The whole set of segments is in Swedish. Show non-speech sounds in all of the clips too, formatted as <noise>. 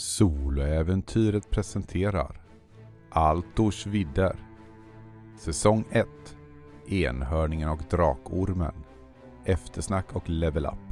Soloäventyret presenterar Altors vidder. Säsong 1 Enhörningen och Drakormen. Eftersnack och Level Up.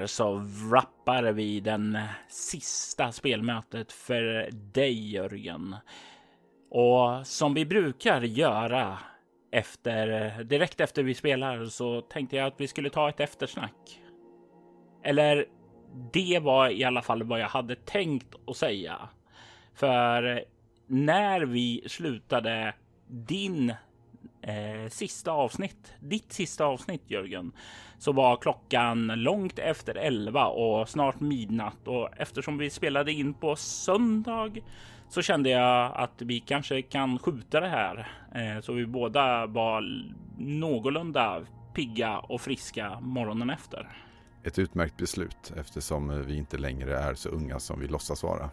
Här så wrappar vi den sista spelmötet för dig Jörgen. Och som vi brukar göra efter direkt efter vi spelar så tänkte jag att vi skulle ta ett eftersnack. Eller det var i alla fall vad jag hade tänkt att säga. För när vi slutade din eh, sista avsnitt, ditt sista avsnitt Jörgen, så var klockan långt efter 11 och snart midnatt och eftersom vi spelade in på söndag så kände jag att vi kanske kan skjuta det här eh, så vi båda var någorlunda pigga och friska morgonen efter. Ett utmärkt beslut eftersom vi inte längre är så unga som vi låtsas vara.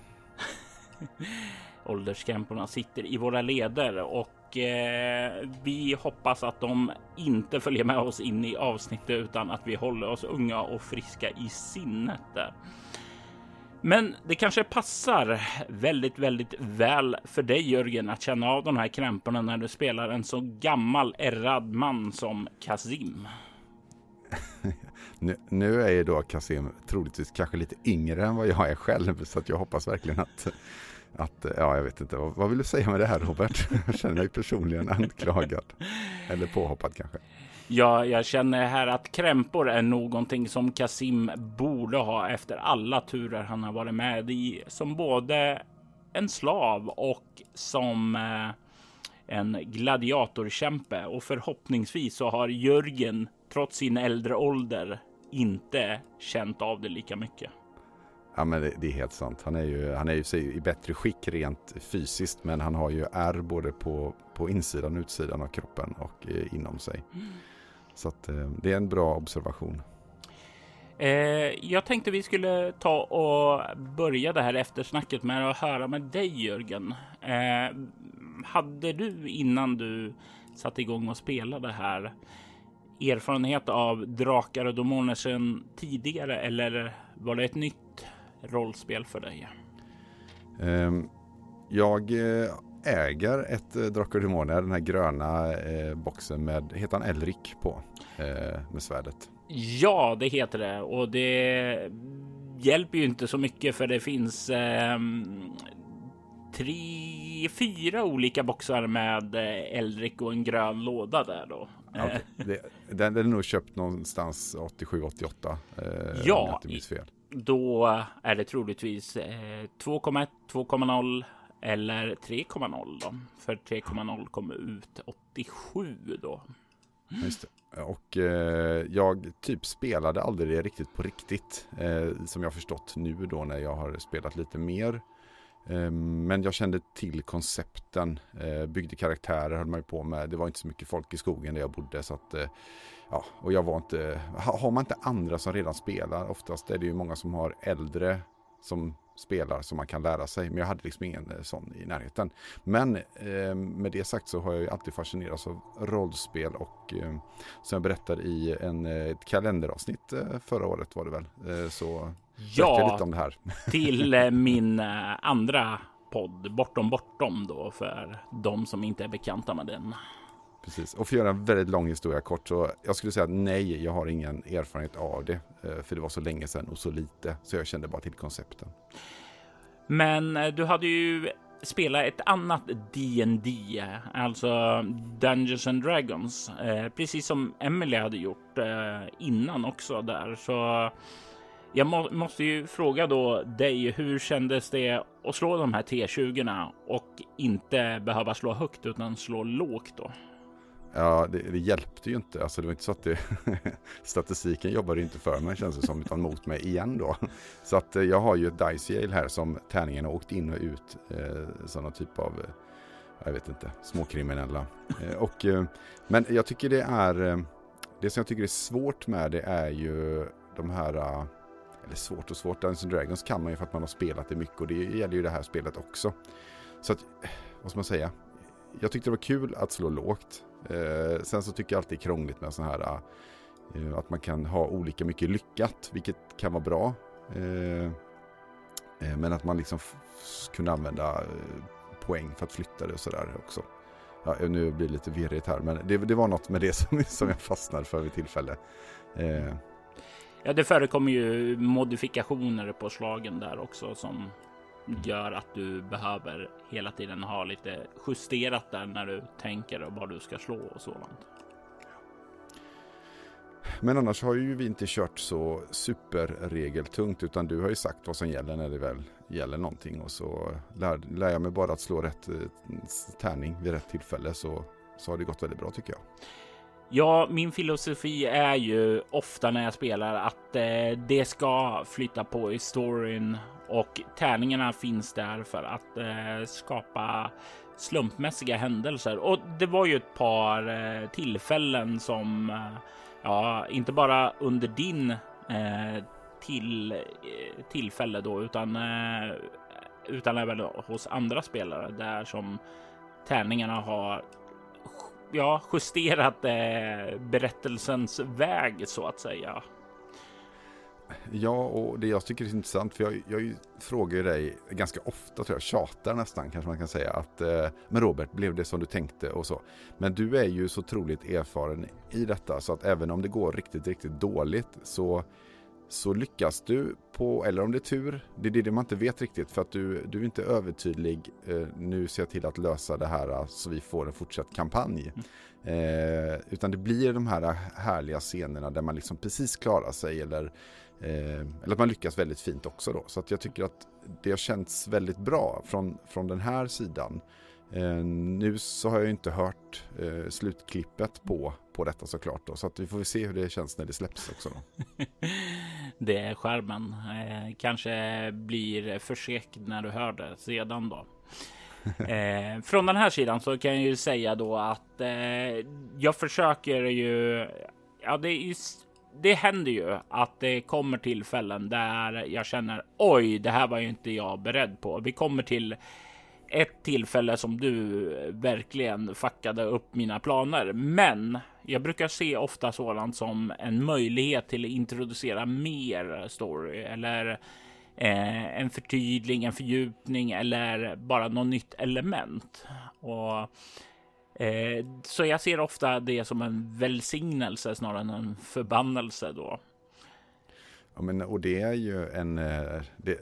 <laughs> Ålderskrämporna sitter i våra leder och och eh, vi hoppas att de inte följer med oss in i avsnittet utan att vi håller oss unga och friska i sinnet där. Men det kanske passar väldigt, väldigt väl för dig Jörgen att känna av de här krämporna när du spelar en så gammal ärrad man som Kazim. <laughs> nu, nu är ju då Kazim troligtvis kanske lite yngre än vad jag är själv så att jag hoppas verkligen att att, eh, ja jag vet inte, vad, vad vill du säga med det här Robert? <laughs> Jag känner mig personligen anklagad. Eller påhoppad kanske. Ja, jag känner här att krämpor är någonting som Kasim borde ha efter alla turer han har varit med i som både en slav och som eh, en gladiatorkämpe. Och förhoppningsvis så har Jörgen trots sin äldre ålder inte känt av det lika mycket. Ja men det, det, är helt sant. Han är ju, han är ju i bättre skick rent fysiskt men han har ju ärr både på, på insidan och utsidan av kroppen och eh, inom sig. Mm. Så att, eh, det är en bra observation. Eh, jag tänkte vi skulle ta och börja det här eftersnacket med att höra med dig Jörgen. Eh, hade du innan du satte igång och spelade här erfarenhet av drakar och demoner sedan tidigare eller var det ett nytt rollspel för dig? Um, jag eh, äger ett eh, Drakar Demoner, den här gröna eh, boxen med, heter han Elrik på, med svärdet? Ja, det heter det och det hjälper ju inte så mycket för det finns eh, tre, fyra olika boxar med Elrik och en grön låda där då. Okay. Det, den, den är nog köpt någonstans 87-88. Eh, ja, om jag inte minns fel då är det troligtvis eh, 2,1, 2,0 eller 3,0 då. För 3,0 kommer ut 87 då. Just det. Och eh, jag typ spelade aldrig det riktigt på riktigt. Eh, som jag förstått nu då när jag har spelat lite mer. Eh, men jag kände till koncepten. Eh, byggde karaktärer höll man ju på med. Det var inte så mycket folk i skogen där jag bodde. Så att eh, ja, och jag var inte, har man inte andra som redan spelar, oftast är det ju många som har äldre som spelar som man kan lära sig. Men jag hade liksom ingen eh, sån i närheten. Men eh, med det sagt så har jag ju alltid fascinerats av rollspel och eh, som jag berättade i en, eh, ett kalenderavsnitt eh, förra året var det väl. Så ja, lite om det här. <laughs> till min andra podd Bortom Bortom då för de som inte är bekanta med den. Precis, och för att göra en väldigt lång historia kort så jag skulle säga nej, jag har ingen erfarenhet av det. Eh, för det var så länge sedan och så lite, så jag kände bara till koncepten. Men eh, du hade ju spelat ett annat D&D, alltså Dungeons and Dragons, eh, precis som Emily hade gjort innan också där. Så jag må måste ju fråga då dig, hur kändes det att slå de här T20 och inte behöva slå högt utan slå lågt då? Ja, det, det, hjälpte ju inte. Alltså det var inte så att det, <laughs> statistiken jobbade inte för mig känns det som, utan mot mig igen då. Så att eh, jag har ju ett Dice Yale här som tärningen har åkt in och ut. Eh, sådana typ av, eh, jag vet inte, småkriminella. Eh, och, eh, men jag tycker det är, eh, det som jag tycker är svårt med det är ju de här, eller svårt och svårt, Dungeons Dragons kan man ju för att man har spelat det mycket och det gäller ju det här spelet också. Så att, vad ska man säga? Jag tyckte det var kul att slå lågt. Eh, sen så tycker jag alltid det är krångligt med sådana här eh, att man kan ha olika mycket lyckat, vilket kan vara bra. Eh, eh men att man liksom kunde använda eh, poäng för att flytta det och sådär också. Ja, eh, nu blir det lite virrigt här, men det, det, var något med det <laughs> som, som jag fastnade för vid tillfälle. Eh. Ja, det förekommer ju modifikationer på slagen där också som gör att du behöver hela tiden ha lite justerat där när du tänker och vad du ska slå och sådant. Men annars har ju vi inte kört så superregeltungt utan du har ju sagt vad som gäller när det väl gäller någonting och så lär, lär jag mig bara att slå rätt eh, tärning vid rätt tillfälle så, så har det gått väldigt bra tycker jag. Ja, min filosofi är ju ofta när jag spelar att eh, det ska flytta på i storyn och tärningarna finns där för att eh, skapa slumpmässiga händelser. Och det var ju ett par eh, tillfällen som, eh, ja, inte bara under din eh, till, eh, tillfälle då, utan, eh, utan även hos andra spelare där som tärningarna har ja, justerat eh, berättelsens väg så att säga. Ja, och det jag tycker är intressant, för jag, jag frågar dig ganska ofta, tror jag, tjatar nästan kanske man kan säga, att eh, men Robert, blev det som du tänkte och så. Men du är ju så otroligt erfaren i detta, så att även om det går riktigt, riktigt dåligt så, så lyckas du på, eller om det är tur, det är det man inte vet riktigt, för att du, du är inte övertydlig, eh, nu ser jag till att lösa det här så vi får en fortsatt kampanj. Mm. Eh, utan det blir de här härliga scenerna där man liksom precis klarar sig eller Eh, eller att man lyckas väldigt fint också då. Så att jag tycker att det har känts väldigt bra från, från den här sidan. Eh, nu så har jag inte hört eh, slutklippet på, på detta såklart då. Så att vi får se hur det känns när det släpps också då. <laughs> det är skärmen. Eh, kanske blir försekt när du hör det sedan då. <laughs> Eh, från den här sidan så kan jag ju säga då att eh, jag försöker ju. Ja, det är det händer ju att det kommer tillfällen där jag känner oj, det här var ju inte jag beredd på. Vi kommer till ett tillfälle som du verkligen fuckade upp mina planer. Men jag brukar se ofta sådant som en möjlighet till att introducera mer story eller eh, en förtydling, en fördjupning eller bara något nytt element. Och Eh, så jag ser ofta det som en välsignelse snarare än en förbannelse då. Ja, men, och det är ju en, eh, det,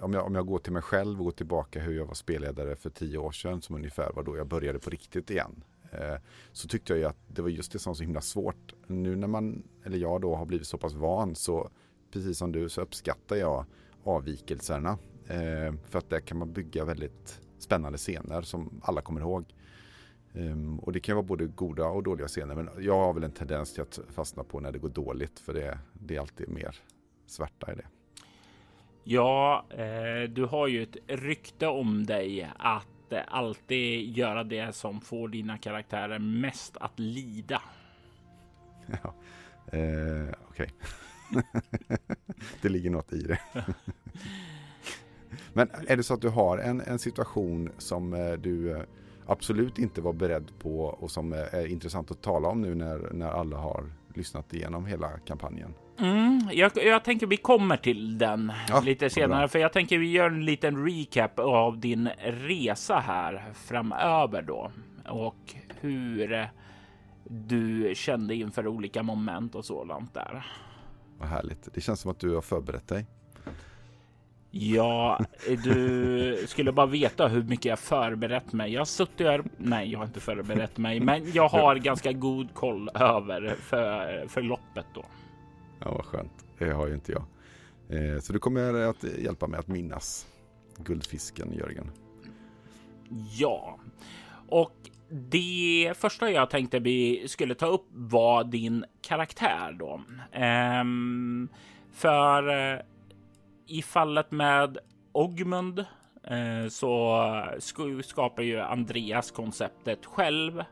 om, jag, om jag går till mig själv och går tillbaka hur jag var spelledare för tio år sedan som ungefär var då jag började på riktigt igen. Eh, så tyckte jag ju att det var just det som var så himla svårt. Nu när man, eller jag då har blivit så pass van så precis som du så uppskattar jag avvikelserna. Eh, för att där kan man bygga väldigt spännande scener som alla kommer ihåg. Um, och det kan vara både goda och dåliga scener. Men jag har väl en tendens till att fastna på när det går dåligt. För det, det är alltid mer svärta i det. Ja, eh, du har ju ett rykte om dig att eh, alltid göra det som får dina karaktärer mest att lida. <laughs> Ja, eh, okej. Okay. <laughs> det ligger något i det. <laughs> Men är det så att du har en, en situation som eh, du eh, absolut inte var beredd på och som är intressant att tala om nu när, när alla har lyssnat igenom hela kampanjen. Mm, jag, jag tänker vi kommer till den ja, lite senare, för jag tänker vi gör en liten recap av din resa här framöver då och hur du kände inför olika moment och sådant där. Vad härligt. Det känns som att du har förberett dig. Ja, du skulle bara veta hur mycket jag förberett mig. Jag har suttit här. Nej, jag har inte förberett mig, men jag har <laughs> ganska god koll över för, för loppet då. Ja, vad skönt. Det har ju inte jag. Eh, så du kommer att hjälpa mig att minnas guldfisken, Jörgen. Ja, och det första jag tänkte vi skulle ta upp var din karaktär då. Ehm, för eh, i fallet med Ogmund eh, så skapar ju Andreas konceptet själv.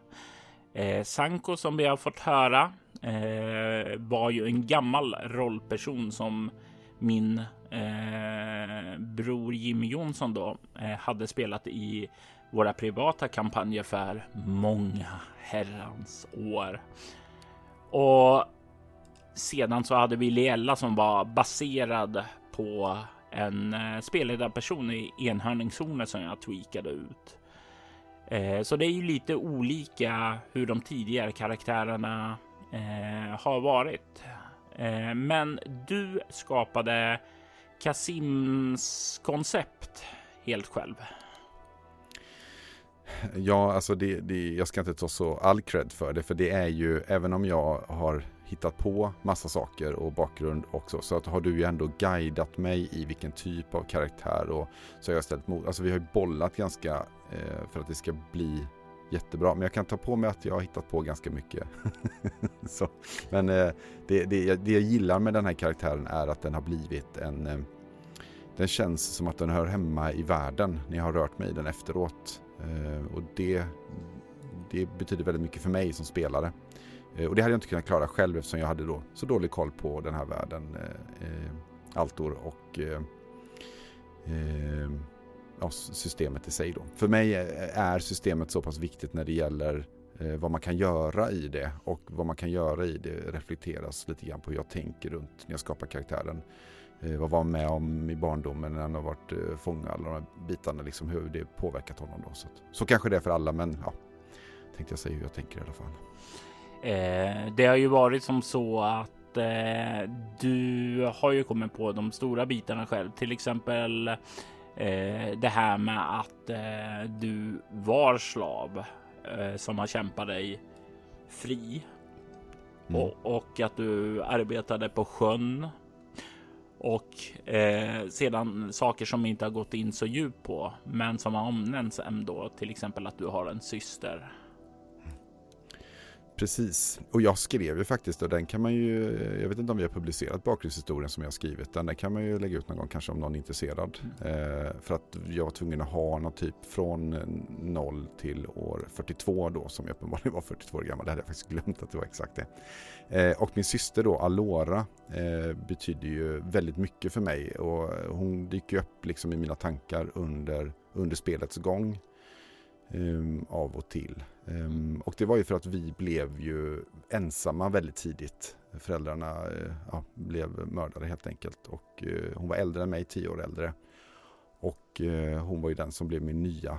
Eh, Sanko som vi har fått höra Eh, var ju en gammal rollperson som min eh, bror Jimmy Jonsson då eh, hade spelat i våra privata kampanjer för många herrans år. Och sedan så hade vi Liella som var baserad på en eh, spelledarperson i enhörningszoner som jag tweakade ut. Eh, så det är ju lite olika hur de tidigare karaktärerna eh, har varit. Eh, men du skapade Kasims koncept helt själv. Ja, alltså det, det, jag ska inte ta så all cred för det, för det är ju, även om jag har hittat på massa saker och bakgrund också, så att har du ju ändå guidat mig i vilken typ av karaktär och så har jag ställt mot, alltså vi har ju bollat ganska eh, för att det ska bli jättebra. Men jag kan ta på mig att jag har hittat på ganska mycket. <laughs> så, men eh, det, det, det jag gillar med den här karaktären är att den har blivit en eh, den känns som att den hör hemma i världen när jag har rört mig i den efteråt. Eh, och det, det betyder väldigt mycket för mig som spelare. Eh, och det hade jag inte kunnat klara själv eftersom jag hade då så dålig koll på den här världen. Eh, eh Altor och eh, eh, ja, systemet i sig då. För mig är systemet så pass viktigt när det gäller eh, vad man kan göra i det och vad man kan göra i det reflekteras lite grann på hur jag tänker runt när jag skapar karaktären. Eh, vad var med om i barndomen när han har varit eh, fånga, alla de här bitarna, liksom hur det påverkat honom då. Så, så kanske det är för alla, men ja, tänkte jag säga hur jag tänker i alla fall. Eh, det har ju varit som så att eh, du har ju kommit på de stora bitarna själv, till exempel eh, det här med att eh, du var slav som har kämpat dig fri. Mm. och, och att du arbetade på sjön. Och eh, sedan saker som inte har gått in så djupt på, men som har omnämnts ändå, till exempel att du har en syster Precis, och jag skrev ju faktiskt och den kan man ju, jag vet inte om vi har publicerat bakgrundshistorien som jag skrivit, den där kan man ju lägga ut någon gång kanske om någon är intresserad. Mm. Eh, för att jag var tvungen att ha någon typ från 0 till år 42 då som jag uppenbarligen var 42 år gammal, det hade jag faktiskt glömt att det var exakt det. Eh, och min syster då, Alora, eh, betyder ju väldigt mycket för mig och hon dyker upp liksom i mina tankar under, under spelets gång. Um, av och till. Um, och det var ju för att vi blev ju ensamma väldigt tidigt. Föräldrarna uh, ja, blev mördade helt enkelt. Och uh, hon var äldre än mig, tio år äldre. Och uh, hon var ju den som blev min nya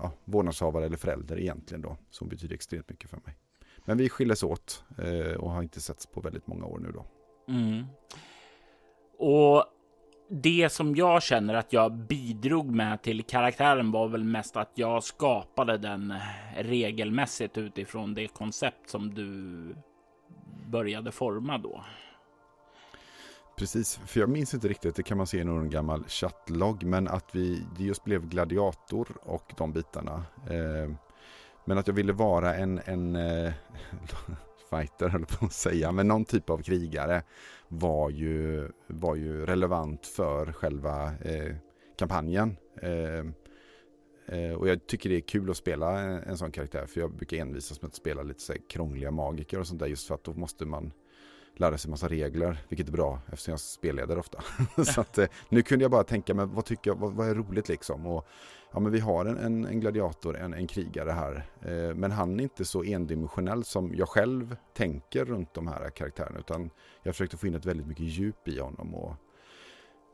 ja, vårdnadshavare eller förälder egentligen då. Som betyder extremt mycket för mig. Men vi skildes åt och har inte setts på väldigt många år nu då. Mm. Och det som jag känner att jag bidrog med till karaktären var väl mest att jag skapade den regelmässigt utifrån det koncept som du började forma då. Precis, för jag minns inte riktigt, det kan man se i någon gammal chattlogg, men att vi det just blev gladiator och de bitarna. Eh, men att jag ville vara en, en eh, fighter, <laughs> höll på att säga, men någon typ av krigare var ju, var ju relevant för själva eh, kampanjen. Eh, eh och jag tycker det är kul att spela en, en sån karaktär för jag brukar envisas med att spela lite så krångliga magiker och sånt där just för att då måste man lära sig massa regler, vilket är bra eftersom jag spelleder ofta. <laughs> så att, eh, nu kunde jag bara tänka mig, vad tycker jag, vad, vad är roligt liksom? Och, ja, men vi har en, en, en gladiator, en, en krigare här, eh, men han är inte så endimensionell som jag själv tänker runt de här karaktärerna, utan jag försökte få in ett väldigt mycket djup i honom och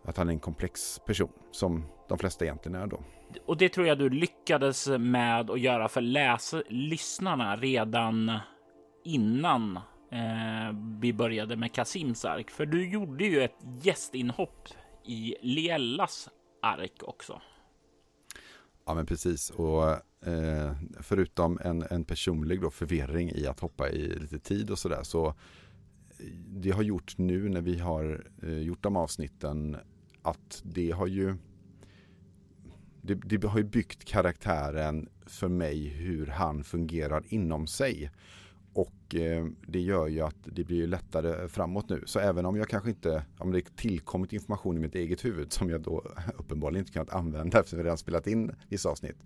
att han är en komplex person som de flesta egentligen är då. Och det tror jag du lyckades med att göra för läs lyssnarna redan innan eh, vi började med Kasims ark. För du gjorde ju ett gästinhopp i Lielas ark också. Ja men precis och eh, förutom en, en personlig då förvirring i att hoppa i lite tid och sådär så eh, det har gjort nu när vi har eh, gjort de avsnitten att det har ju det, det har ju byggt karaktären för mig hur han fungerar inom sig. Och eh, det gör ju att det blir lättare framåt nu. Så även om jag kanske inte, om det tillkommit information i mitt eget huvud som jag då <laughs> uppenbarligen inte kunnat använda <laughs> eftersom vi redan spelat in vissa avsnitt.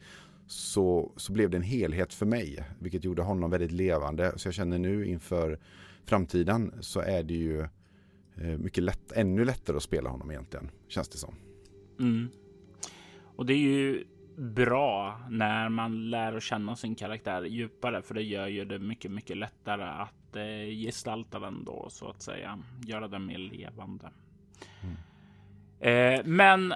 Så, så blev det en helhet för mig, vilket gjorde honom väldigt levande. Så jag känner nu inför framtiden så är det ju eh, mycket lätt, ännu lättare att spela honom egentligen, känns det som. Mm. Och det är ju bra när man lär att känna sin karaktär djupare, för det gör ju det mycket, mycket lättare att eh, gestalta den då så att säga, göra den mer levande. Mm. Eh, men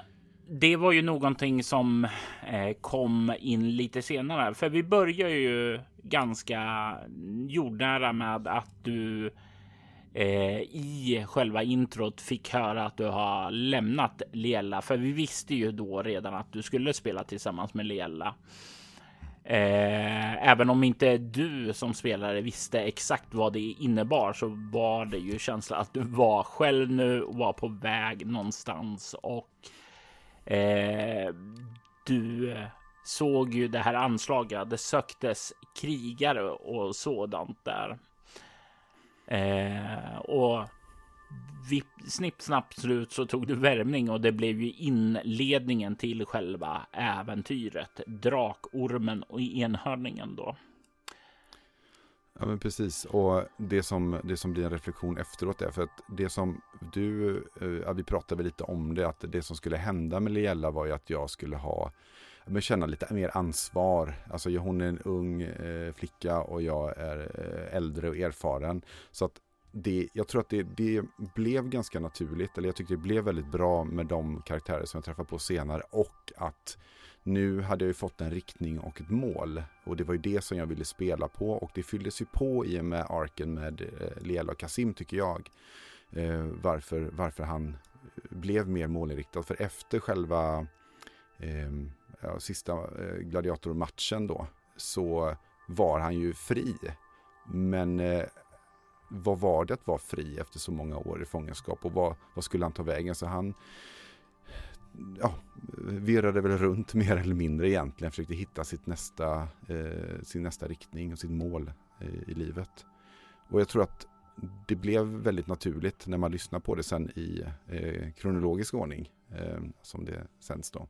det var ju någonting som eh, kom in lite senare, för vi börjar ju ganska jordnära med att du eh, i själva introt fick höra att du har lämnat Lela. För vi visste ju då redan att du skulle spela tillsammans med Lela. Eh, även om inte du som spelare visste exakt vad det innebar så var det ju känsla att du var själv nu och var på väg någonstans och eh, du såg ju det här anslaget. Det söktes krigare och sådant där. Eh, och vipp, snipp snapp slut så tog du värmning och det blev ju inledningen till själva äventyret. Drakormen och enhörningen då. Ja men precis och det som, det som blir en reflektion efteråt är för att det som du, eh, ja, vi pratade lite om det, att det som skulle hända med Liella var ju att jag skulle ha men känna lite mer ansvar. Alltså hon är en ung eh, flicka och jag är eh, äldre och erfaren. Så att det, jag tror att det, det blev ganska naturligt, eller jag tyckte det blev väldigt bra med de karaktärer som jag träffade på senare och att nu hade jag ju fått en riktning och ett mål och det var ju det som jag ville spela på och det fylldes ju på i och med arken med eh, Liela och Kasim tycker jag. Eh, varför, varför han blev mer målinriktad. För efter själva eh, ja, sista eh, gladiatormatchen då, så var han ju fri. Men eh, vad var det att vara fri efter så många år i fångenskap och vad, vad skulle han ta vägen? Så han ja, virrade väl runt mer eller mindre egentligen, försökte hitta sitt nästa, eh, sin nästa riktning och sitt mål eh, i livet. Och jag tror att det blev väldigt naturligt när man lyssnar på det sen i eh, kronologisk ordning, eh, som det sänds då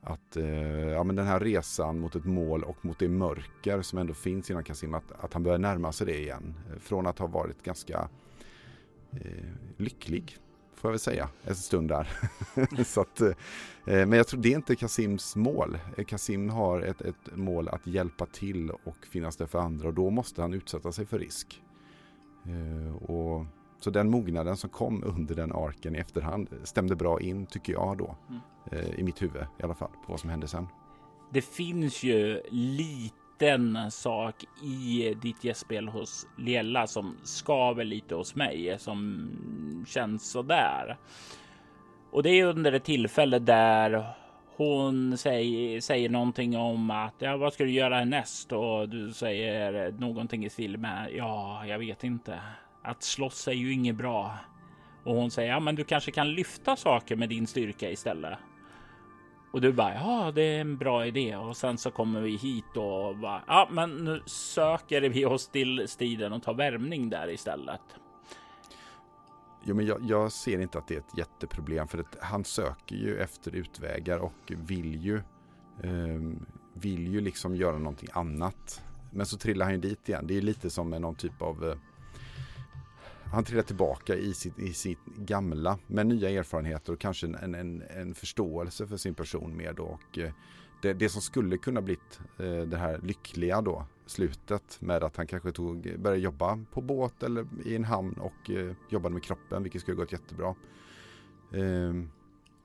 att eh, ja, men den här resan mot ett mål och mot det mörker som ändå finns inom Kasim, att, att han börjar närma sig det igen. Eh, från att ha varit ganska eh, lycklig, får jag väl säga, en stund där. <laughs> Så att, eh, eh, men jag tror det är inte Kasims mål. Eh, Kasim har ett, ett mål att hjälpa till och finnas där för andra och då måste han utsätta sig för risk. Eh, och så den mognaden som kom under den arken i efterhand stämde bra in tycker jag då. Mm. Eh, I mitt huvud i alla fall på vad som hände sen. Det finns ju liten sak i ditt gästspel hos Liella som skaver lite hos mig som känns så där. Och det är under ett tillfälle där hon säger, säger någonting om att ja, vad ska du göra härnäst? Och du säger någonting i stil med ja, jag vet inte. Att slåss är ju inget bra. Och hon säger ja, men du kanske kan lyfta saker med din styrka istället. Och du bara ja, det är en bra idé. Och sen så kommer vi hit och bara ja, men nu söker vi oss till stiden och tar värmning där istället. Jo, men jag, jag, ser inte att det är ett jätteproblem för att han söker ju efter utvägar och vill ju eh, vill ju liksom göra någonting annat. Men så trillar han ju dit igen. Det är lite som med någon typ av eh, han trillar tillbaka i sitt, i sitt gamla med nya erfarenheter och kanske en, en, en förståelse för sin person mer då. Och eh, det, det som skulle kunna blivit eh, det här lyckliga då, slutet med att han kanske tog, började jobba på båt eller i en hamn och eh, jobbade med kroppen, vilket skulle gått jättebra. Ehm,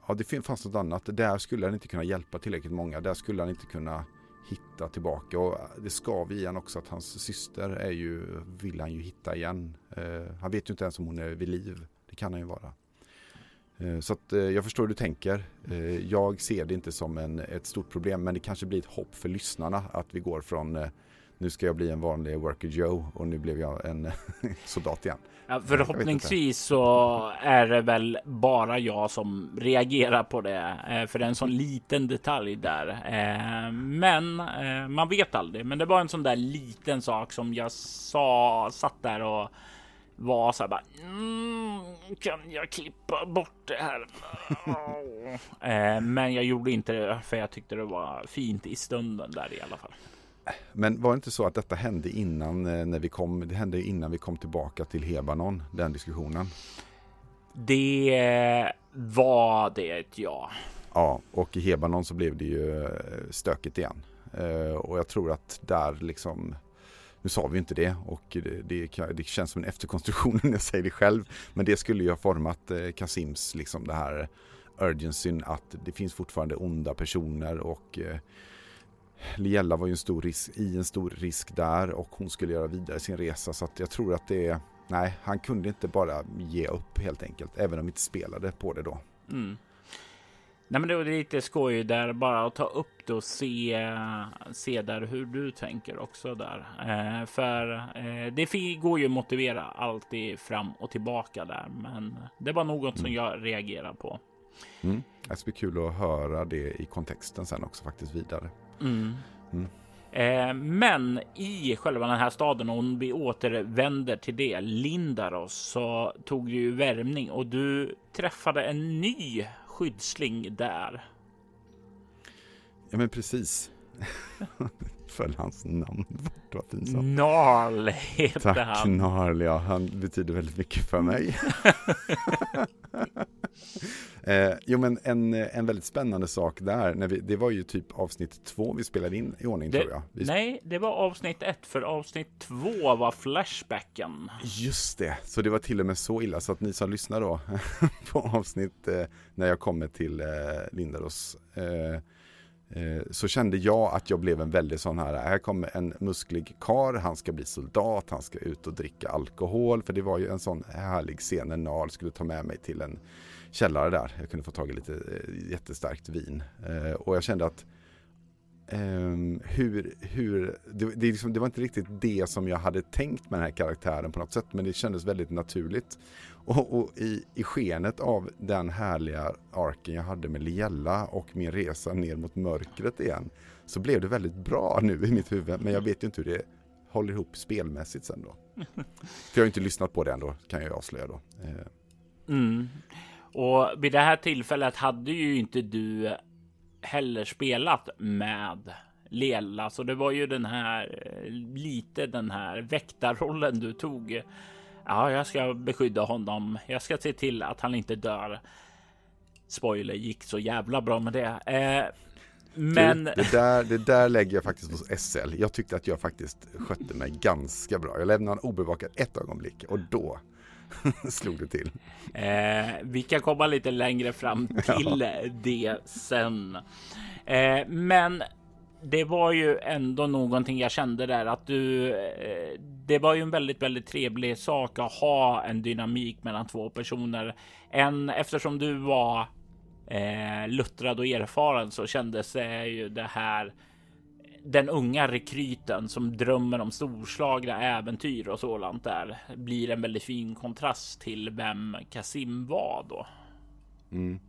ja, det fanns något annat. Där skulle han inte kunna hjälpa tillräckligt många. Där skulle han inte kunna hitta tillbaka. Och det ska vi igen också att hans syster är ju, vill han ju hitta igen. Eh, han vet ju inte ens om hon är vid liv. Det kan han ju vara. Eh, så att, eh, jag förstår hur du tänker. Eh, jag ser det inte som en, ett stort problem men det kanske blir ett hopp för lyssnarna att vi går från eh, nu ska jag bli en vanlig worker Joe och nu blev jag en <laughs> soldat igen. Ja, förhoppningsvis så är det väl bara jag som reagerar på det, eh, för det är en sån liten detalj där. Eh, men eh, man vet aldrig. Men det var en sån där liten sak som jag sa, satt där och var så här bara. Mm, kan jag klippa bort det här? <laughs> Men jag gjorde inte det för jag tyckte det var fint i stunden där i alla fall. Men var det inte så att detta hände innan eh, när vi kom, det hände innan vi kom tillbaka till Hebanon, den diskussionen? Det var det, ja. Ja, och i Hebanon så blev det ju eh, stökigt igen. Eh, och jag tror att där liksom, nu sa vi inte det och det, det, det känns som en efterkonstruktion <laughs> när jag säger det själv. Men det skulle ju ha format eh, Kasims, liksom det här urgencyn att det finns fortfarande onda personer och eh, Liella var ju en stor risk, i en stor risk där och hon skulle göra vidare sin resa så att jag tror att det är Nej, han kunde inte bara ge upp helt enkelt, även om vi inte spelade på det då. Mm. Nej, men det var lite skoj där bara att ta upp det och se, se där hur du tänker också där. Eh, för eh, det går ju att motivera alltid fram och tillbaka där, men det var något mm. som jag reagerar på. Mm. Det ska bli kul att höra det i kontexten sen också faktiskt vidare. Mm. Mm. Eh, men i själva den här staden, om vi återvänder till det, Lindaros, så tog du ju värmning och du träffade en ny skyddsling där. Ja, men precis. <laughs> Föll hans namn bort, vad pinsamt. Narl heter Tack, han. Tack Narl, ja. Han betyder väldigt mycket för mig. <laughs> Eh, jo men en, en väldigt spännande sak där, när vi, det var ju typ avsnitt två vi spelade in i ordning det, tror jag. Vi... Nej, det var avsnitt ett, för avsnitt två var Flashbacken. Just det, så det var till och med så illa så att ni som lyssnar då <laughs> på avsnitt eh, när jag kommer till eh, Lindaros eh, eh, så kände jag att jag blev en väldigt sån här, här kommer en musklig kar, han ska bli soldat, han ska ut och dricka alkohol, för det var ju en sån härlig scen när Nal skulle ta med mig till en källare där. Jag kunde få tag i lite eh, jättestarkt vin. Eh, och jag kände att Um, hur, hur, det, det, liksom, det, var inte riktigt det som jag hade tänkt med den här karaktären på något sätt men det kändes väldigt naturligt. Och, och i, i skenet av den härliga arken jag hade med Liella och min resa ner mot mörkret igen så blev det väldigt bra nu i mitt huvud men jag vet ju inte hur det håller ihop spelmässigt sen då. <laughs> För jag har inte lyssnat på det ändå kan jag avslöja då. Uh. Mm. Och vid det här tillfället hade ju inte du heller spelat med Lela, så det var ju den här lite den här väktarrollen du tog. Ja, jag ska beskydda honom. Jag ska se till att han inte dör. Spoiler gick så jävla bra med det. Eh, men... Det, det, där, det där lägger jag faktiskt hos SL. Jag tyckte att jag faktiskt skötte mig ganska bra. Jag lämnade honom obevakad ett ögonblick och då <laughs> slog det till. Eh, vi kan komma lite längre fram <laughs> till ja. det sen. Eh, men det var ju ändå någonting jag kände där att du. Eh, det var ju en väldigt, väldigt trevlig sak att ha en dynamik mellan två personer. En eftersom du var eh, luttrad och erfaren så kändes det ju det här den unga rekryten som drömmer om storslagna äventyr och sådant där blir en väldigt fin kontrast till vem Kasim var då. Mm.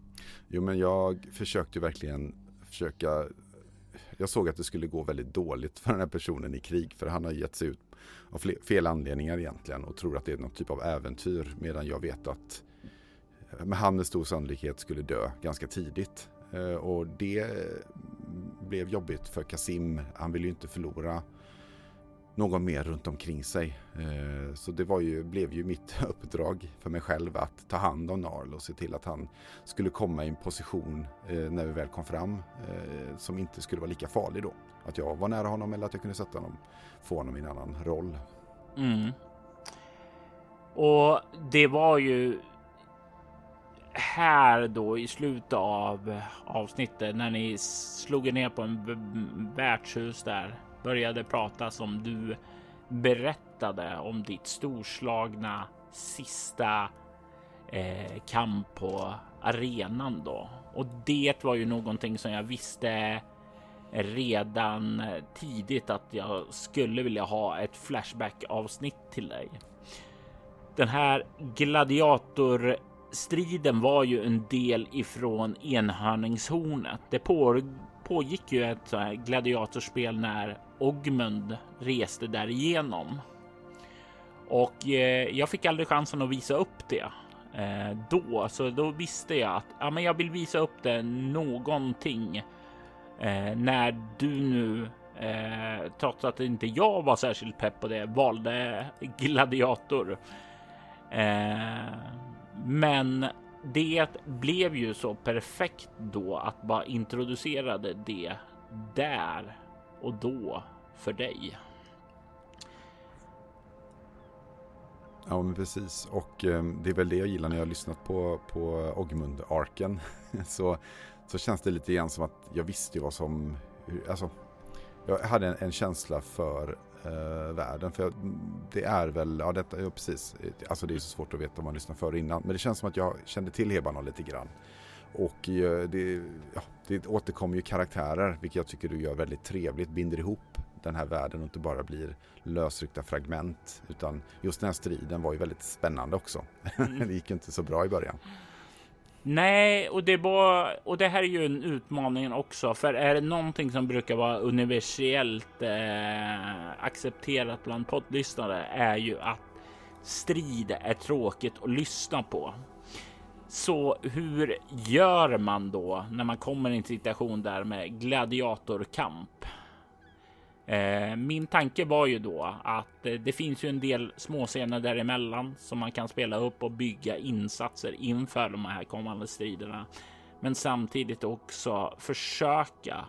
Jo, men jag försökte verkligen försöka. Jag såg att det skulle gå väldigt dåligt för den här personen i krig, för han har gett sig ut av fel anledningar egentligen och tror att det är någon typ av äventyr medan jag vet att eh, med han med stor sannolikhet skulle dö ganska tidigt. Eh, och det blev jobbigt för Kasim. Han ville ju inte förlora någon mer runt omkring sig. Eh, så det var ju, blev ju mitt <laughs> uppdrag för mig själv att ta hand om Narl och se till att han skulle komma i en position eh, när vi väl kom fram eh, som inte skulle vara lika farlig då. Att jag var nära honom eller att jag kunde sätta honom, få honom i en annan roll. Mm. Och det var ju här då i slutet av avsnittet när ni slog er ner på en värdshus där började prata som du berättade om ditt storslagna sista eh, kamp på arenan då. Och det var ju någonting som jag visste redan tidigt att jag skulle vilja ha ett Flashback avsnitt till dig. Den här gladiator Striden var ju en del ifrån enhörningshornet. Det på, pågick ju ett så här gladiatorspel när Ogmund reste därigenom. Och eh, jag fick aldrig chansen att visa upp det eh, då, så då visste jag att ja, men jag vill visa upp det någonting eh, när du nu eh, trots att inte jag var särskilt pepp på det valde gladiator. Eh, men det blev ju så perfekt då att bara introducerade det där och då för dig. Ja, men precis. Och eh, det är väl det jag gillar när jag har lyssnat på, på Ogmund-arken. <laughs> så, så känns det lite grann som att jag visste ju vad som... Hur, alltså, jag hade en, en känsla för eh, världen. För det är väl, ja, detta, ja precis. Alltså det är så svårt att veta om man lyssnar för innan. Men det känns som att jag kände till Hebanon lite grann. Och eh, det, ja, det återkommer ju karaktärer, vilket jag tycker du gör väldigt trevligt. Binder ihop den här världen och inte bara blir lösryckta fragment. Utan just den här striden var ju väldigt spännande också. Mm. <laughs> det gick inte så bra i början. Nej, och det, var, och det här är ju en utmaning också. För är det någonting som brukar vara universellt eh, accepterat bland poddlyssnare är ju att strid är tråkigt att lyssna på. Så hur gör man då när man kommer i en situation där med gladiatorkamp? Eh, min tanke var ju då att eh, det finns ju en del småscener däremellan som man kan spela upp och bygga insatser inför de här kommande striderna. Men samtidigt också försöka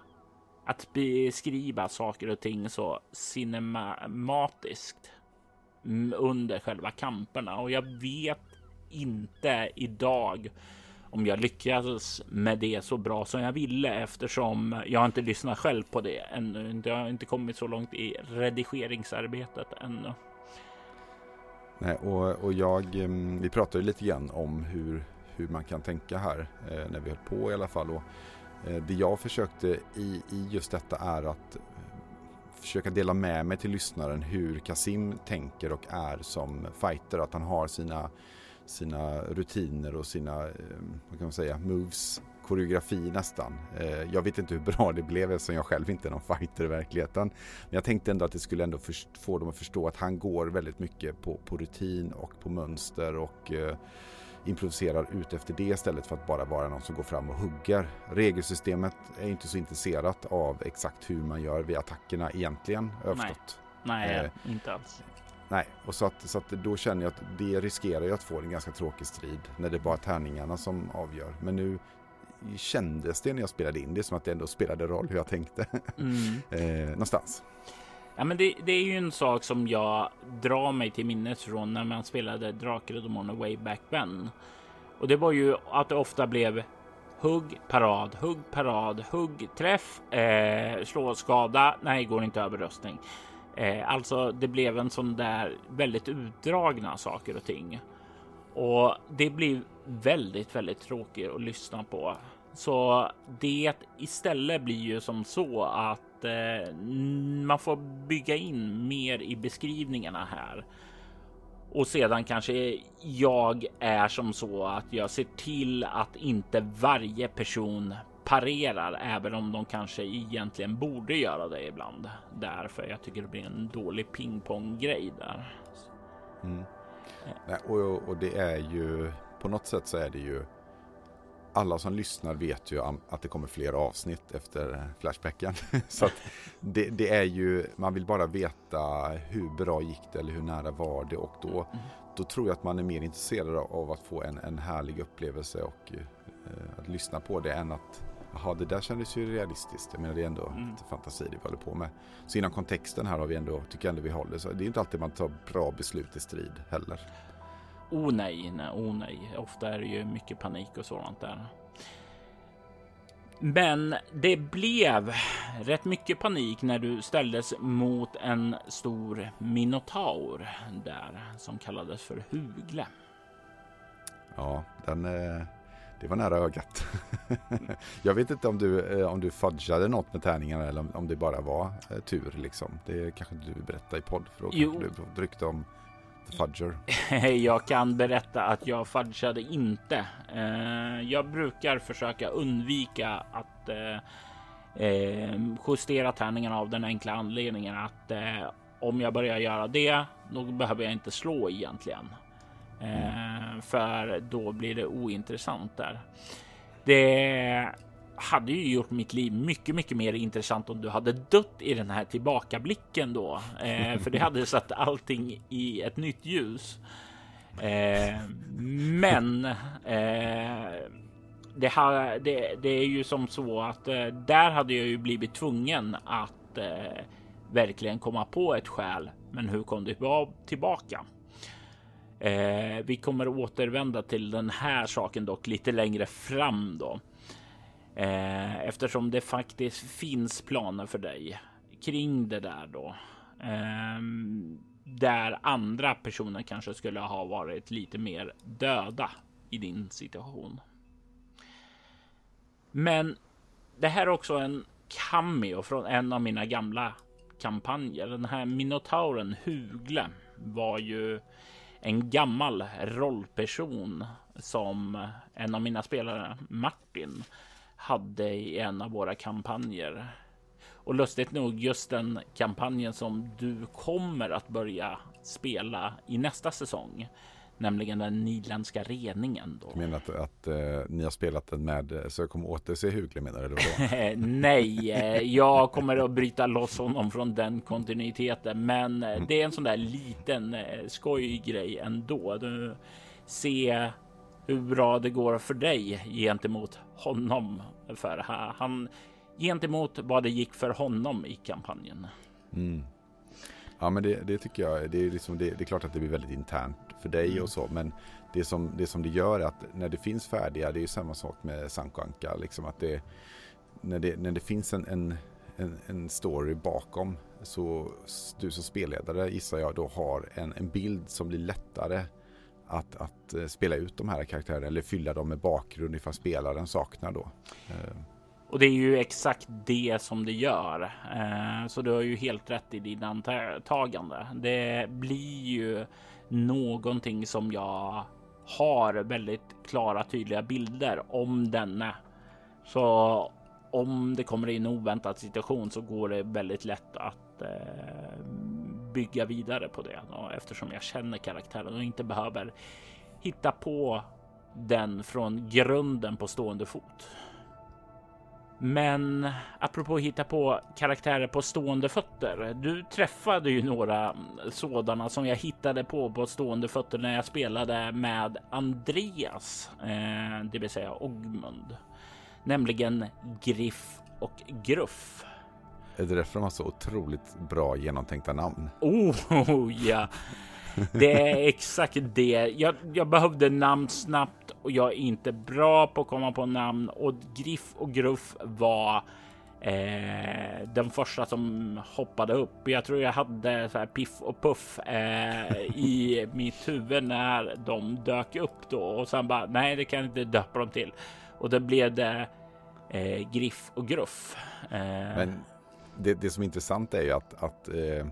att beskriva saker och ting så cinematiskt under själva kamperna. Och jag vet inte idag om jag lyckades med det så bra som jag ville eftersom jag inte lyssnat själv på det ännu. Jag har inte kommit så långt i redigeringsarbetet ännu. Nej, och, och jag, ehm, vi pratade lite grann om hur, hur man kan tänka här eh, när vi höll på i alla fall. Och, eh, det jag försökte i, i just detta är att eh, försöka dela med mig till lyssnaren hur Kasim tänker och är som fighter. Att han har sina sina rutiner och sina, eh, vad kan man säga, moves, koreografi nästan. Eh, jag vet inte hur bra det blev eftersom jag själv inte är någon fighter i verkligheten. Men jag tänkte ändå att det skulle ändå få dem att förstå att han går väldigt mycket på, på rutin och på mönster och eh, improviserar ut efter det istället för att bara vara någon som går fram och hugger. Regelsystemet är inte så intresserat av exakt hur man gör vid attackerna egentligen, jag Nej. Nej, eh, inte alls. Nej, och så, att, så att då känner jag att det riskerar ju att få en ganska tråkig strid när det är bara tärningarna som avgör. Men nu kändes det när jag spelade in det som att det ändå spelade roll hur jag tänkte. <laughs> Mm. eh, någonstans. Ja, men det, det, är ju en sak som jag drar mig till minnes från när man spelade Drakar och Demoner way back when. Och det var ju att det ofta blev hugg, parad, hugg, parad, hugg, träff, eh, slå, skada. Nej, går inte över röstning. Eh, alltså, det blev en sån där väldigt utdragna saker och ting. Och det blir väldigt, väldigt tråkigt att lyssna på. Så det istället blir ju som så att eh, man får bygga in mer i beskrivningarna här. Och sedan kanske jag är som så att jag ser till att inte varje person parerar, även om de kanske egentligen borde göra det ibland. Därför jag tycker det blir en dålig pingpong grej där. Mm. Nej, och, och det är ju på något sätt så är det ju alla som lyssnar vet ju att det kommer fler avsnitt efter Flashbacken. <laughs> så det, det, är ju, man vill bara veta hur bra gick det eller hur nära var det och då, mm. då tror jag att man är mer intresserad av att få en, en härlig upplevelse och eh, att lyssna på det än att Jaha, det där kändes ju realistiskt. Jag menar det är ändå mm. lite fantasi det vi håller på med. Så inom kontexten här har vi ändå, tycker jag ändå vi håller. Så det är inte alltid man tar bra beslut i strid heller. Oh nej, nej, oh nej. Ofta är det ju mycket panik och sådant där. Men det blev rätt mycket panik när du ställdes mot en stor minotaur där som kallades för Hugle. Ja, den, det var nära ögat. <laughs> jag vet inte om du, om du fudgade något med tärningarna eller om det bara var tur liksom. Det kanske du berättar i podd för då jo. du rykte om The Fudger. <laughs> jag kan berätta att jag fudgade inte. jag brukar försöka undvika att eh, justera tärningarna av den enkla anledningen att eh, om jag börjar göra det, då behöver jag inte slå egentligen. Mm. Eh, för då blir det ointressant där. Det hade ju gjort mitt liv mycket, mycket mer intressant om du hade dött i den här tillbakablicken då, eh, för det hade satt allting i ett nytt ljus. Eh, men eh, det, här, det, det, är ju som så att eh, där hade jag ju blivit tvungen att eh, verkligen komma på ett skäl. Men hur kom det tillbaka? Eh, vi kommer återvända till den här saken dock lite längre fram då. Eh, eftersom det faktiskt finns planer för dig kring det där då. Eh, där andra personer kanske skulle ha varit lite mer döda i din situation. Men det här är också en cameo från en av mina gamla kampanjer. Den här minotauren Hugle var ju en gammal rollperson som en av mina spelare Martin hade i en av våra kampanjer. Och lustigt nog just den kampanjen som du kommer att börja spela i nästa säsong nämligen den niländska reningen. Då. Du menar att, att uh, ni har spelat den med eh, så jag kommer återse Hugle menar du? <laughs> Nej, eh, jag kommer att bryta loss honom från den kontinuiteten. Men mm. det är en sån där liten skoj grej ändå. Du ser hur bra det går för dig gentemot honom. För han gentemot vad det gick för honom i kampanjen. Mm. Ja men det, det, tycker jag, det är, liksom, det, det, är klart att det blir väldigt internt för dig mm. och så. Men det som, det som det gör är att när det finns färdiga, det är ju samma sak med Sanko Anka. Liksom att det, när, det, när det finns en, en, en, en story bakom så du som spelledare gissar jag då har en, en bild som blir lättare att, att eh, spela ut de här karaktärerna eller fylla dem med bakgrund ifall spelaren saknar då. Och det är ju exakt det som det gör. Eh, så du har ju helt rätt i din antagande. Det blir ju någonting som jag har väldigt klara, tydliga bilder om denna. Så om det kommer in en oväntad situation så går det väldigt lätt att eh, bygga vidare på det eftersom jag känner karaktären och inte behöver hitta på den från grunden på stående fot. Men apropå hitta på karaktärer på stående fötter. Du träffade ju några sådana som jag hittade på på stående fötter när jag spelade med Andreas, eh, det vill säga Ogmund, nämligen Griff och Gruff. Är det därför de har så otroligt bra genomtänkta namn? Oh <laughs> ja, det är exakt det. Jag, jag behövde namn snabbt och jag är inte bra på att komma på namn och Griff och Gruff var eh, den första som hoppade upp. Jag tror jag hade så här piff och puff eh, i <laughs> mitt huvud när de dök upp då och sen bara nej, det kan jag inte döpa dem till och då blev det eh, Griff och Gruff. Eh, Men det, det, som är intressant är ju att, att eh,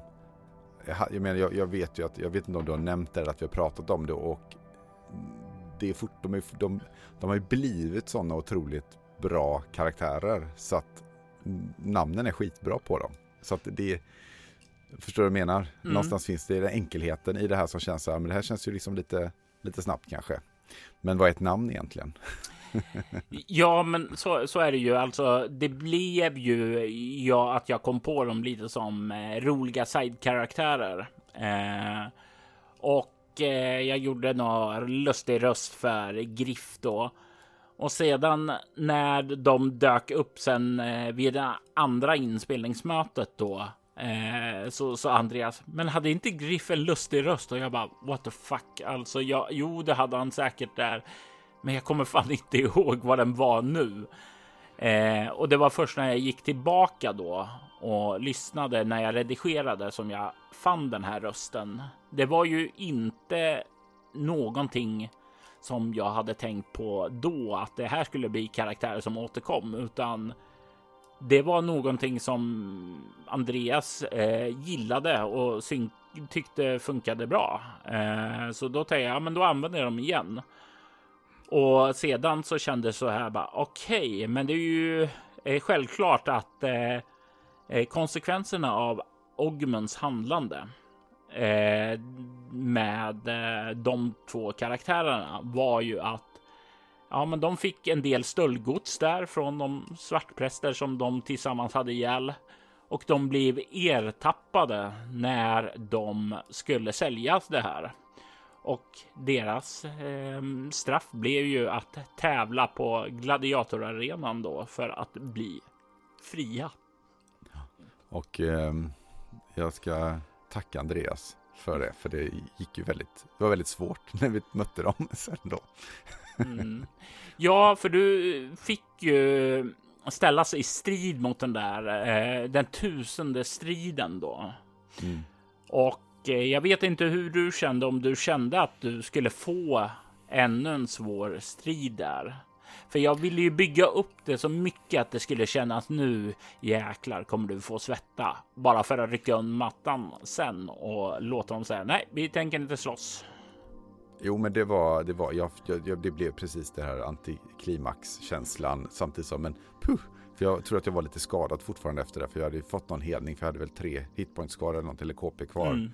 jag, menar, jag, jag, vet ju att, jag vet inte om du har nämnt det eller att vi har pratat om det och det är fort, de, är, de, de har ju blivit sådana otroligt bra karaktärer så att namnen är skitbra på dem. Så att det Förstår du vad jag menar? Mm. Någonstans finns det den enkelheten i det här som känns så här, men det här känns ju liksom lite, lite snabbt kanske. Men vad är ett namn egentligen? <laughs> <laughs> ja, men så, så är det ju. Alltså, det blev ju ja, att jag kom på dem lite som eh, roliga sidekaraktärer. Eh, och eh, jag gjorde någon lustig röst för Griff då. Och sedan när de dök upp sen eh, vid det andra inspelningsmötet då Eh, så, så Andreas, men hade inte Griff en lustig röst? Och jag bara, what the fuck? Alltså, jag, jo, det hade han säkert där. Men jag kommer fan <laughs> inte ihåg vad den var nu. Eh, och det var först när jag gick tillbaka då och lyssnade när jag redigerade som jag fann den här rösten. Det var ju inte någonting som jag hade tänkt på då, att det här skulle bli karaktärer som återkom, utan det var någonting som Andreas eh, gillade och tyckte funkade bra. Eh, så då tänkte jag, ja, men då använder jag dem igen. Och sedan så kändes så här bara okej, okay, men det är ju eh, självklart att eh, eh konsekvenserna av Ogmans handlande eh, med eh, de två karaktärerna var ju att ja, men de fick en del stöldgods där från de svartpräster som de tillsammans hade ihjäl och de blev ertappade när de skulle säljas det här. Och deras eh, straff blev ju att tävla på gladiatorarenan då för att bli fria. Och eh, jag ska tacka Andreas för det, för det gick ju väldigt, det var väldigt svårt <laughs> när vi mötte dem <laughs> sen då. Mm. Ja, för du fick ju ställas i strid mot den där, eh, den tusende striden då. Mm. Och jag vet inte hur du kände, om du kände att du skulle få ännu en svår strid där. För jag ville ju bygga upp det så mycket att det skulle kännas nu jäklar kommer du få svetta bara för att rycka undan mattan sen och låta dem säga nej, vi tänker inte slåss. Jo, men det var, det var, jag, jag, det blev precis det här antiklimaxkänslan samtidigt som en puh. För jag tror att jag var lite skadad fortfarande efter det, för jag hade ju fått någon helning, för jag hade väl tre hitpoint-skador eller något, eller KP kvar. Mm.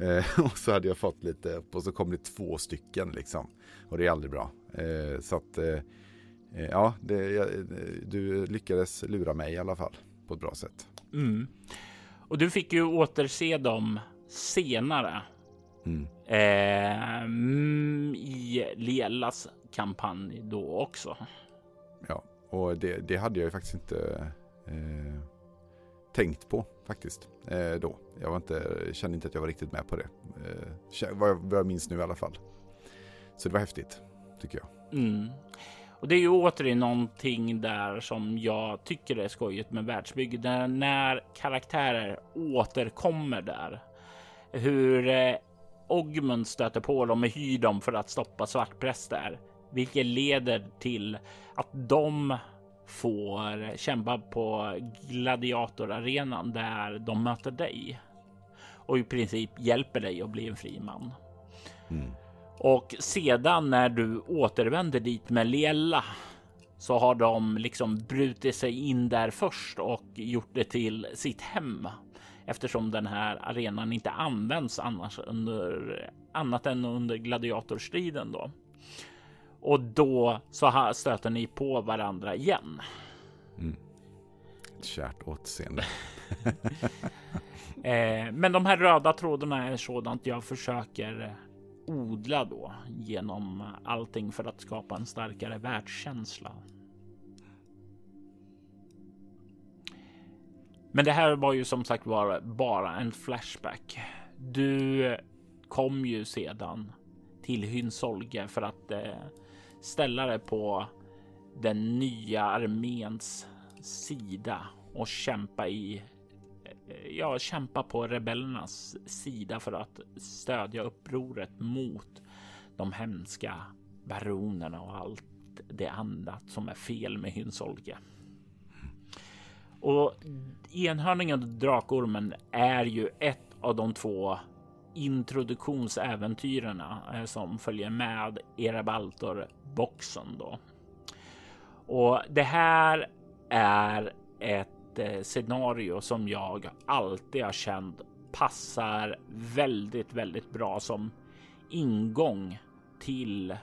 Eh, <laughs> och så hade jag fått lite, och så kom det två stycken liksom. Och det är aldrig bra. Eh, så att, eh, eh ja, det, jag, du lyckades lura mig i alla fall på ett bra sätt. Mm. Och du fick ju återse dem senare Mm. Eh, mm, I Lielas kampanj då också. Ja, och det, det hade jag ju faktiskt inte eh, tänkt på faktiskt eh, då. Jag var inte, kände inte att jag var riktigt med på det. Eh, vad, jag, vad jag minns nu i alla fall. Så det var häftigt, tycker jag. Mm. Och det är ju återigen någonting där som jag tycker är skojigt med världsbygge. Där när karaktärer återkommer där. Hur eh, Ogmund stöter på dem och hyr dem för att stoppa svartpräster, vilket leder till att de får kämpa på gladiatorarenan där de möter dig och i princip hjälper dig att bli en fri man. Mm. Och sedan när du återvänder dit med Liella så har de liksom brutit sig in där först och gjort det till sitt hem eftersom den här arenan inte används annars under annat än under gladiatorstriden då. Och då så stöter ni på varandra igen. Mm. Kärt återseende. <laughs> eh, men de här röda trådarna är sådant jag försöker odla då genom allting för att skapa en starkare världskänsla. Men det här var ju som sagt var bara en flashback. Du kom ju sedan till Hynsolge för att eh, ställa dig på den nya arméns sida och kämpa i ja, kämpa på rebellernas sida för att stödja upproret mot de hemska baronerna och allt det annat som är fel med Hynsolke. Och enhörningen och drakormen är ju ett av de två introduktionsäventyrerna eh, som följer med Erebaltor boxen då. Och det här är ett eh, scenario som jag alltid har känt passar väldigt, väldigt bra som ingång till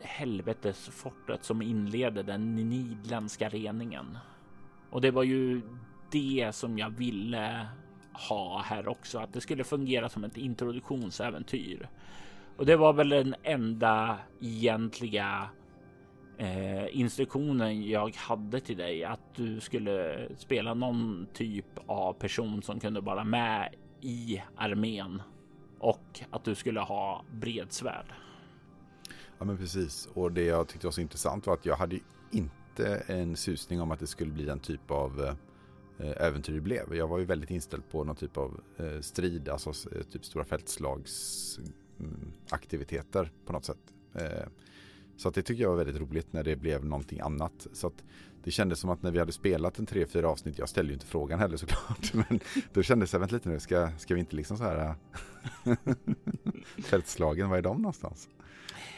helvetesfortet som inleder den nidländska reningen. Och det var ju det som jag ville ha här också, att det skulle fungera som ett introduktionsäventyr. Och det var väl den enda egentliga eh, instruktionen jag hade till dig att du skulle spela någon typ av person som kunde vara med i armén och att du skulle ha bredsvärd. Ja, men precis. Och det jag tyckte var så intressant var att jag hade inte en susning om att det skulle bli en typ av eh, Eh, äventyr det blev. Jag var ju väldigt inställd på någon typ av eh, strid, alltså eh, typ stora fältslagsaktiviteter på något sätt. Så att det tycker jag var väldigt roligt när det blev någonting annat. Så att det kändes som att när vi hade spelat en tre, fyra avsnitt, jag ställde ju inte frågan heller såklart, <laughs> men då kändes det, vänta lite nu, ska, ska vi inte liksom så här <laughs> fältslagen, var är de någonstans?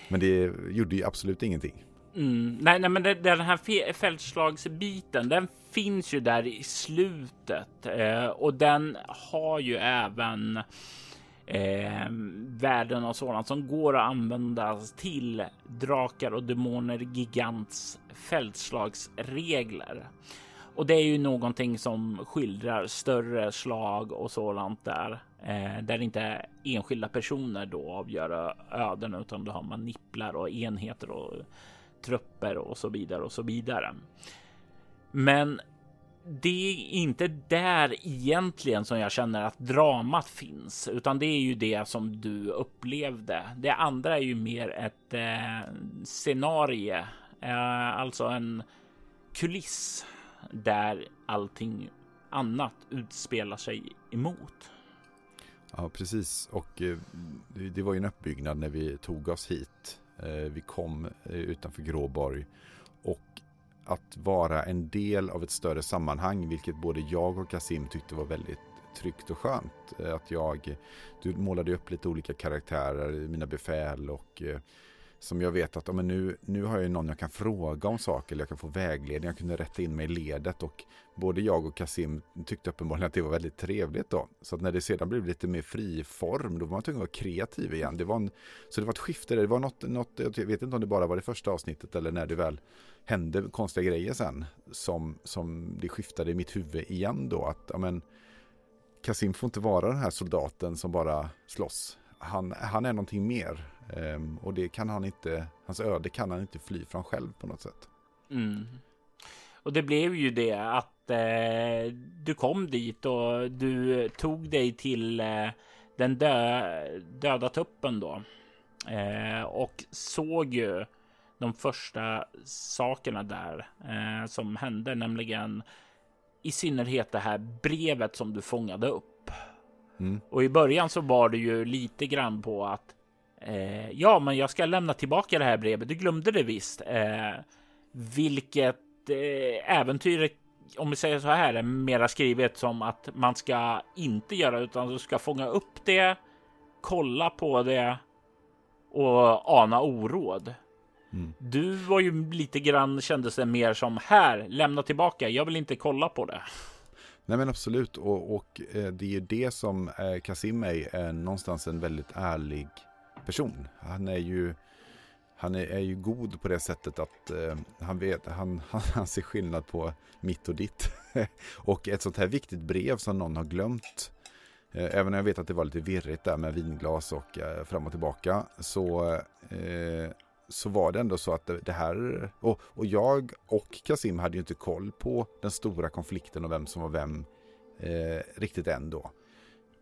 Men det gjorde ju absolut ingenting. Mm, nej, nej, men det, den här fältslagsbiten, den finns ju där i slutet eh, och den har ju även eh, värden och sådant som går att använda till drakar och demoner gigants fältslagsregler. Och det är ju någonting som skildrar större slag och sådant där, eh, där inte enskilda personer då avgör öden, utan då har man nipplar och enheter och trupper och så vidare och så vidare. Men det är inte där egentligen som jag känner att dramat finns, utan det är ju det som du upplevde. Det andra är ju mer ett eh, scenarie, eh, alltså en kuliss där allting annat utspelar sig emot. Ja, precis. Och eh, det var ju en uppbyggnad när vi tog oss hit. Eh, vi kom eh, utanför Gråborg och att vara en del av ett större sammanhang, vilket både jag och Kasim tyckte var väldigt tryggt och skönt. Eh, att jag, du målade upp lite olika karaktärer, mina befäl och eh, som jag vet att men nu, nu har jag någon jag kan fråga om saker eller jag kan få vägledning. Jag kunde rätta in mig i ledet och både jag och Kasim tyckte uppenbarligen att det var väldigt trevligt då. Så att när det sedan blev lite mer fri form då var man tvungen att vara kreativ igen. Det var en, så det var ett skifte där. Det var något, något, jag vet inte om det bara var det första avsnittet eller när det väl hände konstiga grejer sen som, som det skiftade i mitt huvud igen då. Att amen, Kasim får inte vara den här soldaten som bara slåss. Han, han är någonting mer. Um, och det kan han inte, hans öde kan han inte fly från själv på något sätt. Mm. Och det blev ju det att eh, du kom dit och du tog dig till eh, den dö döda tuppen då. Eh, och såg ju de första sakerna där eh, som hände, nämligen i synnerhet det här brevet som du fångade upp. Mm. Och i början så var det ju lite grann på att eh, ja, men jag ska lämna tillbaka det här brevet. Du glömde det visst. Eh, vilket eh, äventyret, om vi säger så här, är mera skrivet som att man ska inte göra utan du ska fånga upp det, kolla på det och ana oråd. Mm. Du var ju lite grann kändes det mer som här, lämna tillbaka. Jag vill inte kolla på det. Nej men absolut och, och eh, det är ju det som eh, Kasim är, är någonstans en väldigt ärlig person. Han är ju han är, är ju god på det sättet att eh, han vet, han, han, <laughs> han ser skillnad på mitt och ditt. <laughs> och ett sånt här viktigt brev som någon har glömt. Eh, även om jag vet att det var lite virrigt där med vinglas och eh, fram och tillbaka. Så eh, så var det ändå så att det, här, och, och jag och Kasim hade ju inte koll på den stora konflikten och vem som var vem eh, riktigt än då.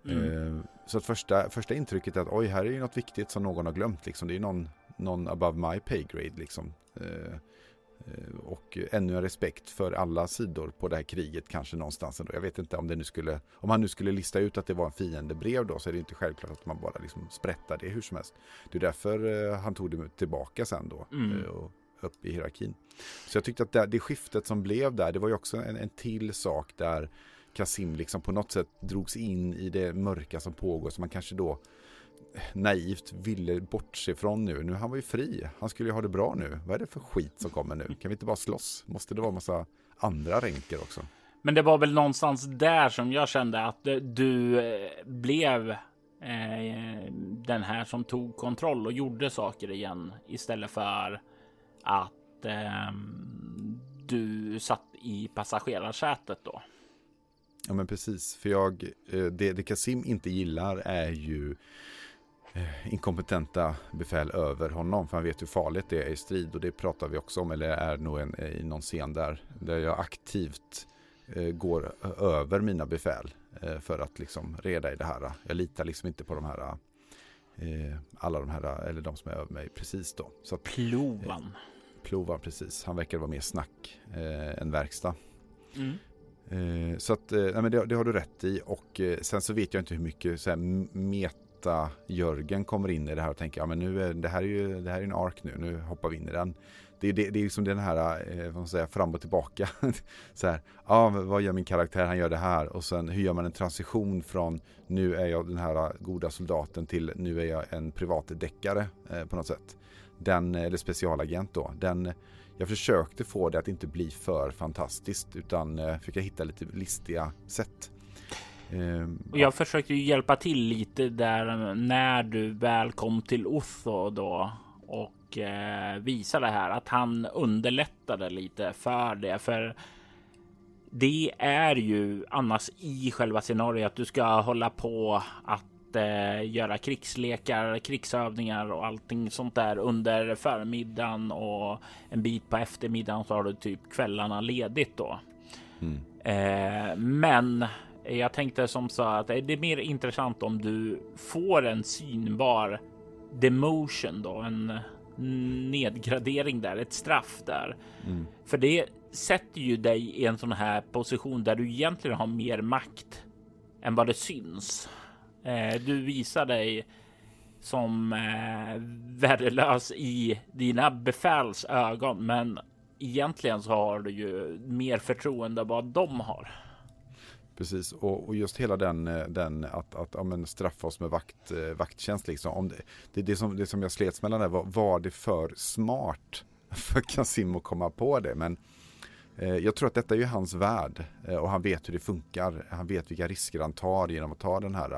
Mm. Eh, så att första, första intrycket är att oj, här är ju något viktigt som någon har glömt. Liksom. Det är någon, någon above my pay grade. Liksom. Eh, eh, och ännu en respekt för alla sidor på det här kriget kanske någonstans. Ändå. Jag vet inte om det nu skulle, om han nu skulle lista ut att det var en fiendebrev då så är det inte självklart att man bara liksom sprättar det hur som helst. Det är därför han tog det tillbaka sen då. Mm. Och upp i hierarkin. Så jag tyckte att det, det skiftet som blev där, det var ju också en, en till sak där Kasim liksom på något sätt drogs in i det mörka som pågår som man kanske då eh, naivt ville bortse från nu. Nu han var ju fri. Han skulle ju ha det bra nu. Vad är det för skit som kommer nu? Kan vi inte bara slåss? Måste det vara massa andra ränker också? Men det var väl någonstans där som jag kände att eh, du eh, blev den här som tog kontroll och gjorde saker igen istället för att eh, du satt i passagerarsätet då. Ja men precis, för jag, eh, det, det Kasim inte gillar är ju eh, inkompetenta befäl över honom. För han vet hur farligt det är i strid och det pratar vi också om. Eller är nog en, i någon scen där. Där jag aktivt eh, går över mina befäl. Eh, för att liksom reda i det här. Jag litar liksom inte på de här. Eh, alla de här, eller de som är över mig precis då. Så att, Plovan. Eh, Plovan precis. Han verkar vara mer snack än verkstad. Mm. Eh, så att, eh, nej, men det, det, har du rätt i och eh, sen så vet jag inte hur mycket så här, meta-Jörgen kommer in i det här och tänker ja men nu är det här är ju det här är en ark nu, nu hoppar vi in i den. Det, det, det är liksom den här, eh, vad man säger, fram och tillbaka. <laughs> så här, ah, vad gör min karaktär, han gör det här och sen hur gör man en transition från nu är jag den här eh, goda soldaten till nu är jag en privatdeckare eh, på något sätt. Den, eh, eller specialagent då, den jag försökte få det att inte bli för fantastiskt utan eh, försöka hitta lite listiga sätt. Um, jag ja. försökte ju hjälpa till lite där när du väl kom till Otho då och eh, visa det här att han underlättade lite för det. För det är ju annars i själva scenariot att du ska hålla på att eh, göra krigslekar, krigsövningar och allting sånt där under förmiddagen och en bit på eftermiddagen så har du typ kvällarna ledigt då. Mm. Eh, men jag tänkte som så att det är mer intressant om du får en synbar demotion då, en nedgradering där, ett straff där. Mm. För det sätter ju dig i en sån här position där du egentligen har mer makt än vad det syns. Eh, du visar dig som eh, värdelös i dina befäls ögon, men egentligen så har du ju mer förtroende vad de har. Precis, och, och, just hela den, eh, den att, att ja, men straffa oss med vakt, eh, vakttjänst. Liksom. Om det, det, det, som, det som jag slets mellan där var, var det för smart <laughs> för Kasim att komma på det? Men Eh, jag tror att detta är ju hans värld eh, och han vet hur det funkar. Han vet vilka risker han tar genom att ta den här,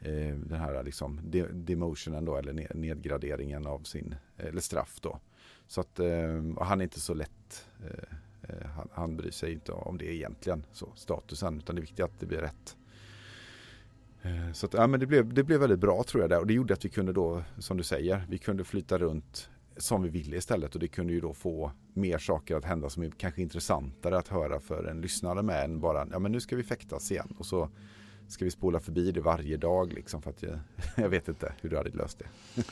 eh, den här liksom demotionen då, eller nedgraderingen av sin, eller straff då. Så att han är inte så lätt han, han bryr sig inte om det egentligen, så statusen, utan det är viktigt att det blir rätt. Så att, ja, men det, blev, det blev väldigt bra tror jag där och det gjorde att vi kunde då, som du säger, vi kunde flytta runt som vi ville istället och det kunde ju då få mer saker att hända som är kanske intressantare att höra för en lyssnare med än bara, ja men nu ska vi fäktas igen och så ska vi spola förbi det varje dag liksom för att jag, <laughs> jag vet inte hur du hade löst det.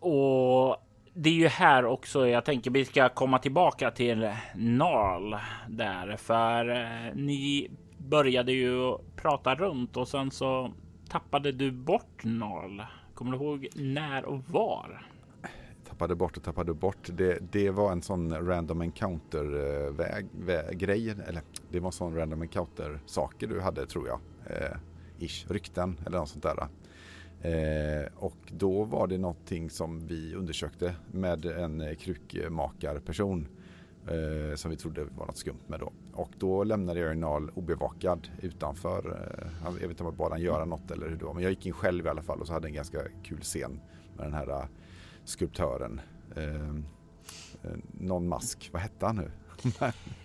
<laughs> och det är ju här också jag tänker vi ska komma tillbaka till Narl där, för eh, ni började ju prata runt och sen så tappade du bort Narl. Kommer du ihåg när och var? Tappade bort och tappade bort. Det, det var en sån random encounter eh, väg, väg, grej. eller det var en sån random encounter saker du hade tror jag. Eh, ish, rykten eller något sånt där. Eh, och då var det någonting som vi undersökte med en eh, krukmakarperson eh, som vi trodde var något skumt med då. Och då lämnade jag Nal obevakad utanför. Eh, jag vet inte om jag bad han göra något eller hur det var, men jag gick in själv i alla fall och så hade en ganska kul scen med den här uh, skulptören. Eh, eh, någon mask, vad hette han nu?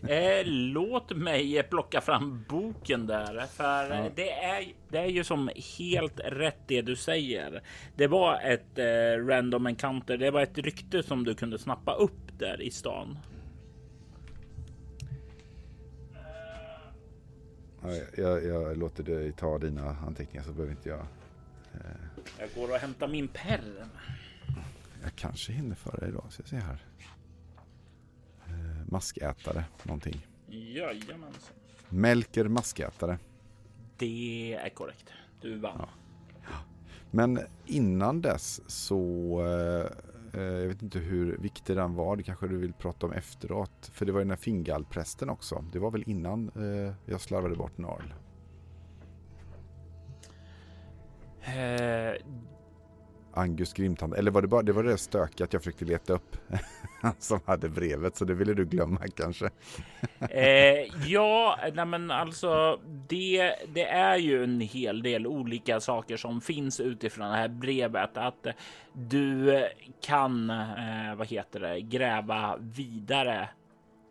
<laughs> eh, låt mig plocka fram boken där, för ja. det, är, det är ju som helt rätt det du säger. Det var ett eh, random encounter. Det var ett rykte som du kunde snappa upp där i stan. Jag, jag, låter dig ta dina anteckningar så behöver inte jag. Eh... Jag går och hämtar min perm. Jag kanske hinner före idag. Ska se här maskätare någonting. Jajamensan. Melker maskätare. Det är korrekt. Du vann. Ja. Men innan dess så eh, eh, Eh, jag vet inte hur viktig den var. Det kanske du vill prata om efteråt. För det var ju den här Fingalprästen också. Det var väl innan eh, jag slarvade bort Narl. Eh, Angus Grimtand. Eller var det bara det, var det stökiga jag försökte leta upp? <laughs> som hade brevet, så det ville du glömma kanske? <laughs> eh, ja, nej men alltså det, det är ju en hel del olika saker som finns utifrån det här brevet. Att du kan, eh, vad heter det, gräva vidare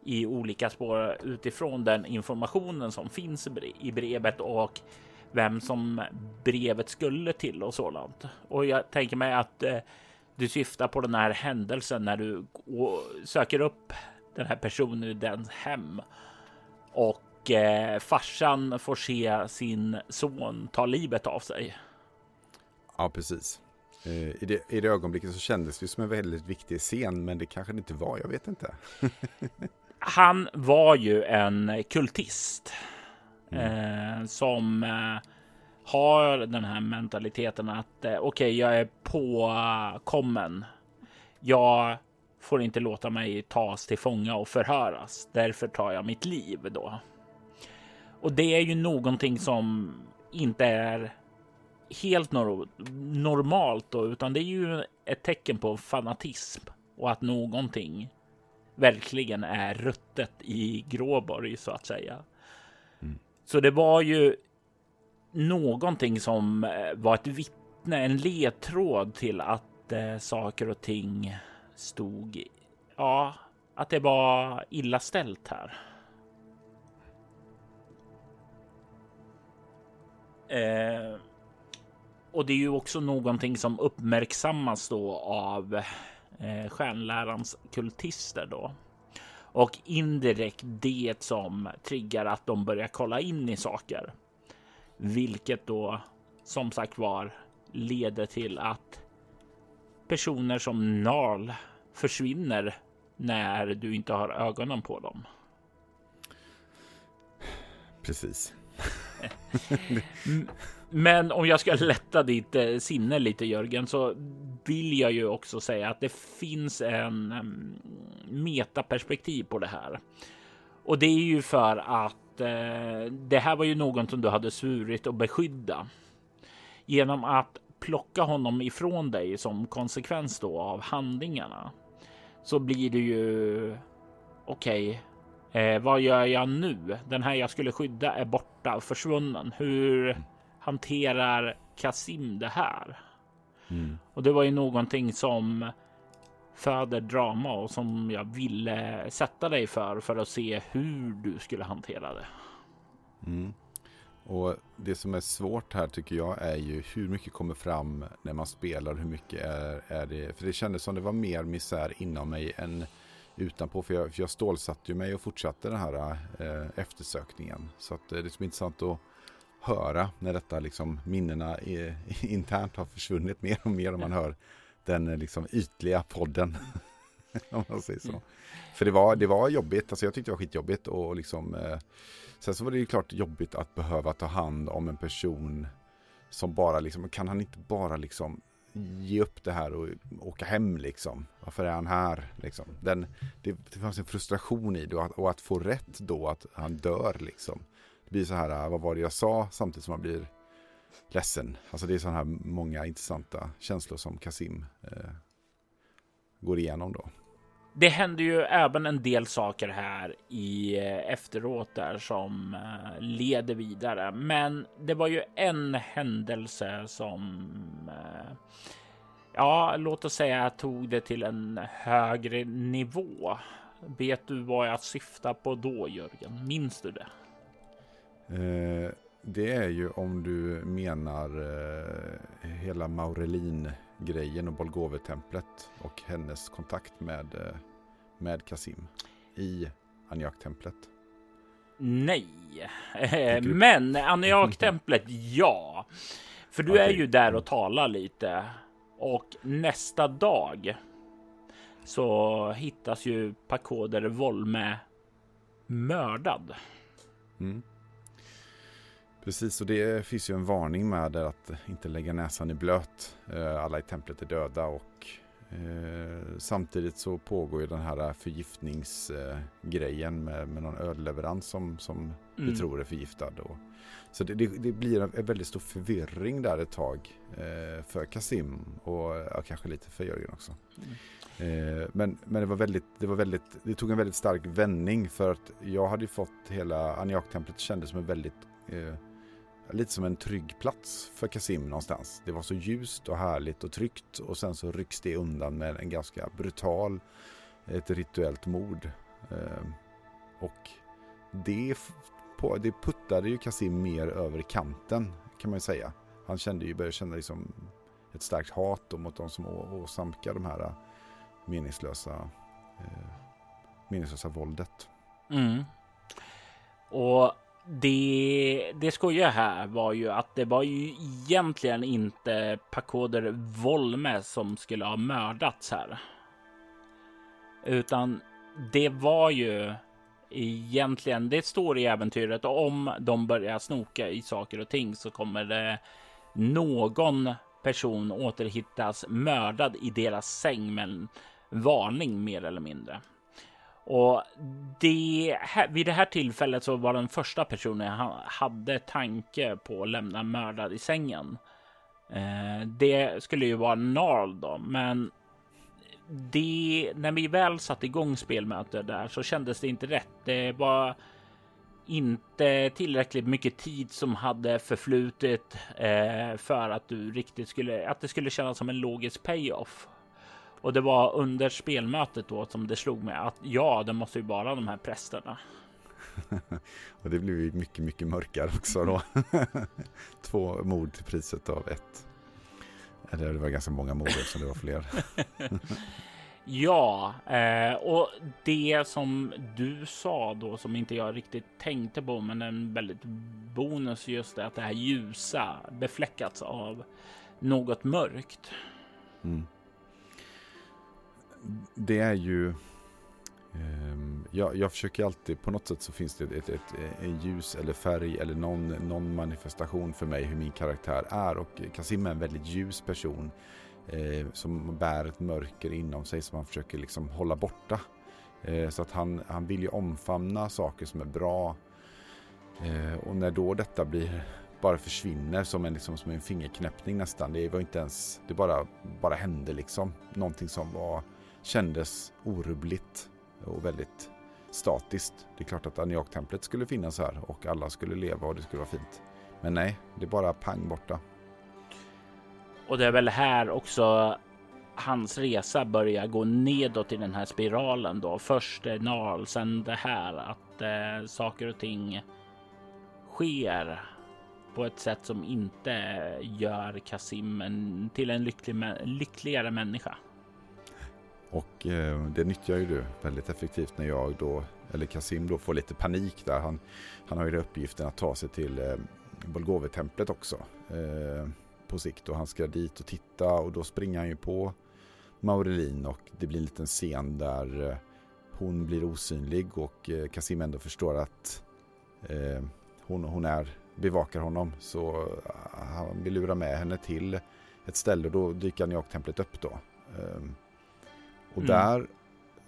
i olika spår utifrån den informationen som finns i brevet och vem som brevet skulle till och sådant. Och jag tänker mig att eh, du syftar på den här händelsen när du söker upp den här personen i dens hem och eh, farsan får se sin son ta livet av sig. Ja, precis. Eh, I det, I det ögonblicket så kändes det som en väldigt viktig scen, men det kanske det inte var. Jag vet inte. <laughs> Han var ju en kultist mm. eh, som eh, har den här mentaliteten att eh, okej, okay, jag är påkommen. Jag får inte låta mig tas till fånga och förhöras. Därför tar jag mitt liv då. Och det är ju någonting som inte är helt nor normalt då, utan det är ju ett tecken på fanatism och att någonting verkligen är ruttet i Gråborg så att säga. Så det var ju någonting som eh, var ett vittne, en ledtråd till att eh, saker och ting stod, ja, att det var illa ställt här. Eh, och det är ju också någonting som uppmärksammas då av eh, stjärnlärans kultister då. Och indirekt det som triggar att de börjar kolla in i saker. Vilket då som sagt var leder till att personer som Narl försvinner när du inte har ögonen på dem. Precis. <laughs> <laughs> Men om jag ska <laughs> lätta ditt eh, sinne lite Jörgen så vill jag ju också säga att det finns en metaperspektiv på det här. Och det är ju för att eh, det här var ju någon som du hade svurit att beskydda. Genom att plocka honom ifrån dig som konsekvens då av handlingarna så blir det ju okej. Okay, eh, vad gör jag nu? Den här jag skulle skydda är borta, försvunnen. Hur hanterar Kasim det här? Mm. Och det var ju någonting som föder drama och som jag ville sätta dig för för att se hur du skulle hantera det. Mm. Och det som är svårt här tycker jag är ju hur mycket kommer fram när man spelar. Hur mycket är, är det? För det kändes som det var mer misär inom mig än utanpå. För jag, för jag stålsatte ju mig och fortsatte den här eh, eftersökningen. Så att, eh, det är som intressant att höra när detta liksom minnena är, <laughs> internt har försvunnit mer och mer om man hör den eh, liksom ytliga podden. <laughs> om man säger så. För det var, det var jobbigt, alltså jag tyckte det var skitjobbigt och liksom eh, Sen så var det ju klart jobbigt att behöva ta hand om en person som bara liksom, kan han inte bara liksom ge upp det här och åka hem liksom? Varför är han här liksom? Den, det, det fanns en frustration i det och att, och att, få rätt då att han dör liksom. Det blir så här, äh, vad var det jag sa? Samtidigt som man blir ledsen. Alltså det är sådana här många intressanta känslor som Kasim eh, går igenom då. Det händer ju även en del saker här i eh, efteråt där som eh, leder vidare. Men det var ju en händelse som eh, ja, låt oss säga tog det till en högre nivå. Vet du vad jag syftar på då Jörgen? Minns du det? Eh, det är ju om du menar eh, hela Maurelin-grejen och Bolgove-templet och hennes kontakt med, eh, med Kasim i Aniak-templet. Nej, men Aniak-templet <laughs> ja. För du okay. är ju där och talar lite och nästa dag så hittas ju Pakoder Volme mördad. Mm. Precis, och det finns ju en varning med att inte lägga näsan i blöt. Eh, alla i templet är döda och eh, samtidigt så pågår ju den här förgiftningsgrejen med, med någon ölleverans som, som mm. vi tror är förgiftad. Och, så det, det, det, blir en, väldigt stor förvirring där ett tag eh, för Kasim och ja, kanske lite för Jörgen också. Mm. Men, men det var väldigt, det var väldigt, det tog en väldigt stark vändning för att jag hade fått hela Aniak-templet kändes som en väldigt eh, lite som en trygg plats för Kasim någonstans. Det var så ljust och härligt och tryggt och sen så rycks det undan med en ganska brutal, ett rituellt mord. Ehm, och det, på, det puttade ju Kasim mer över kanten kan man ju säga. Han kände ju, började känna liksom ett starkt hat mot de som åsamkar de här eh, meningslösa, eh, meningslösa våldet. Mm. Och det, det skojiga här var ju att det var ju egentligen inte Pakoder Volme som skulle ha mördats här. Utan det var ju egentligen, det står i äventyret, om de börjar snoka i saker och ting så kommer det någon person återhittas mördad i deras säng med en varning mer eller mindre. Och det, vid det här tillfället så var den första personen jag hade tanke på att lämna mördad i sängen. Eh, det skulle ju vara Narl då, men det, när vi väl satte igång spelmötet där så kändes det inte rätt. Det var inte tillräckligt mycket tid som hade förflutit eh, för att du riktigt skulle, att det skulle kännas som en logisk payoff. Och det var under spelmötet då som det slog mig att ja, det måste ju vara de här prästerna. <laughs> och det blev ju mycket, mycket mörkare också då. <laughs> Två mord till priset av ett. Eller det var ganska många mord som det var fler. <laughs> ja, eh, och det som du sa då som inte jag riktigt tänkte på, men en väldigt bonus just det att det här ljusa befläckats av något mörkt. Mm det är ju... Ehm, jag, jag, försöker alltid, på något sätt så finns det ett, ett, ett, en ljus eller färg eller någon, någon manifestation för mig hur min karaktär är. Och Kasim är en väldigt ljus person eh, som bär ett mörker inom sig som han försöker liksom hålla borta. Eh, så att han, han vill ju omfamna saker som är bra. Eh, och när då detta blir bara försvinner som en, liksom, som en fingerknäppning nästan. Det var inte ens, det bara, bara hände liksom. Någonting som var kändes orubbligt och väldigt statiskt. Det är klart att Aniak-templet skulle finnas här och alla skulle leva och det skulle vara fint. Men nej, det är bara pang borta. Och det är väl här också hans resa börjar gå nedåt i den här spiralen då. Först Narl, sen det här att eh, saker och ting sker på ett sätt som inte gör Kasim en, till en lycklig, lyckligare människa. Och eh, det nyttjar ju du väldigt effektivt när jag då, eller Kasim då får lite panik där. Han, han har ju uppgiften att ta sig till eh, Bolgove-templet också eh, på sikt och han ska dit och titta och då springer han ju på Maurelin och det blir en liten scen där eh, hon blir osynlig och eh, Kasim ändå förstår att eh, hon, hon är, bevakar honom så eh, han vill lura med henne till ett ställe och då dyker Aniak-templet upp då. Eh, och mm. där,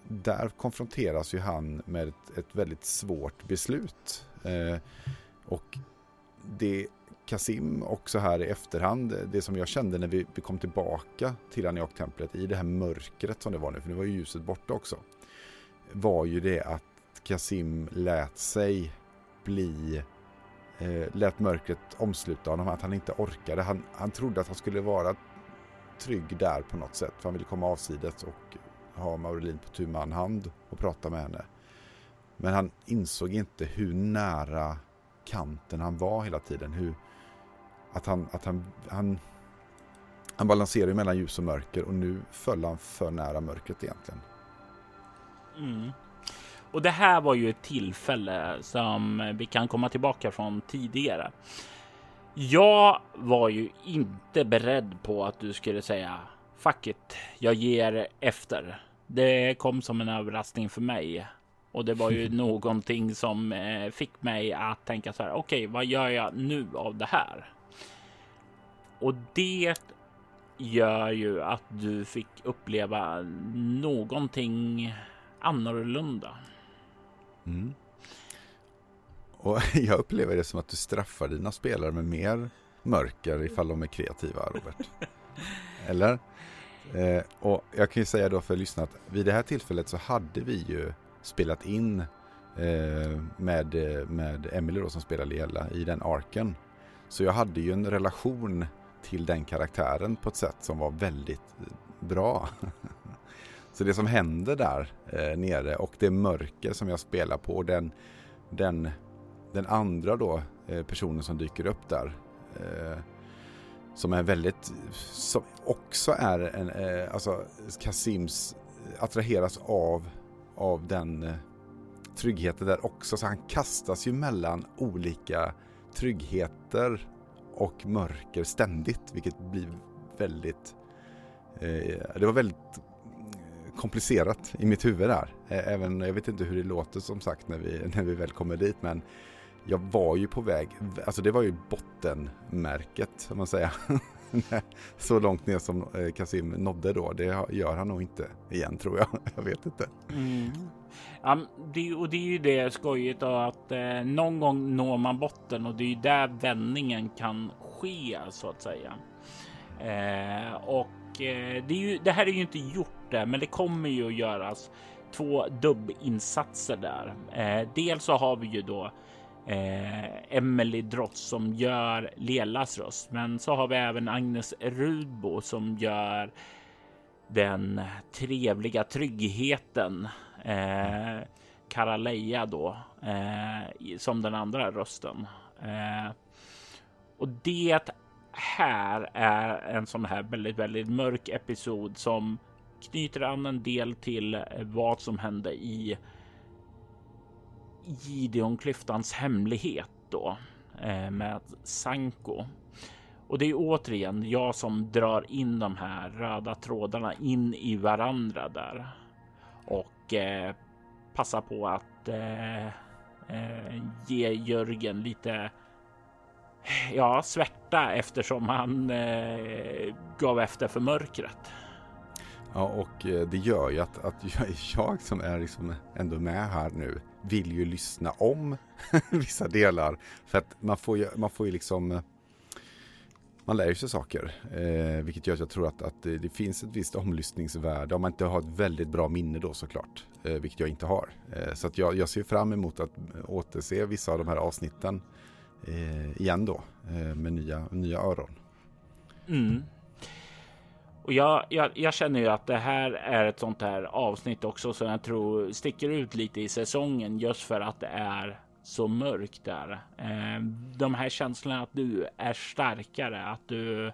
där konfronteras ju han med ett, ett väldigt svårt beslut. Eh, och det Kasim också här i efterhand, det som jag kände när vi, vi kom tillbaka till Aniak-templet i det här mörkret som det var nu, för nu var ju ljuset borta också, var ju det att Kasim lät sig bli eh, lät mörkret omsluta honom, att han inte orkade. Han, han trodde att han skulle vara trygg där på något sätt, för han ville komma avsides och ha Maurelin på tu man hand och prata med henne. Men han insåg inte hur nära kanten han var hela tiden. Hur, att han, att han, han, han balanserade mellan ljus och mörker och nu föll han för nära mörkret egentligen. Mm. Och det här var ju ett tillfälle som vi kan komma tillbaka från tidigare. Jag var ju inte beredd på att du skulle säga fuck it, jag ger efter. Det kom som en överraskning för mig och det var ju <laughs> någonting som eh, fick mig att tänka så här. Okej, okay, vad gör jag nu av det här? Och det gör ju att du fick uppleva någonting annorlunda. Mm. Och <laughs> jag upplever det som att du straffar dina spelare med mer mörker ifall de är kreativa, Robert. <laughs> Eller? Eh, och jag kan ju säga då för lyssnarna att vid det här tillfället så hade vi ju spelat in eh, med, med Emily då som spelar Liella i den arken. Så jag hade ju en relation till den karaktären på ett sätt som var väldigt bra. <laughs> Så det som händer där eh, nere och det mörker som jag spelar på den, den, den andra då eh, personen som dyker upp där eh, som är väldigt, som också är en, eh, alltså Kasims attraheras av, av den eh, tryggheten där också. Så han kastas ju mellan olika tryggheter och mörker ständigt, vilket blir väldigt, eh, det var väldigt eh, komplicerat i mitt huvud där. Även, jag vet inte hur det låter som sagt när vi, <laughs> när vi väl kommer dit men jag var ju på väg, alltså det var ju bottenmärket om man säger. <laughs> så långt ner som eh, Kasim nådde då, det gör han nog inte igen tror jag. <laughs> Jag vet inte. Mm. Ja, det, och det är ju det skojigt då, att eh, någon gång når man botten och det är ju där vändningen kan ske så att säga. Eh, och eh, det, är ju, det här är ju inte gjort det, men det kommer ju att göras två dubbinsatser där. Eh, dels så har vi ju då eh, Emily Drott som gör Lelas röst, men så har vi även Agnes Rudbo som gör den trevliga tryggheten eh, Karaleja då eh, som den andra rösten. Eh, och det här är en sån här väldigt, väldigt mörk episod som knyter an en del till vad som hände i Gideon-klyftans hemlighet då eh, med Sanko. Och det är återigen jag som drar in de här röda trådarna in i varandra där och eh, passar på att eh, eh, ge Jörgen lite ja, svärta eftersom han eh, gav efter för mörkret. Ja, och eh, det gör ju att, att jag, <laughs> jag som är liksom ändå med här nu vill ju lyssna om <laughs> vissa delar. För att man får ju, man får ju liksom eh, man lär sig saker, eh, vilket gör att jag tror att, att det, det, finns ett visst omlyssningsvärde om man inte har ett väldigt bra minne då såklart, eh, vilket jag inte har. Eh, så att jag, jag ser fram emot att återse vissa av de här avsnitten eh, igen då eh, med nya, nya öron. Mm. Och jag, jag, jag, känner ju att det här är ett sånt här avsnitt också som jag tror sticker ut lite i säsongen just för att det är så mörkt där. Eh, de här känslorna att du är starkare, att du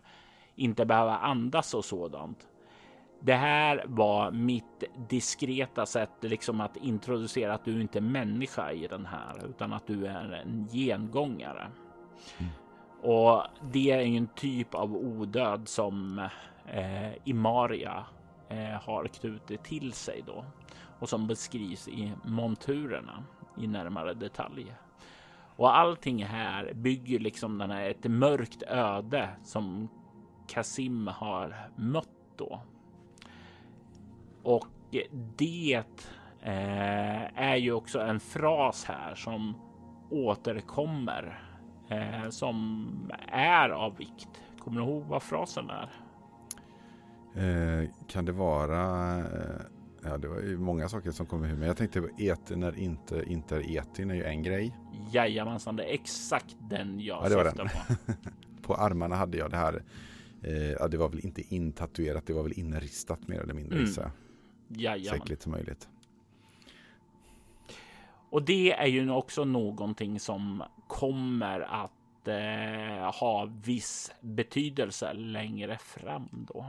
inte behöver andas och sådant. Det här var mitt diskreta sätt liksom att introducera att du inte är människa i den här utan att du är en gengångare. Mm. Och det är en typ av odöd som eh, Imaria eh, har knutit till sig då och som beskrivs i monturerna i närmare detalj. Och allting här bygger liksom den här ett mörkt öde som Kasim har mött då. Och det eh, är ju också en fras här som återkommer eh, som är av vikt. Kommer du ihåg vad frasen är? Eh, kan det vara eh, Ja, det var ju många saker som kom ihåg. Men jag tänkte på etin när inte, inte är etin är ju en grej. Jajamensan, det är exakt den jag ja, det var den. på. <laughs> på armarna hade jag det här. Eh, ja, det var väl inte intatuerat, det var väl inristat mer eller mindre. Mm. Så Säkert som möjligt. Och det är ju också någonting som kommer att eh, ha viss betydelse längre fram då.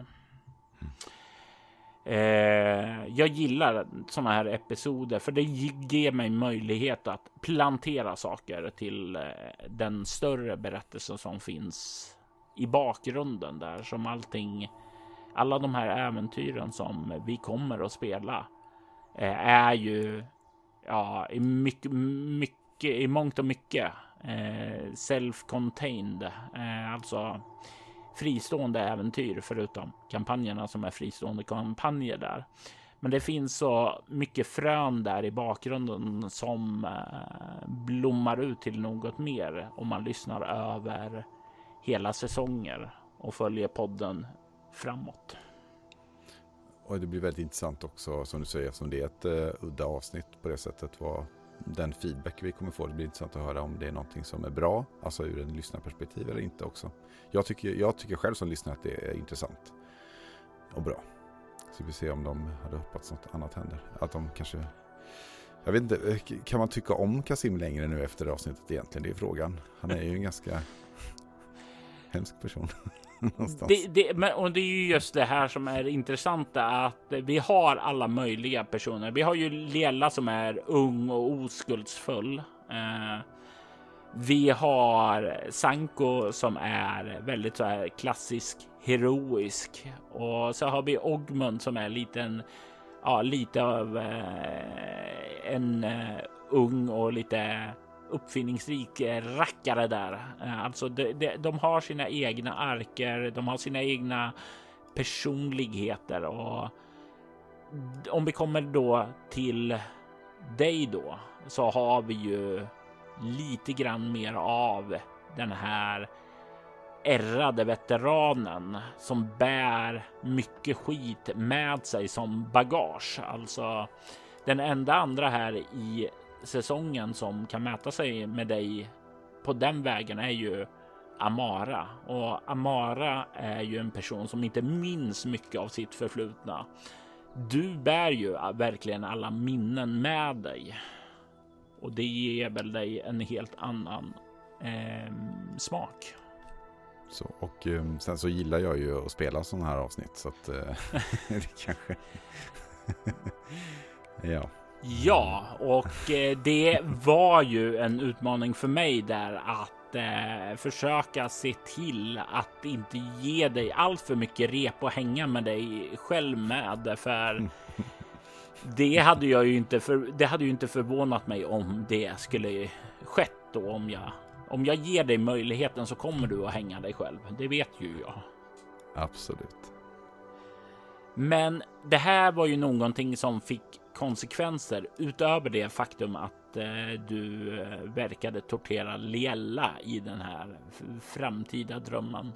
Eh, jag gillar sådana här episoder för det ger mig möjlighet att plantera saker till eh, den större berättelsen som finns i bakgrunden där som allting. Alla de här äventyren som vi kommer att spela eh, är ju ja, i mycket, mycket i mångt och mycket eh, self-contained, eh, alltså fristående äventyr förutom kampanjerna som är fristående kampanjer där. Men det finns så mycket frön där i bakgrunden som eh, blommar ut till något mer om man lyssnar över hela säsonger och följer podden framåt. Och det blir väldigt intressant också som du säger, som det är ett uh, udda avsnitt på det sättet. Vad den feedback vi kommer få, det blir intressant att höra om det är någonting som är bra, alltså ur en lyssnarperspektiv eller inte också. Jag tycker, jag tycker själv som lyssnare att det är intressant och bra. Så vi ser om de hade hoppats något annat händer. Att de kanske... Jag vet inte, kan man tycka om Kasim längre nu efter det avsnittet egentligen? Det är frågan. Han är ju en ganska hemsk person. <laughs> det, det, men, och det är ju just det här som är intressanta att vi har alla möjliga personer. Vi har ju Lela som är ung och oskuldsfull. Eh, vi har Sanko som är väldigt så här klassisk heroisk och så har vi Ogmund som är liten ja, lite av eh, en eh, ung och lite uppfinningsrik eh, rackare där. Eh, alltså de, de, de, har sina egna arker, de har sina egna personligheter och om vi kommer då till dig då så har vi ju lite grann mer av den här ärrade veteranen som bär mycket skit med sig som bagage. Alltså den enda andra här i säsongen som kan mäta sig med dig på den vägen är ju Amara och Amara är ju en person som inte minns mycket av sitt förflutna. Du bär ju verkligen alla minnen med dig och det ger väl dig en helt annan eh, smak. Så, och um, sen så gillar jag ju att spela sådana här avsnitt så att uh, <laughs> det kanske... <laughs> ja. Ja, och eh, det var ju en utmaning för mig där att eh, försöka se till att inte ge dig allt för mycket rep och hänga med dig själv med. För det hade jag ju inte, för, det hade ju inte förvånat mig om det skulle skett då om jag om jag ger dig möjligheten så kommer du att hänga dig själv. Det vet ju jag. Absolut. Men det här var ju någonting som fick konsekvenser utöver det faktum att eh, du eh, verkade tortera Liella i den här framtida drömmen.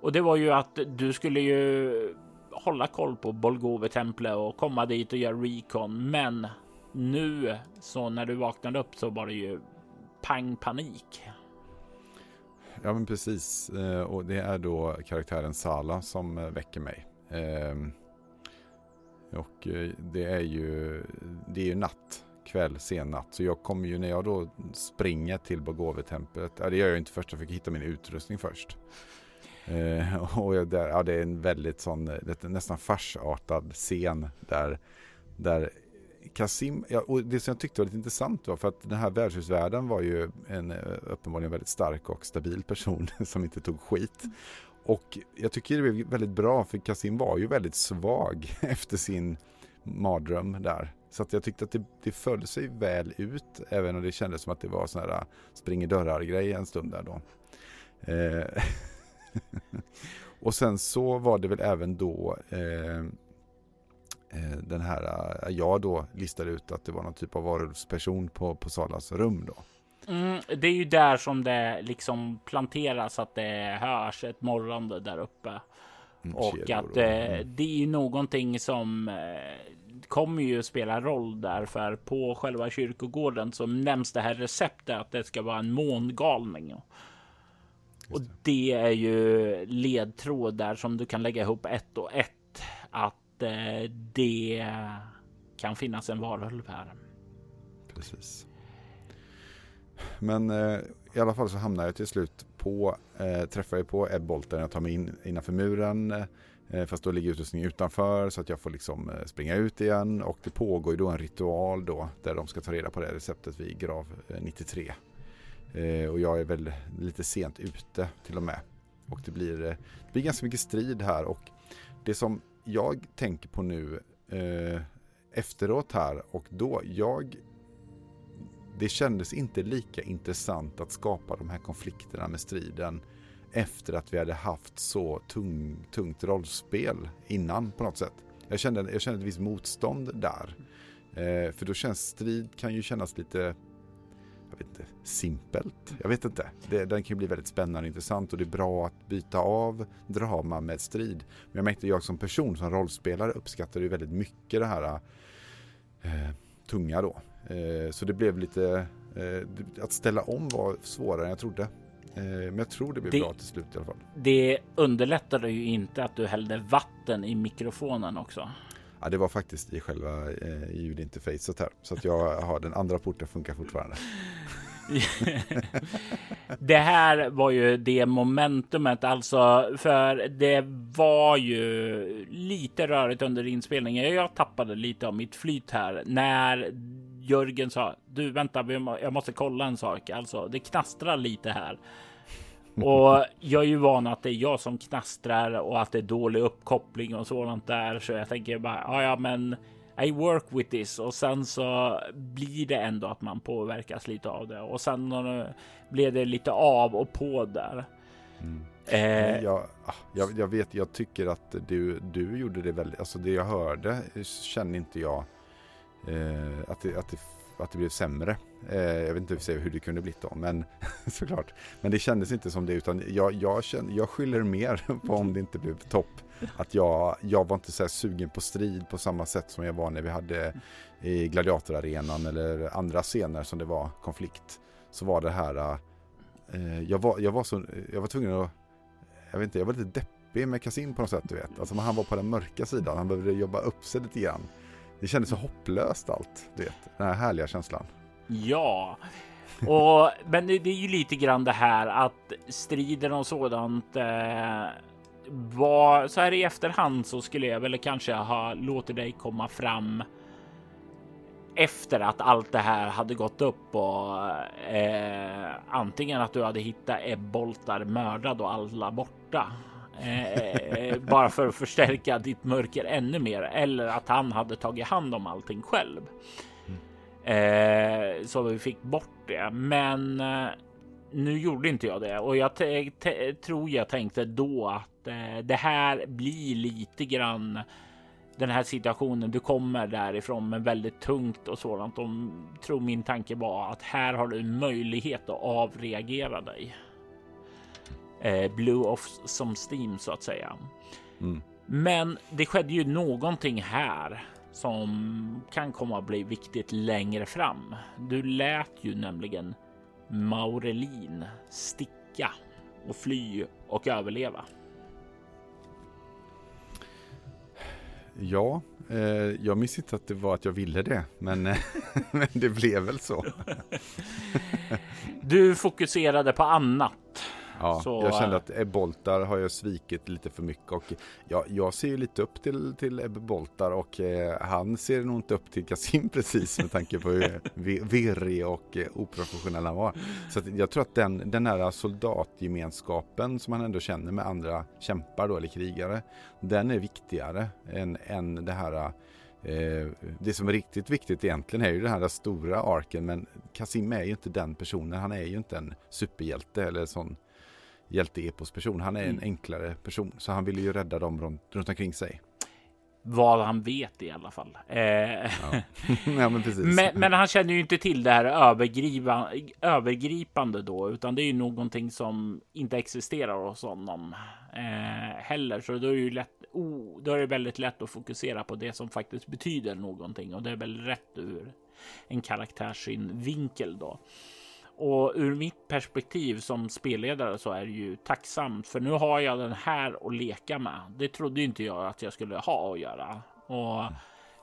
Och det var ju att du skulle ju hålla koll på Bolgove-templet och komma dit och göra recon. Men nu så när du vaknade upp så var det ju pang panik. Ja men precis eh, och det är då karaktären Sala som eh, väcker mig. Ehm, och eh, det är ju, det är ju natt, kväll, sen natt. Så jag kommer ju när jag då springer till Bogovetemplet, ja, det gör jag inte först, jag fick hitta min utrustning först. Eh, <laughs> och jag, där, ja, det är en väldigt sån, eh, nästan farsartad scen där, där Kasim, ja, och det som jag tyckte var lite intressant var för att den här värdshusvärden var ju en uppenbarligen väldigt stark och stabil person <laughs> som inte tog skit. Och jag tycker det blev väldigt bra för Kasim var ju väldigt svag <laughs> efter sin mardröm där. Så att jag tyckte att det, det föll sig väl ut även om det kändes som att det var sån här äh, springer dörrar grej en stund där då. Eh <laughs> och sen så var det väl även då eh, eh den här, äh, jag då listade ut att det var någon typ av varulvsperson på, på Salas rum då. Mm, det är ju där som det liksom planteras att det hörs ett morrande där uppe. Mm, och att eh, mm. det är ju någonting som eh, kommer ju spela roll där för på själva kyrkogården så nämns det här receptet att det ska vara en mångalning. Och det är ju ledtråd där som du kan lägga ihop ett och ett att eh, det kan finnas en varulv här. Precis. Men eh, i alla fall så hamnar jag till slut på, eh, träffar jag på Ed jag tar mig in innanför muren. Eh, fast då ligger utrustningen utanför så att jag får liksom eh, springa ut igen. Och det pågår ju då en ritual då där de ska ta reda på det receptet vid grav eh, 93. Eh, och jag är väl lite sent ute till och med. Och det blir, eh, det blir ganska mycket strid här och det som jag tänker på nu eh, efteråt här och då, jag det kändes inte lika intressant att skapa de här konflikterna med striden efter att vi hade haft så tung, tungt rollspel innan på något sätt. Jag kände, jag kände ett visst motstånd där. Eh, för då känns strid kan ju kännas lite jag vet inte, simpelt. Jag vet inte. Det, den kan ju bli väldigt spännande och intressant och det är bra att byta av drama med strid. Men jag märkte jag som person, som rollspelare uppskattade ju väldigt mycket det här eh, tunga då. Eh, så det blev lite, eh, att ställa om var svårare än jag trodde. Eh, men jag tror det blev det, bra till slut i alla fall. Det underlättade ju inte att du hällde vatten i mikrofonen också. Ja, det var faktiskt i själva eh, ljudinterfacet här. Så att jag har den andra porten funkar fortfarande. <laughs> det här var ju det momentumet, alltså för det var ju lite rörigt under inspelningen. Jag tappade lite av mitt flyt här när Jörgen sa du vänta, jag måste kolla en sak. Alltså, det knastrar lite här och jag är ju van att det är jag som knastrar och att det är dålig uppkoppling och sådant där. Så jag tänker bara, ja, ja, men i work with this och sen så blir det ändå att man påverkas lite av det och sen blev det lite av och på där. Mm. Eh, jag, ah, jag, jag, vet, jag tycker att du, du gjorde det väldigt, alltså det jag hörde känner inte jag eh, att, det, att, det, att det blev sämre. Eh, jag vet inte hur det kunde blivit då, men <laughs> såklart. Men det kändes inte som det, utan jag, jag, känner, jag skyller mer <laughs> på om det inte blev topp. Att jag, jag var inte så sugen på strid på samma sätt som jag var när vi hade i gladiatorarenan eller andra scener som det var konflikt. Så var det här, eh, jag, var, jag, var så, jag var tvungen att, jag vet inte, jag var lite deppig med Kasim på något sätt du vet. Alltså han var på den mörka sidan, han behövde jobba upp sig lite grann. Det kändes så hopplöst allt, du vet. Den här härliga känslan. Ja, och, men det, det, är ju lite grann det här att striden och sådant eh, var så här i efterhand så skulle jag väl kanske ha låtit dig komma fram efter att allt det här hade gått upp och eh, antingen att du hade hittat ebboltar mördad och alla borta. Eh, <laughs> bara för att förstärka ditt mörker ännu mer eller att han hade tagit hand om allting själv. Eh, så vi fick bort det. Men eh, nu gjorde inte jag det och jag tror jag tänkte då att eh, det här blir lite grann den här situationen. Du kommer därifrån med väldigt tungt och sådant. Och tror min tanke var att här har du möjlighet att avreagera dig. Eh, blue off som Steam så att säga. Mm. Men det skedde ju någonting här som kan komma att bli viktigt längre fram. Du lät ju nämligen Maurelin sticka och fly och överleva. Ja, eh, jag minns inte att det var att jag ville det, men, eh, <laughs> men det blev väl så. du fokuserade på annat. Ja, så, jag kände att Ebbe Boltar har jag svikit lite för mycket och ja, jag ser ju lite upp till, till Ebbe Boltar och eh, han ser nog inte upp till Kasim <laughs> precis med tanke på hur virrig och eh, oprofessionell han var. Så jag tror att den, den här soldatgemenskapen som han ändå känner med andra kämpar då, eller krigare, den är viktigare än, än det här Eh, det som är riktigt viktigt egentligen är ju den här stora arken men Kasim är ju inte den personen. Han är ju inte en superhjälte eller sån hjälte-epos-person. Han är en mm. enklare person, så han vill ju rädda dem runt, runt omkring sig. Vad han vet i alla fall. Eh, ja. <laughs> <laughs> ja, men. Men, men, han känner ju inte till det här övergripande då, utan det är ju någonting som inte existerar hos honom eh, heller. Så då är det ju lätt. Oh, då är det väldigt lätt att fokusera på det som faktiskt betyder någonting och det är väl rätt ur en karaktärsvinkel då. Och ur mitt perspektiv som spelledare så är det ju tacksamt för nu har jag den här att leka med. Det trodde inte jag att jag skulle ha att göra och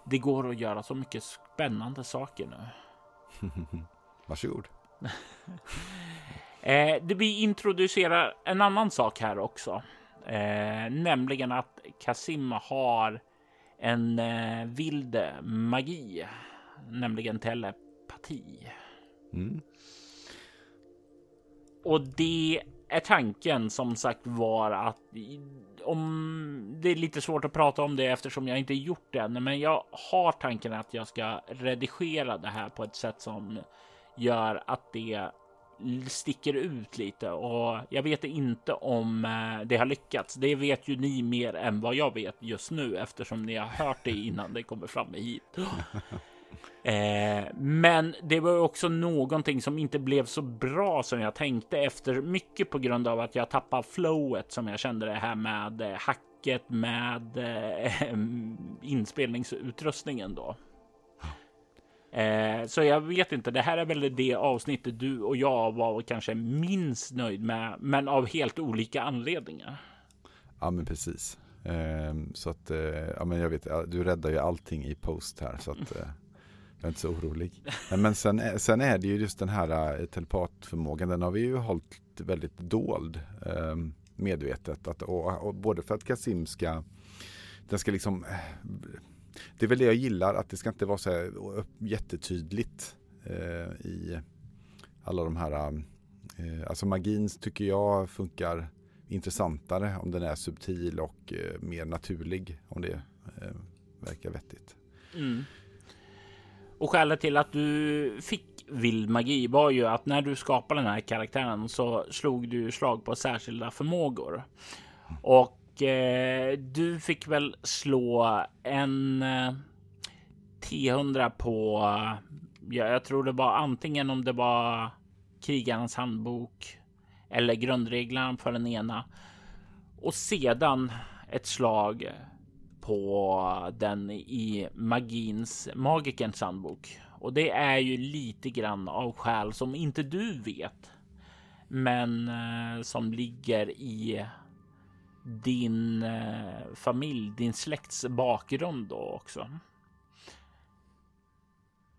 det går att göra så mycket spännande saker nu. <laughs> Varsågod. <laughs> eh, det vi introducerar en annan sak här också, eh, nämligen att Kasim har en eh, vild magi, nämligen telepati. Mm. Och det är tanken som sagt var att om det är lite svårt att prata om det eftersom jag inte gjort det än, men jag har tanken att jag ska redigera det här på ett sätt som gör att det sticker ut lite och jag vet inte om eh, det har lyckats. Det vet ju ni mer än vad jag vet just nu eftersom ni har hört det innan det kommer fram hit. <laughs> Eh, men det var också någonting som inte blev så bra som jag tänkte efter mycket på grund av att jag tappade flowet som jag kände det här med eh, hacket med eh, <laughs> inspelningsutrustningen då. Eh, så jag vet inte, det här är väl det avsnittet du och jag var kanske minst nöjd med, men av helt olika anledningar. Ja, men precis. Ehm, så att, eh, ja men jag vet, du räddar ju allting i post här så att eh, jag är inte så orolig. Men sen, sen är det ju just den här eh, telepatförmågan, den har vi ju hållit väldigt dold ehm, medvetet. Att, och, och både för att Kasim ska, den ska liksom, eh, det är väl det jag gillar, att det ska inte vara så här jättetydligt eh, i alla de här Eh, alltså magin tycker jag funkar intressantare om den är subtil och eh, mer naturlig. Om det eh, verkar vettigt. Mm. Och skälet till att du fick vild magi var ju att när du skapade den här karaktären så slog du slag på särskilda förmågor. Och eh, du fick väl slå en eh, T100 på, ja, jag tror det var antingen om det var krigarens handbok eller grundreglerna för den ena och sedan ett slag på den i magins magikerns handbok. Och det är ju lite grann av skäl som inte du vet, men eh, som ligger i din eh, familj, din släkts bakgrund då också.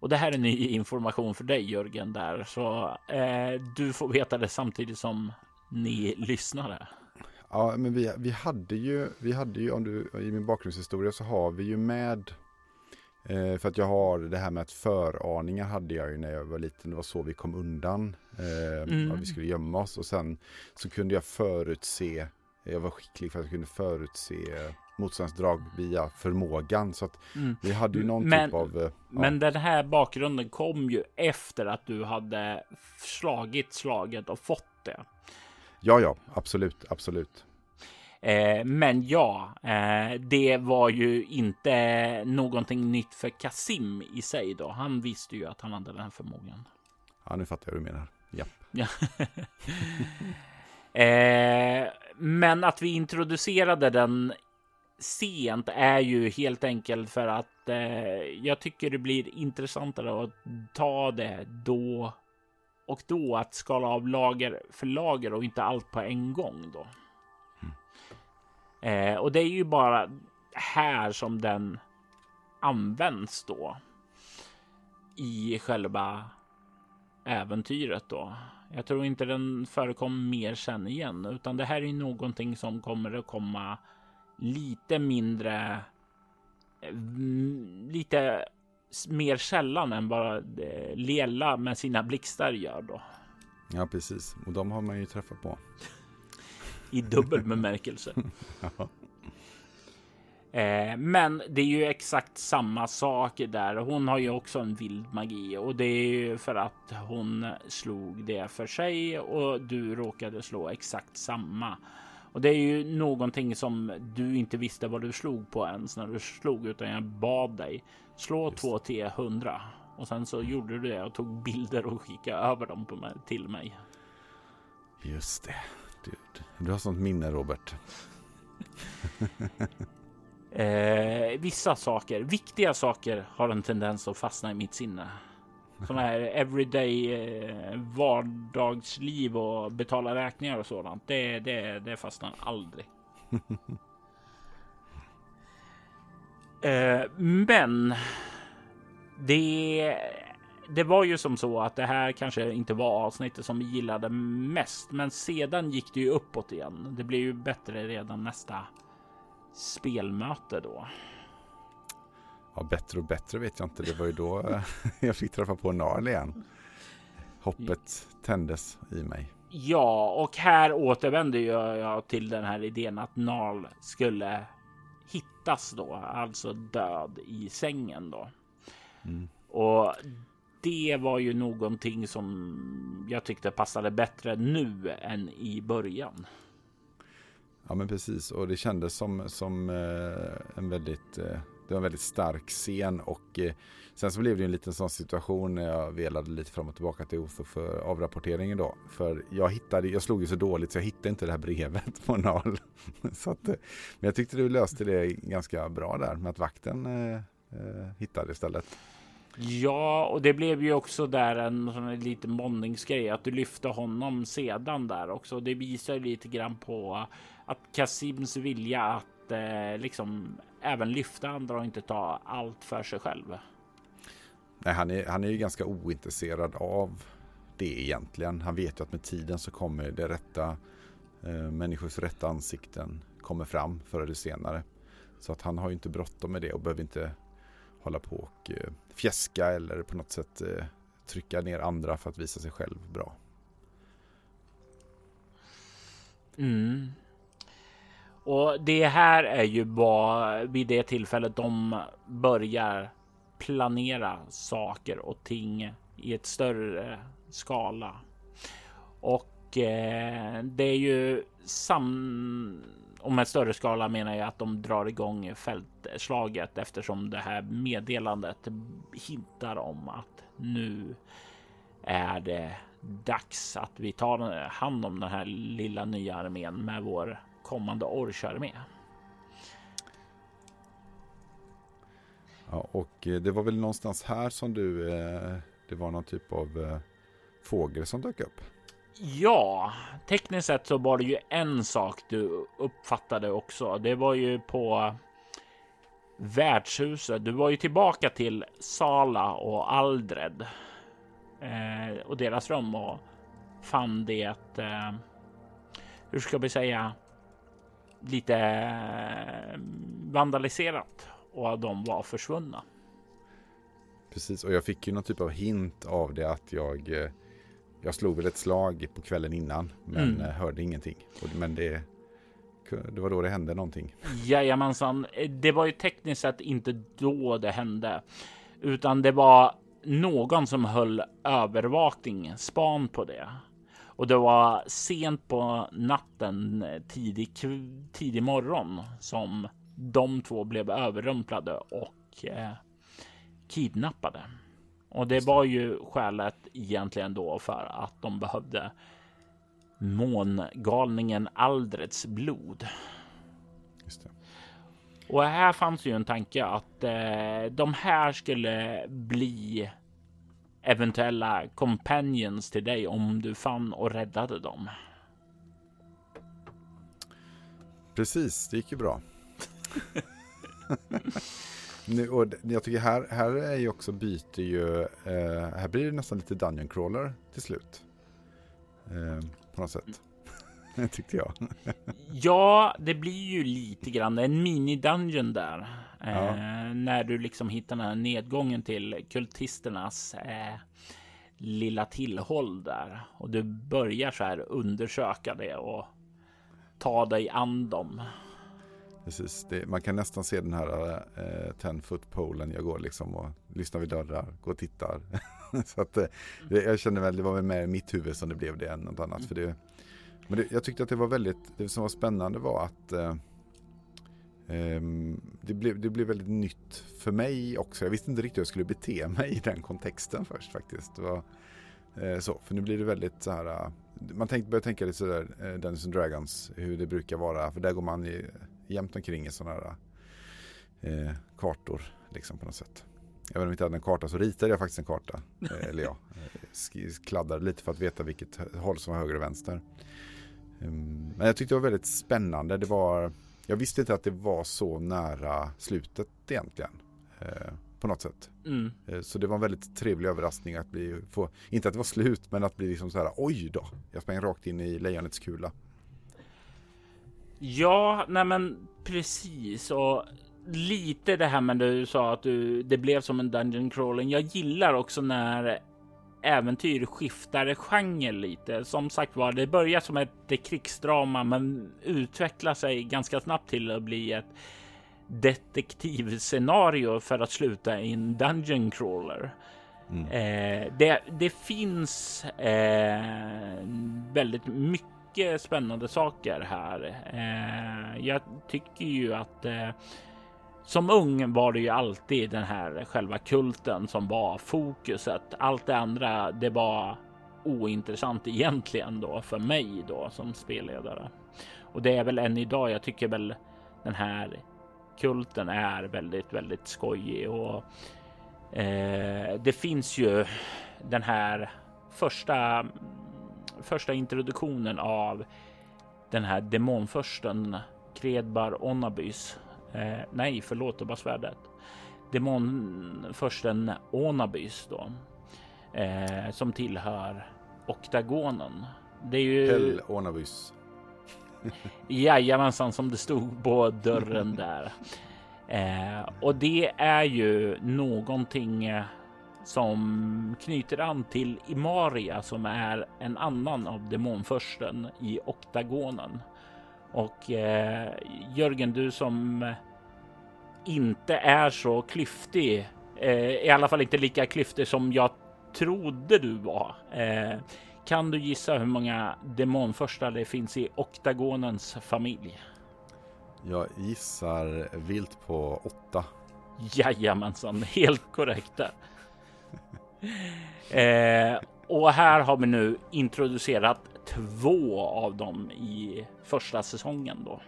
Och det här är ny information för dig Jörgen där, så eh, du får veta det samtidigt som ni lyssnare. Ja, men vi, vi hade ju, vi hade ju, om du, i min bakgrundshistoria så har vi ju med, eh, för att jag har det här med att föraningar hade jag ju när jag var liten, det var så vi kom undan. Eh, mm. Vi skulle gömma oss och sen så kunde jag förutse, jag var skicklig för att jag kunde förutse motståndsdrag via förmågan. Så att mm. vi hade ju någon men, typ av... Ja. Men den här bakgrunden kom ju efter att du hade slagit slaget och fått det. Ja, ja, absolut, absolut. Eh, men ja, eh, det var ju inte någonting nytt för Kasim i sig då. Han visste ju att han hade den här förmågan. Ja, nu fattar jag hur du menar. Ja. <laughs> eh, men att vi introducerade den sent är ju helt enkelt för att jag tycker det blir intressantare att ta det då och då att skala av lager för lager och inte allt på en gång då. Mm. Eh, och det är ju bara här som den används då i själva äventyret då. Jag tror inte den förekommer mer sen igen, utan det här är någonting som kommer att komma lite mindre, mm, lite mer sällan än vad eh, Lela med sina blixtar gör då. Ja, precis. Och de har man ju träffat på. I dubbel bemärkelse. <laughs> eh, men det är ju exakt samma sak där. Hon har ju också en vild magi och det är ju för att hon slog det för sig och du råkade slå exakt samma. Och det är ju någonting som du inte visste vad du slog på ens när du slog, utan jag bad dig slå Just. två T100 och sen så gjorde du det och tog bilder och skickade över dem mig, till mig. Just det. Du, du har sånt minne Robert. <laughs> eh, vissa saker, viktiga saker har en tendens att fastna i mitt sinne sådana här <laughs> everyday eh, vardagsliv och betala räkningar och sådant. Det, det, det fastnar aldrig. <laughs> eh, men det, det var ju som så att det här kanske inte var avsnittet som vi gillade mest, men sedan gick det ju uppåt igen. Det blev ju bättre redan nästa spelmöte då. Ja, bättre och bättre vet jag inte. Det var ju då eh, <laughs> jag fick träffa på Narl igen. Hoppet tändes i mig. Ja, och här återvänder jag till den här idén att Narl skulle hittas då, alltså död i sängen då. Mm. Och det var ju någonting som jag tyckte passade bättre nu än i början. Ja, men precis. Och det kändes som, som eh, en väldigt eh, det var en väldigt stark scen och eh, sen så blev det en liten sån situation när jag velade lite fram och tillbaka till Otho för avrapporteringen då. För jag hittade, jag slog ju så dåligt så jag hittade inte det här brevet på Nal. <laughs> så att, eh, men jag tyckte du löste det ganska bra där med att vakten eh, eh hittade istället. Ja, och det blev ju också där en sån liten måndningsgrej att du lyfte honom sedan där också. Det visar lite grann på eh, att Kasims vilja att eh, liksom även lyfta andra och inte ta allt för sig själv. Nej, han är, han är ju ganska ointresserad av det egentligen. Han vet ju att med tiden så kommer det rätta, eh, människors rätta ansikten kommer fram förr eller senare. Så att han har ju inte bråttom med det och behöver inte hålla på och eh, fjäska eller på något sätt eh, trycka ner andra för att visa sig själv bra. Mm. Och det här är ju vad vid det tillfället de börjar planera saker och ting i ett större skala. Och eh, det är ju sam... Om en större skala menar jag att de drar igång fältslaget eftersom det här meddelandet hintar om att nu är det dags att vi tar hand om den här lilla nya armén med vår kommande orcharmé. Ja, och eh, det var väl någonstans här som du, eh, det var någon typ av eh, fågel som dök upp? Ja, tekniskt sett så var det ju en sak du uppfattade också. Det var ju på värdshuset. Du var ju tillbaka till Sala och Aldred eh, och deras rum och fann det. Eh, hur ska vi säga? Lite eh, vandaliserat och de var försvunna. Precis, och jag fick ju någon typ av hint av det att jag eh, jag slog väl ett slag på kvällen innan men mm. Eh, hörde ingenting. Men det, det var då det hände någonting. Jajamensan, det var ju tekniskt sett inte då det hände, utan det var någon som höll övervakning, span på det. Och det var sent på natten, tidig, tidig morgon som de två blev överrumplade och eh, kidnappade. Och det var ju skälet egentligen då för att de behövde mångalningen Aldrets blod. Och här fanns ju en tanke att eh, de här skulle bli eventuella companions till dig om du fann och räddade dem. Precis, det gick ju bra. <laughs> nu, och jag tycker här, här är ju också byter ju, eh, här blir det nästan lite Dungeon Crawler till slut. Eh, på något sätt. <laughs> tyckte jag. <laughs> ja, det blir ju lite grann en mini-dungeon där. Eh, ja. när du liksom hittar den här nedgången till kultisternas eh, lilla tillhåll där. Och du börjar så här undersöka det och ta dig an dem. Precis, det, man kan nästan se den här eh, 10 foot polen jag går liksom och lyssnar vid dörrar, går och tittar. <laughs> så att eh, jag känner väl, det var väl mer i mitt huvud som det blev det än något annat. Mm. För det, men det, jag tyckte att det var väldigt, det som var spännande var att eh, Ehm, det, blev, det blev väldigt nytt för mig också. Jag visste inte riktigt hur jag skulle bete mig i den kontexten först faktiskt. Det var, eh, så, för nu blir det väldigt så här, eh, man tänk, börjar tänka lite sådär eh, Dungeons and Dragons, hur det brukar vara. För där går man i, jämt omkring i sådana här eh, kartor liksom på något sätt. Även om jag inte hade en karta så ritade jag faktiskt en karta. Eh, eller ja, kladdade lite för att veta vilket håll som var höger och vänster. Um, men jag tyckte det var väldigt spännande. Det var, jag visste inte att det var så nära slutet egentligen. Eh, på något sätt. Mm. Eh, så det var en väldigt trevlig överraskning att bli, få, inte att det var slut, men att bli liksom så här, oj då, jag sprang rakt in i lejonets kula. Ja, nej men precis. Och lite det här med du sa att du, det blev som en dungeon crawling. Jag gillar också när äventyr skiftar genre lite. Som sagt var, det börjar som ett krigsdrama, men utvecklar sig ganska snabbt till att bli ett detektivscenario för att sluta i en dungeon crawler. Mm. Eh, det, det, finns eh, väldigt mycket spännande saker här. Eh, jag tycker ju att eh, som ung var det ju alltid den här själva kulten som var fokuset. Allt det andra, det var ointressant egentligen då för mig då som spelledare. Och det är väl än idag. Jag tycker väl den här kulten är väldigt, väldigt skojig och eh, det finns ju den här första, första introduktionen av den här demonförsten Kredbar Onabys Eh, nej, förlåt, det var svärdet. Demonförsten Onabys då. Eh, som tillhör oktagonen. Det är ju... Hell Onabys. <laughs> Jajamensan, som det stod på dörren <laughs> där. Eh, och det är ju någonting eh, som knyter an till Imaria som är en annan av demonförsten i oktagonen. Och eh, Jörgen, du som inte är så klyftig, eh, i alla fall inte lika klyftig som jag trodde du var. Eh, kan du gissa hur många demonförstar det finns i oktagonens familj? Jag gissar vilt på åtta. Jajamensan, helt korrekt där. <laughs> Eh, och här har vi nu introducerat två av dem i första säsongen då.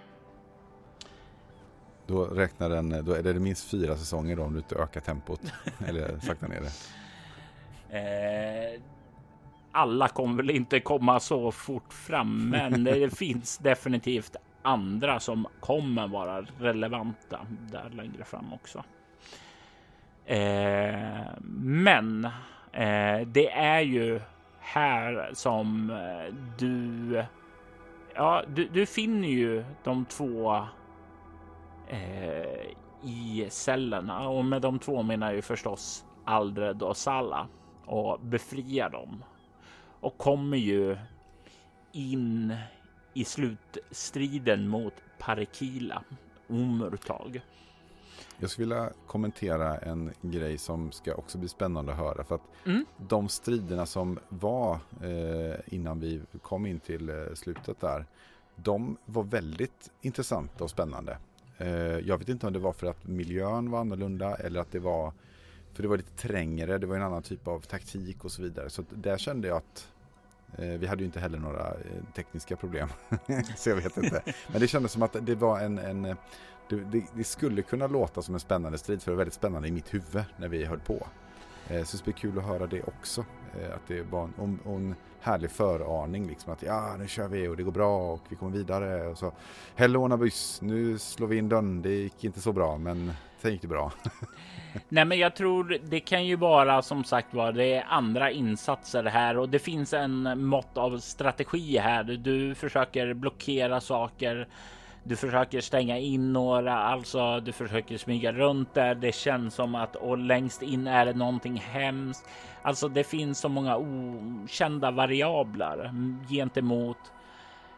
Då räknar den, då är det minst fyra säsonger då om du inte ökar tempot <laughs> eller sakta ner det. Eh, alla kommer väl inte komma så fort fram, men <laughs> det finns definitivt andra som kommer vara relevanta där längre fram också. Eh, men eh, det är ju här som eh, du, ja, du, du finner ju de två eh, i cellerna och med de två menar jag ju förstås Aldred och Salla och befriar dem och kommer ju in i slutstriden mot Parikila Omurtag. Jag skulle vilja kommentera en grej som ska också bli spännande att höra. För att mm. de striderna som var eh, innan vi kom in till eh, slutet där. De var väldigt intressanta och spännande. Eh, jag vet inte om det var för att miljön var annorlunda eller att det var för det var lite trängre, det var en annan typ av taktik och så vidare. Så där kände jag att eh, vi hade ju inte heller några eh, tekniska problem. <laughs> så jag vet inte. Men det kändes som att det var en, en det, det, det, skulle kunna låta som en spännande strid för det var väldigt spännande i mitt huvud när vi höll på. Eh, så det blir kul att höra det också. Eh, att det var en, en härlig föraning liksom att ja nu kör vi och det går bra och vi kommer vidare. Och så Hello Nabys, nu slår vi in dörren. Det gick inte så bra men sen gick det bra. <laughs> Nej, men jag tror det kan ju vara som sagt var. Det är andra insatser här och det finns en mått av strategi här. Du försöker blockera saker du försöker stänga in några, alltså du försöker smyga runt där. Det känns som att och längst in är det någonting hemskt. Alltså, det finns så många okända variabler gentemot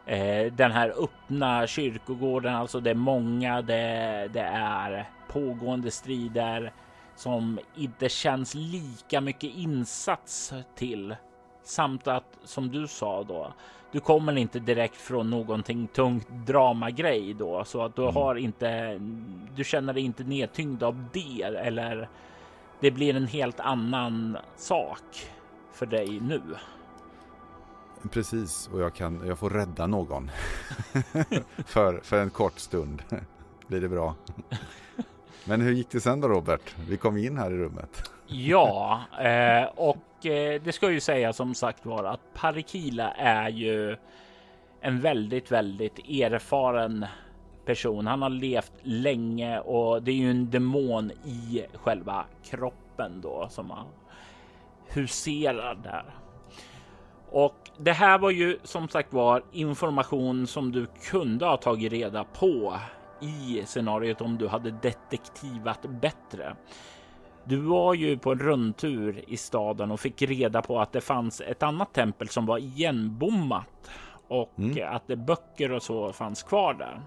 eh, den här öppna kyrkogården. Alltså, det är många. Det, det är pågående strider som inte känns lika mycket insats till samt att som du sa då du kommer inte direkt från någonting tungt dramagrej då så att du mm. har inte. Du känner dig inte nedtyngd av det eller det blir en helt annan sak för dig nu. Precis, och jag kan. Jag får rädda någon <laughs> för för en kort stund. <laughs> Blir det bra? <laughs> Men hur gick det sen då Robert? Vi kom in här i rummet ja, eh, och eh, det ska ju säga som sagt var att Parikila är ju en väldigt, väldigt erfaren person. Han har levt länge och det är ju en demon i själva kroppen då som huserar där. Och det här var ju som sagt var information som du kunde ha tagit reda på i scenariot om du hade detektivat bättre. Du var ju på en rundtur i staden och fick reda på att det fanns ett annat tempel som var igenbommat och mm. att det böcker och så fanns kvar där.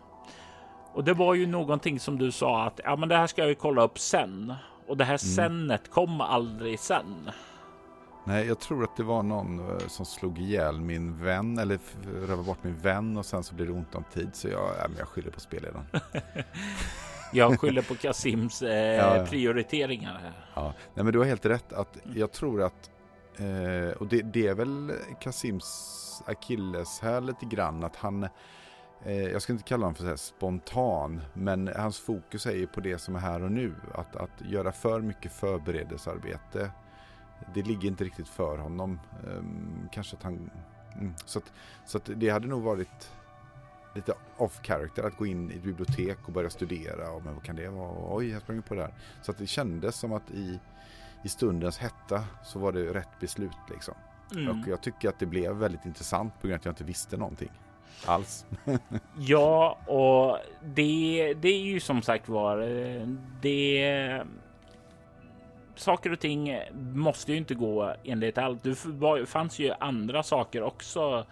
Och det var ju någonting som du sa att ja, men det här ska vi kolla upp sen. Och det här mm. senet kom aldrig sen. Nej, jag tror att det var någon eh, som slog ihjäl min vän eller rövade bort min vän och sen så blir det ont om tid så jag, ja, jag skyller på spelledaren. <laughs> jag skyller på Kasims eh, ja. prioriteringar. Här. Ja, nej, men du har helt rätt att jag tror att eh, och det, det, är väl Kasims akilles här lite grann att han eh, jag ska inte kalla honom för så spontan, men hans fokus är ju på det som är här och nu. Att, att göra för mycket förberedelsearbete det ligger inte riktigt för honom. Um, kanske att han... Mm, så att, så att det hade nog varit lite off character att gå in i ett bibliotek och börja studera. Och, men vad kan det vara? Oj, jag sprang på det här. Så att det kändes som att i, i stundens hetta så var det rätt beslut liksom. Mm. Och jag tycker att det blev väldigt intressant på grund av att jag inte visste någonting alls. <laughs> ja, och det, det är ju som sagt var eh, det saker och ting måste ju inte gå enligt allt. Det fanns ju andra saker också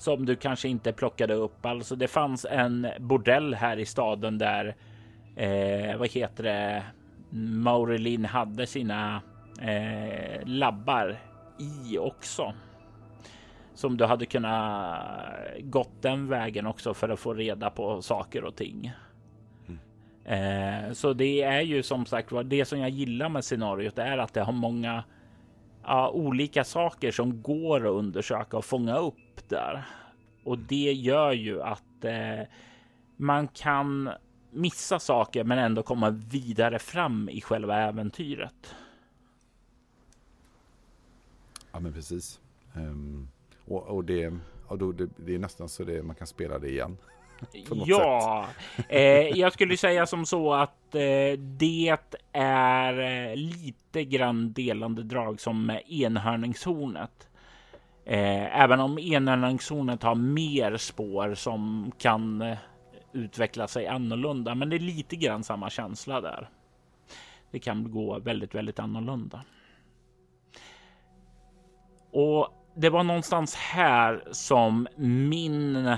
som du kanske inte plockade upp. Alltså det fanns en bordell här i staden där, eh, vad heter det, Maurelin hade sina eh, labbar i också. Som du hade kunnat gått den vägen också för att få reda på saker och ting. Eh, så det är ju som sagt var det som jag gillar med scenariot är att det har många ja, olika saker som går att undersöka och fånga upp där. Och det gör ju att eh, man kan missa saker men ändå komma vidare fram i själva äventyret. Ja men precis. Um, och, och, det, och då, det, det, är nästan så det man kan spela det igen. <laughs> ja, eh, <laughs> jag skulle säga som så att eh, det är eh, lite grann delande drag som enhörningshornet. Eh, även om enhörningshornet har mer spår som kan eh, utveckla sig annorlunda, men det är lite grann samma känsla där. Det kan gå väldigt, väldigt annorlunda. Och det var någonstans här som min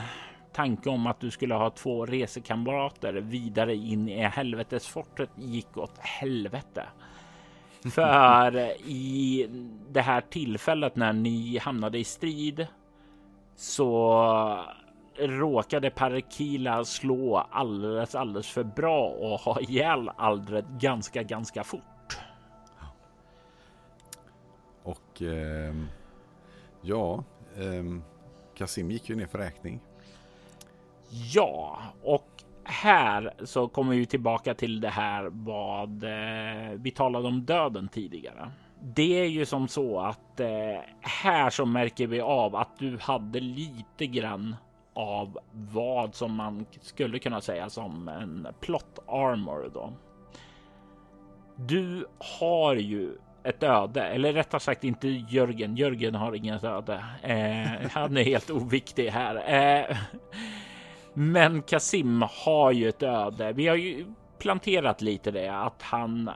tanke om att du skulle ha två resekamrater vidare in i helvetesfortet gick åt helvete. <laughs> För i det här tillfället när ni hamnade i strid så råkade Parkila slå alldeles, alldeles för bra och ha ihjäl Aldred ganska, ganska fort. Och eh, ja, eh, Kasim gick ju ner för räkning. Ja, och här så kommer vi tillbaka till det här vad eh, vi talade om döden tidigare. Det är ju som så att eh, här så märker vi av att du hade lite grann av vad som man skulle kunna säga som en plot armor då. Du har ju ett öde, eller rättare sagt inte Jörgen. Jörgen har inget öde. Eh, han är helt oviktig här. Eh, men Kasim har ju ett öde. Vi har ju planterat lite det att han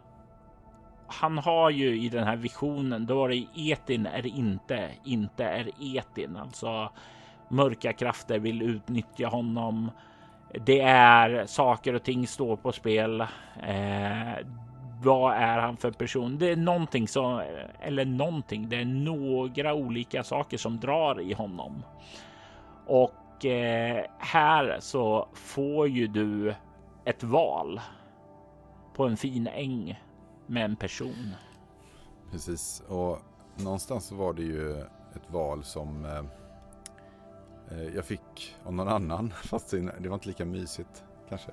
han har ju i den här visionen, då är det etin är inte, inte är etin. Alltså mörka krafter vill utnyttja honom. Det är saker och ting står på spel. Eh, vad är han för person? Det är någonting som, eller någonting, det är några olika saker som drar i honom. Och och eh, här så får ju du ett val på en fin äng med en person. Precis, och någonstans var det ju ett val som eh, eh jag fick av någon annan, <laughs> fast det var inte lika mysigt kanske.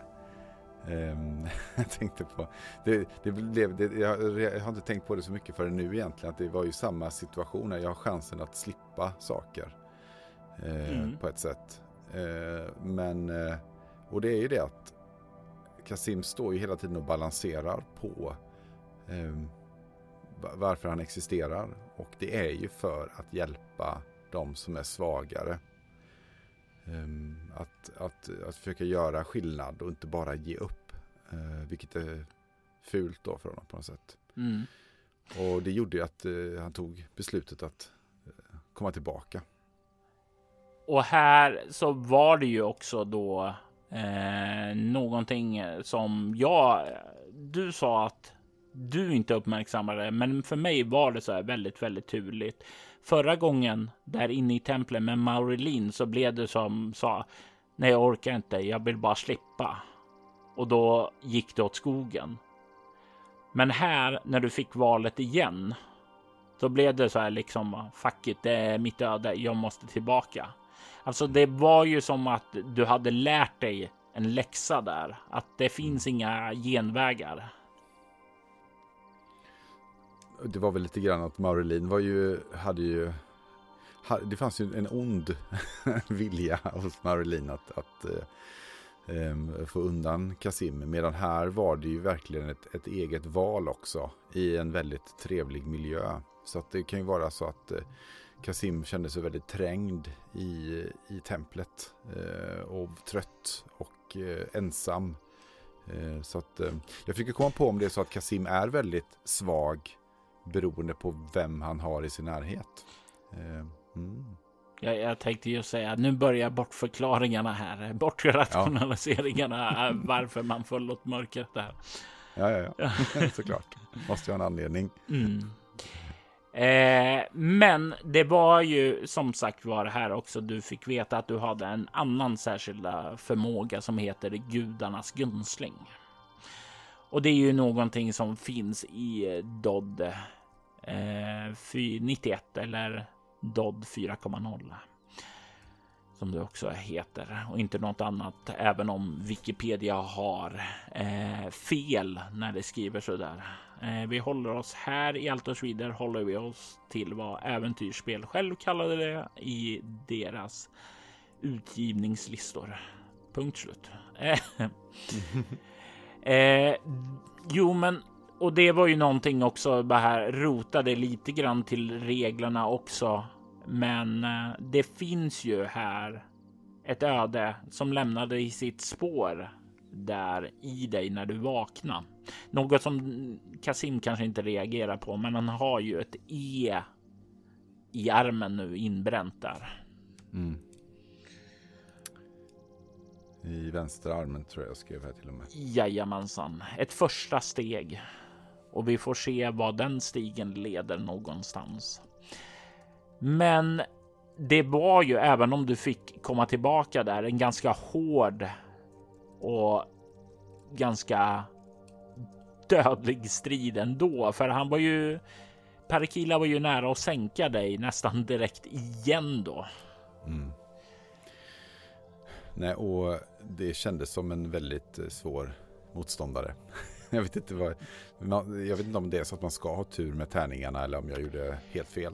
Um, <laughs> jag tänkte på, det, det blev, det, jag, jag, har inte tänkt på det så mycket förrän nu egentligen, att det var ju samma situation här. jag har chansen att slippa saker eh, mm. på ett sätt. Eh, men, eh, och det är ju det att Kasim står ju hela tiden och balanserar på eh, varför han existerar. Och det är ju för att hjälpa de som är svagare. Ehm, att, att, att försöka göra skillnad och inte bara ge upp. Eh, vilket är fult då för honom på något sätt. Mm. Och det gjorde ju att eh, han tog beslutet att komma tillbaka. Och här så var det ju också då eh, någonting som jag, du sa att du inte uppmärksammade, men för mig var det så här väldigt, väldigt turligt. Förra gången där inne i templet med Maurelin så blev det som sa, nej jag orkar inte, jag vill bara slippa. Och då gick det åt skogen. Men här när du fick valet igen, då blev det så här liksom, fuck it, det är mitt öde, jag måste tillbaka. Alltså, det var ju som att du hade lärt dig en läxa där, att det finns inga genvägar. Det var väl lite grann att Maurelin var ju, hade ju, det fanns ju en ond <laughs> vilja hos Maurelin att, att um, få undan Kasim. Medan här var det ju verkligen ett, ett, eget val också i en väldigt trevlig miljö. Så att det kan ju vara så att uh, Kasim kände sig väldigt trängd i, i templet eh, och trött och eh, ensam. Eh, så att jag försöker komma på om det är så att Kasim är väldigt svag beroende på vem han har i sin närhet. Mm. Jag, jag tänkte ju säga nu börjar bortförklaringarna här, bortrationaliseringarna, ja. <laughs> varför man förlåt mörkret där. Ja, ja, ja. <laughs> såklart. Måste ju ha en anledning. Mm. Eh, men det var ju som sagt var här också. Du fick veta att du hade en annan särskilda förmåga som heter gudarnas gunstling. Och det är ju någonting som finns i Dodd eh, 91 eller Dodd 4.0 som det också heter och inte något annat. Även om Wikipedia har eh, fel när det skriver så där. Eh, vi håller oss här i Altorsvider håller vi oss till vad äventyrsspel själv kallade det i deras utgivningslistor. Punkt slut. Eh, <laughs> eh, jo, men och det var ju någonting också. Det här rotade lite grann till reglerna också men eh, det finns ju här ett öde som lämnade i sitt spår där i dig när du vaknar. Något som Kasim kanske inte reagerar på, men han har ju ett E i armen nu inbränt där. Mm. I vänsterarmen tror jag jag skrev här till och med. Jajamensan, ett första steg och vi får se vad den stigen leder någonstans. Men det var ju, även om du fick komma tillbaka där, en ganska hård och ganska dödlig strid ändå. För han var ju, Parakila var ju nära att sänka dig nästan direkt igen då. Mm. Nej, och det kändes som en väldigt eh, svår motståndare. <laughs> jag vet inte vad, jag vet inte om det är så att man ska ha tur med tärningarna eller om jag gjorde helt fel.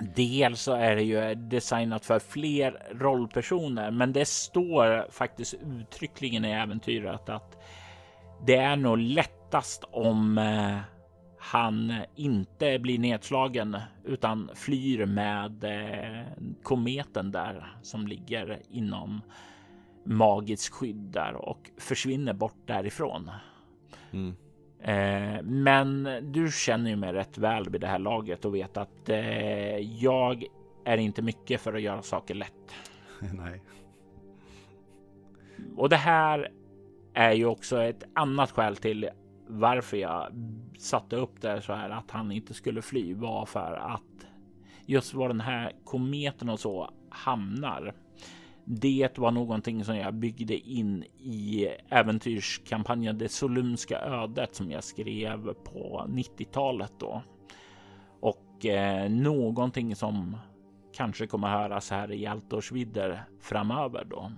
Dels så är det ju designat för fler rollpersoner, men det står faktiskt uttryckligen i äventyret att det är nog lättast om eh, han inte blir nedslagen utan flyr med eh, kometen där som ligger inom magiskt skydd där och försvinner bort därifrån. Mm. Eh, men du känner ju mig rätt väl vid det här laget och vet att eh, jag är inte mycket för att göra saker lätt. <laughs> Nej. Och det här är ju också ett annat skäl till varför jag satte upp det så här att han inte skulle fly var för att just var den här kometen och så hamnar det var någonting som jag byggde in i äventyrskampanjen Det Solumska ödet som jag skrev på 90-talet då. Och eh, någonting som kanske kommer höras här i Altorsvidder framöver då.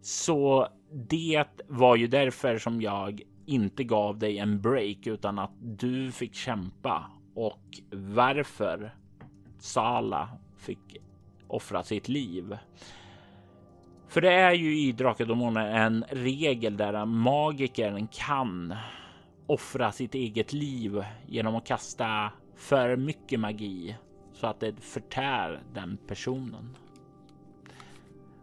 Så det var ju därför som jag inte gav dig en break utan att du fick kämpa och varför Sala fick offra sitt liv. För det är ju i Drakar en regel där magikern kan offra sitt eget liv genom att kasta för mycket magi så att det förtär den personen.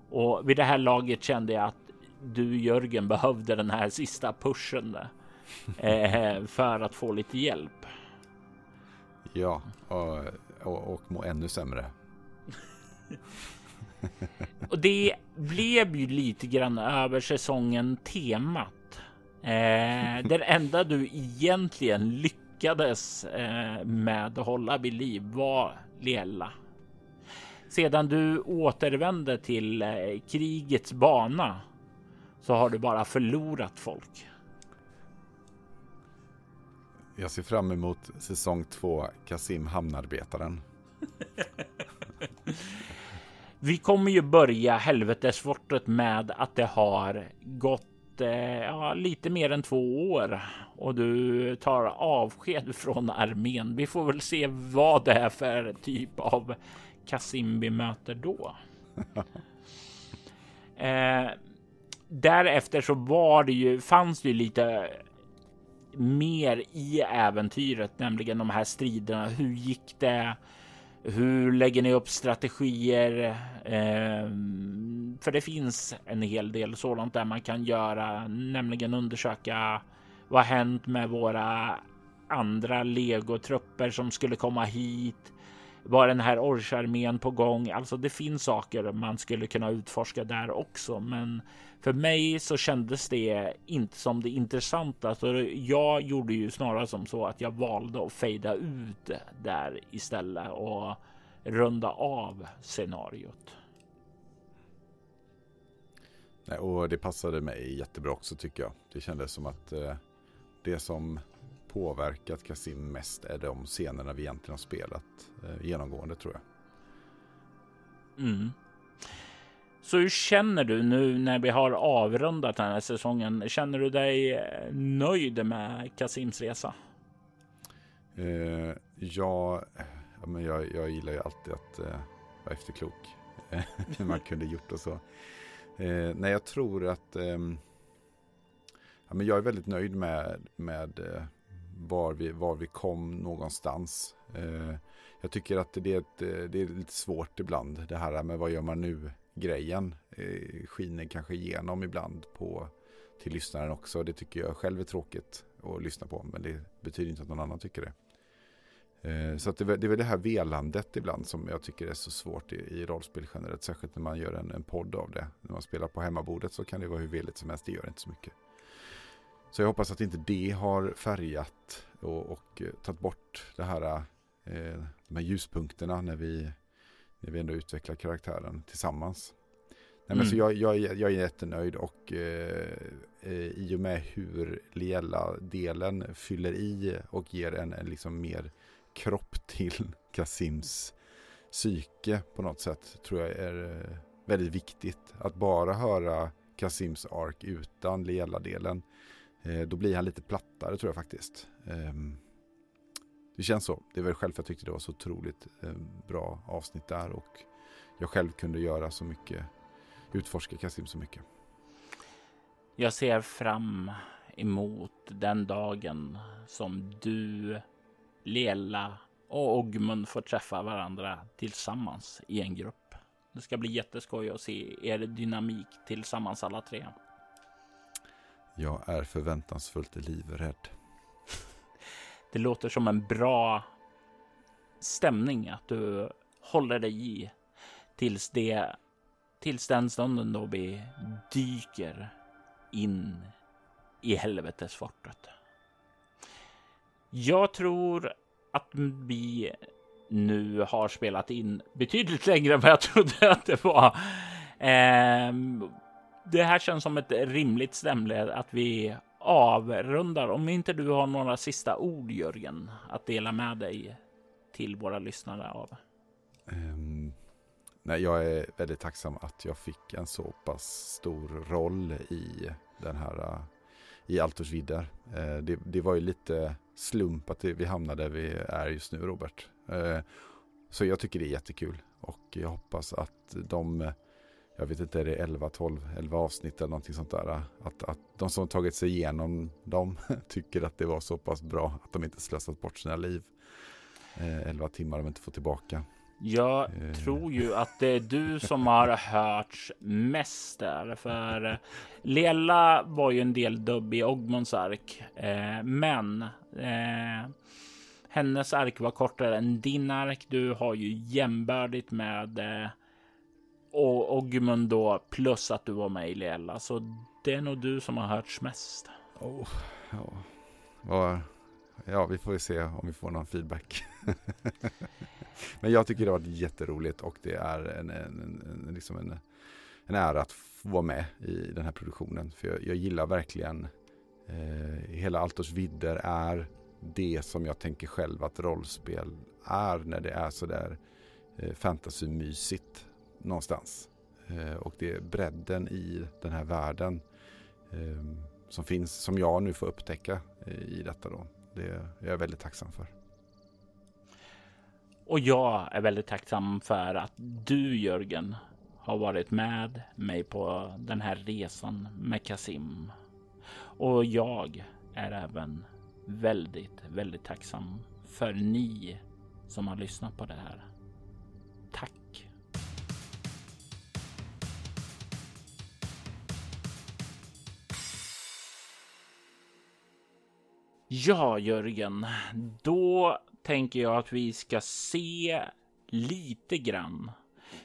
Och vid det här laget kände jag att du Jörgen behövde den här sista pushen <laughs> eh, för att få lite hjälp. Ja, och, och, och må ännu sämre. <laughs> Och det blev ju lite grann över säsongen temat. Eh, <laughs> det enda du egentligen lyckades eh, med att hålla vid liv var Liella. Sedan du återvände till eh, krigets bana så har du bara förlorat folk. Jag ser fram emot säsong två, Kasim Hamnarbetaren. <laughs> Vi kommer ju börja helvetesfortet med att det har gått eh, ja, lite mer än två år och du tar avsked från armén. Vi får väl se vad det är för typ av Kasim vi möter då. <laughs> eh, därefter så var det ju, fanns det ju lite mer i äventyret, nämligen de här striderna. Hur gick det? Hur lägger ni upp strategier? Eh, för det finns en hel del sådant där man kan göra, nämligen undersöka vad hänt med våra andra legotrupper som skulle komma hit? Var den här orcharmén på gång? Alltså, det finns saker man skulle kunna utforska där också, men för mig så kändes det inte som det intressanta. Så jag gjorde ju snarare som så att jag valde att fejda ut där istället och runda av scenariot. Nej, och det passade mig jättebra också tycker jag. Det kändes som att eh, det som påverkat Kasim mest är de scenerna vi egentligen har spelat eh, genomgående tror jag. Mm. Så hur känner du nu när vi har avrundat den här säsongen? Känner du dig eh, nöjd med Kasims resa? Eh, ja, men jag, jag gillar ju alltid att eh, vara efterklok. <laughs> Hur man kunde gjort och så. Eh, nej, jag tror att ehm, ja, men jag är väldigt nöjd med, med eh, var, vi, var vi kom någonstans. Eh, jag tycker att det är, ett, det är lite svårt ibland det här med vad gör man nu grejen. Eh, skiner kanske igenom ibland på till lyssnaren också. Det tycker jag själv är tråkigt att lyssna på. Men det betyder inte att någon annan tycker det. Eh, så det, det är väl det här velandet ibland som jag tycker är så svårt i, i rollspel generellt. Särskilt när man gör en, en podd av det. När man spelar på hemmabordet så kan det vara hur veligt som helst. Det gör inte så mycket. Så jag hoppas att inte det har färgat och, och eh, tagit bort det här, eh, de här ljuspunkterna när vi, när vi ändå utvecklar karaktären tillsammans. Nej, men så mm. jag, jag, jag är jättenöjd och eh, eh, i och med hur Liella-delen fyller i och ger en, en liksom mer kropp till <laughs> Kasims psyke på något sätt tror jag är eh, väldigt viktigt. Att bara höra Kasims ark utan Liella-delen Eh, då blir han lite plattare tror jag faktiskt. Ehm, det känns så. Det är väl själv jag tyckte det var så otroligt ehm, bra avsnitt där och jag själv kunde göra så mycket, utforska Kasim så mycket. Jag ser fram emot den dagen som du, Lela och Ogmund får träffa varandra tillsammans i en grupp. Det ska bli jätteskoj att se er dynamik tillsammans alla tre. Jag är förväntansfullt livrädd. Det låter som en bra stämning att du håller dig i tills det tills den stunden då vi dyker in i helvetesfortet. Jag tror att vi nu har spelat in betydligt längre än vad jag trodde att det var. Eh, det här känns som ett rimligt stämle att vi avrundar. Om inte du har några sista ord, Jörgen, att dela med dig till våra lyssnare av. Um, nej, jag är väldigt tacksam att jag fick en så pass stor roll i den här i Altors vidder. Eh, det, det, var ju lite slump att vi hamnade där vi är just nu, Robert. Eh, så jag tycker det är jättekul och jag hoppas att de jag vet inte, är det 11, 12, 11 avsnitt eller någonting sånt där. Att, att de som tagit sig igenom dem <laughs> tycker att det var så pass bra att de inte slösat bort sina liv. Eh, 11 timmar de inte får tillbaka. Jag eh. tror ju att det är du som har hört mest där, för Lela var ju en del dubb i Ogmons ark, eh, men eh, hennes ark var kortare än din ark. Du har ju jämbördigt med eh, och Ogmund då plus att du var med i Liella. Så det är nog du som har hörts mest. Oh, ja. ja, vi får se om vi får någon feedback. <laughs> Men jag tycker det har varit jätteroligt och det är en, en, en, liksom en, en ära att få vara med i den här produktionen. För jag, jag gillar verkligen eh, hela Altors vidder är det som jag tänker själv att rollspel är när det är sådär eh, fantasymysigt någonstans. Eh, och det är bredden i den här världen eh, som finns, som jag nu får upptäcka eh, i detta då. Det är jag väldigt tacksam för. Och jag är väldigt tacksam för att du Jörgen har varit med mig på den här resan med Kasim. Och jag är även väldigt, väldigt tacksam för ni som har lyssnat på det här. Tack! Ja, Jörgen, då tänker jag att vi ska se lite grann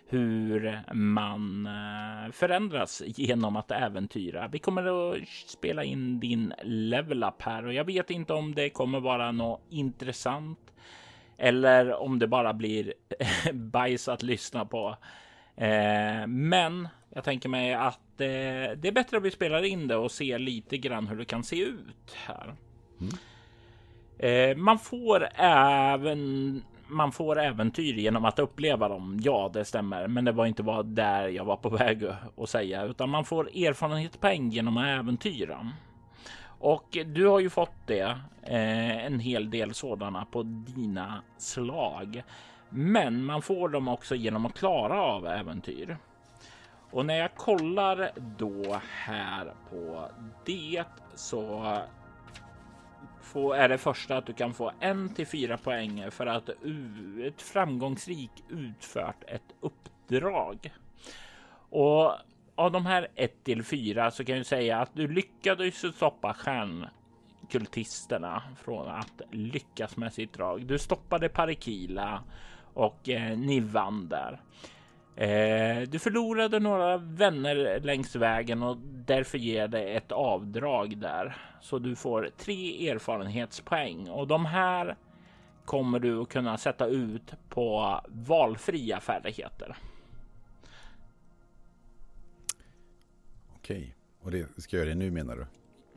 hur man eh, förändras genom att äventyra. Vi kommer att spela in din level up här och jag vet inte om det kommer vara något intressant eller om det bara blir <laughs> bajs att lyssna på. Eh, men jag tänker mig att eh, det är bättre att vi spelar in det och ser lite grann hur det kan se ut här. Mm. Eh, man får även man får äventyr genom att uppleva dem. Ja, det stämmer, men det var inte bara där jag var på väg att säga, utan man får erfarenhetspoäng genom att äventyra. Och du har ju fått det, eh, en hel del sådana på dina slag. Men man får dem också genom att klara av äventyr. Och när jag kollar då här på det så få, är det första att du kan få en till fyra poäng för att ett framgångsrikt utfört ett uppdrag. Och av de här 1 till 4 så kan jag säga att du lyckades stoppa stjärnkultisterna från att lyckas med sitt drag. Du stoppade Parikila och eh, ni vann där. Eh, du förlorade några vänner längs vägen och därför ger det ett avdrag där. Så du får tre erfarenhetspoäng och de här kommer du att kunna sätta ut på valfria färdigheter. Okej, och det ska jag göra det nu menar du?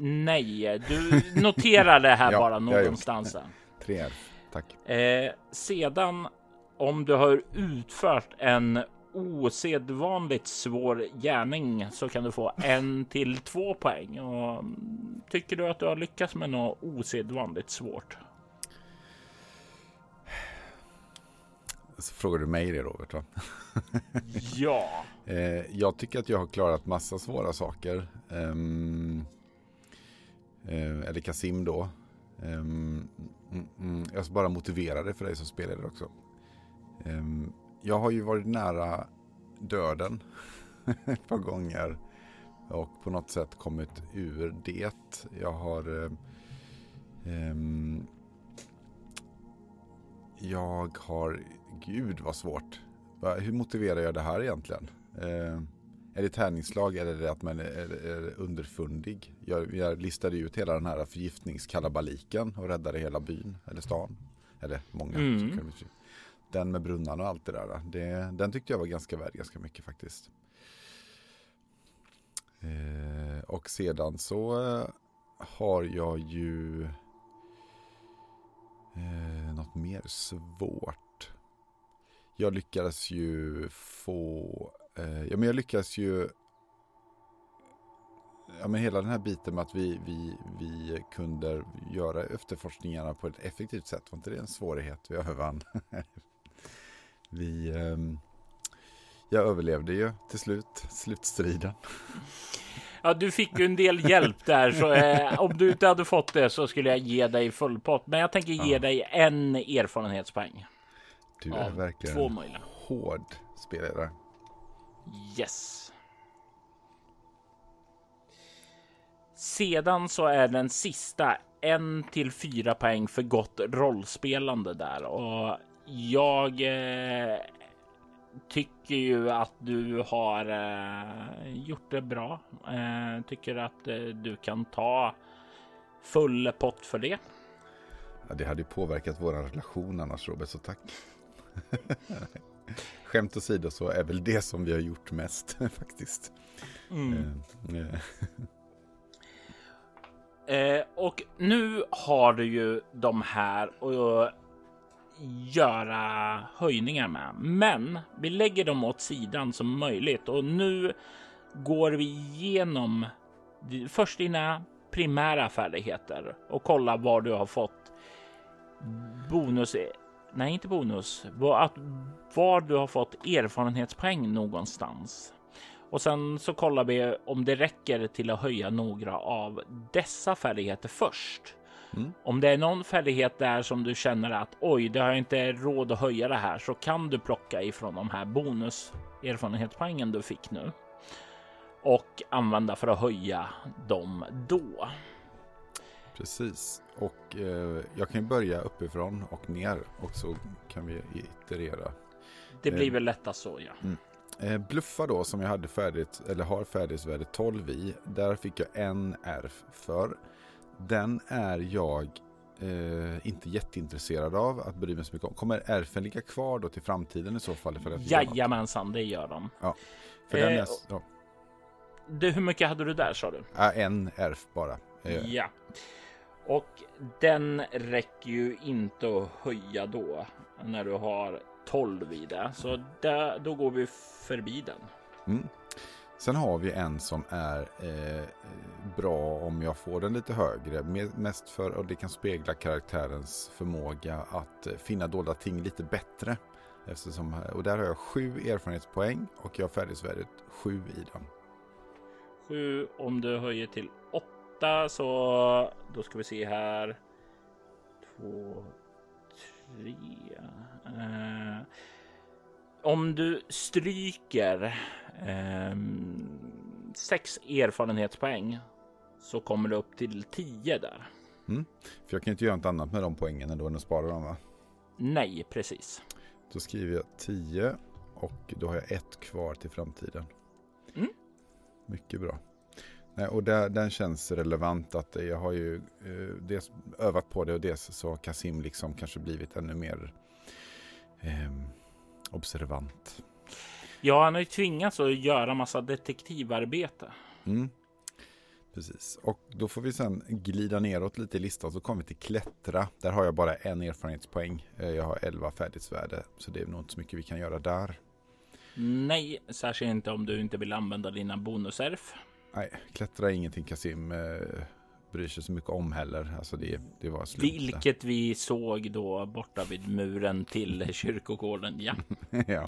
Nej, du noterar det här <laughs> ja, bara någonstans. Tre F, tack. Eh, sedan om du har utfört en osedvanligt svår gärning så kan du få en till två poäng. Och tycker du att du har lyckats med något osedvanligt svårt? Så frågar du mig det Robert va? <laughs> ja. Eh, jag tycker att jag har klarat massa svåra saker. Um, uh, eller Kasim då. Um, mm, mm, jag ska bara motivera det för dig som spelar det också. Jag har ju varit nära döden <laughs> ett par gånger och på något sätt kommit ur det. Jag har eh, eh, jag har, gud vad svårt. Hur motiverar jag det här egentligen? Eh, är det tärningslag eller är det att man är, är underfundig? Jag, jag listade ut hela den här förgiftningskalabaliken och räddade hela byn eller stan. Eller många. Mm den med brunnan och allt det där. Det, den tyckte jag var ganska värd ganska mycket faktiskt. Eh, och sedan så eh, har jag ju eh, något mer svårt. Jag lyckades ju få, eh, ja men jag lyckades ju ja, men hela den här biten med att vi, vi, vi kunde göra efterforskningarna på ett effektivt sätt. Var inte det en svårighet vi övervann? <laughs> Vi, eh, jag överlevde ju till slut slutstriden. Ja, du fick ju en del hjälp där, så eh, om du inte hade fått det så skulle jag ge dig full pott. Men jag tänker ge ja. dig en erfarenhetspoäng. Du är verkligen två möjliga. hård spelare. Yes. Sedan så är den sista en till fyra poäng för gott rollspelande där och jag eh, tycker ju att du har eh, gjort det bra. Eh, tycker att du kan ta full pott för det. Ja, det hade ju påverkat vår relation annars Robert, så tack. <laughs> Skämt åsido så är väl det som vi har gjort mest <laughs> faktiskt. Mm. Eh. och nu har du ju de här och göra höjningar med. Men vi lägger dem åt sidan som möjligt och nu går vi igenom först dina primära färdigheter och kolla var du har fått bonus. E- nej, inte bonus. Att var du har fått erfarenhetspoäng någonstans. Och sen så kollar vi om det räcker till att höja några av dessa färdigheter först. Mm. Om det är någon färdighet där som du känner att oj, det har jag inte råd att höja det här så kan du plocka ifrån de här bonus erfarenhetspoängen du fick nu och använda för att höja dem då. Precis, och eh, jag kan börja uppifrån och ner och så kan vi iterera. Det blir eh, väl lättast så, ja. Mm. Eh, bluffa då som jag hade färdigt eller har färdighetsvärde 12 i. Där fick jag en RF för. Den är jag eh, inte jätteintresserad av att bry mig så mycket om. Kommer RFen ligga kvar då till framtiden i så fall? För att Jajamensan, det gör de. Ja, för den är, eh, ja. Du, hur mycket hade du där sa du? Ja, en RF bara. Eh. Ja. Och den räcker ju inte att höja då när du har 12 i det. Så där, då går vi förbi den. Mm. Sen har vi en som är eh, bra om jag får den lite högre. Mest för att det kan spegla karaktärens förmåga att eh, finna dolda ting lite bättre. Eftersom, eh, och där har jag sju erfarenhetspoäng och jag har färdighetsvärdet sju i den. Sju om du höjer till åtta så då ska vi se här. Två, tre. Eh, om du stryker sex erfarenhetspoäng så kommer du upp till tio där. Mm. För jag kan inte göra något annat med de poängen än att spara dem va? Nej, precis. Då skriver jag 10 och då har jag ett kvar till framtiden. Mm. Mycket bra. Nej, och där, den känns relevant att jag har ju eh, dels övat på det och dels så har Kasim liksom kanske blivit ännu mer eh, observant. Ja, han har ju tvingats att göra massa detektivarbete. Mm. Precis, och då får vi sen glida neråt lite i listan så kommer vi till klättra. Där har jag bara en erfarenhetspoäng. Eh, jag har 11 färdighetsvärde, så det är nog inte så mycket vi kan göra där. Nej, särskilt inte om du inte vill använda dina bonuserf. Nej, klättra är ingenting Kasim eh, bryr sig så mycket om heller. Alltså det, det var slut. Vilket vi såg då borta vid muren till kyrkogården. Ja, <laughs> ja.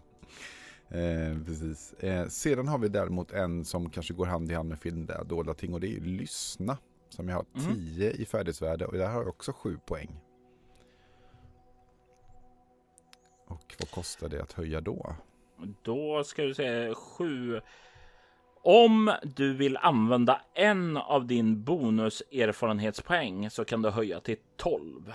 Eh, precis. Eh, sedan har vi däremot en som kanske går hand i hand med film där, dolda ting och det är lyssna. Som jag har 10 mm. i färdighetsvärde och där har jag också 7 poäng. Och vad kostar det att höja då? Då ska du säga 7 om du vill använda en av din bonus erfarenhetspoäng så kan du höja till 12.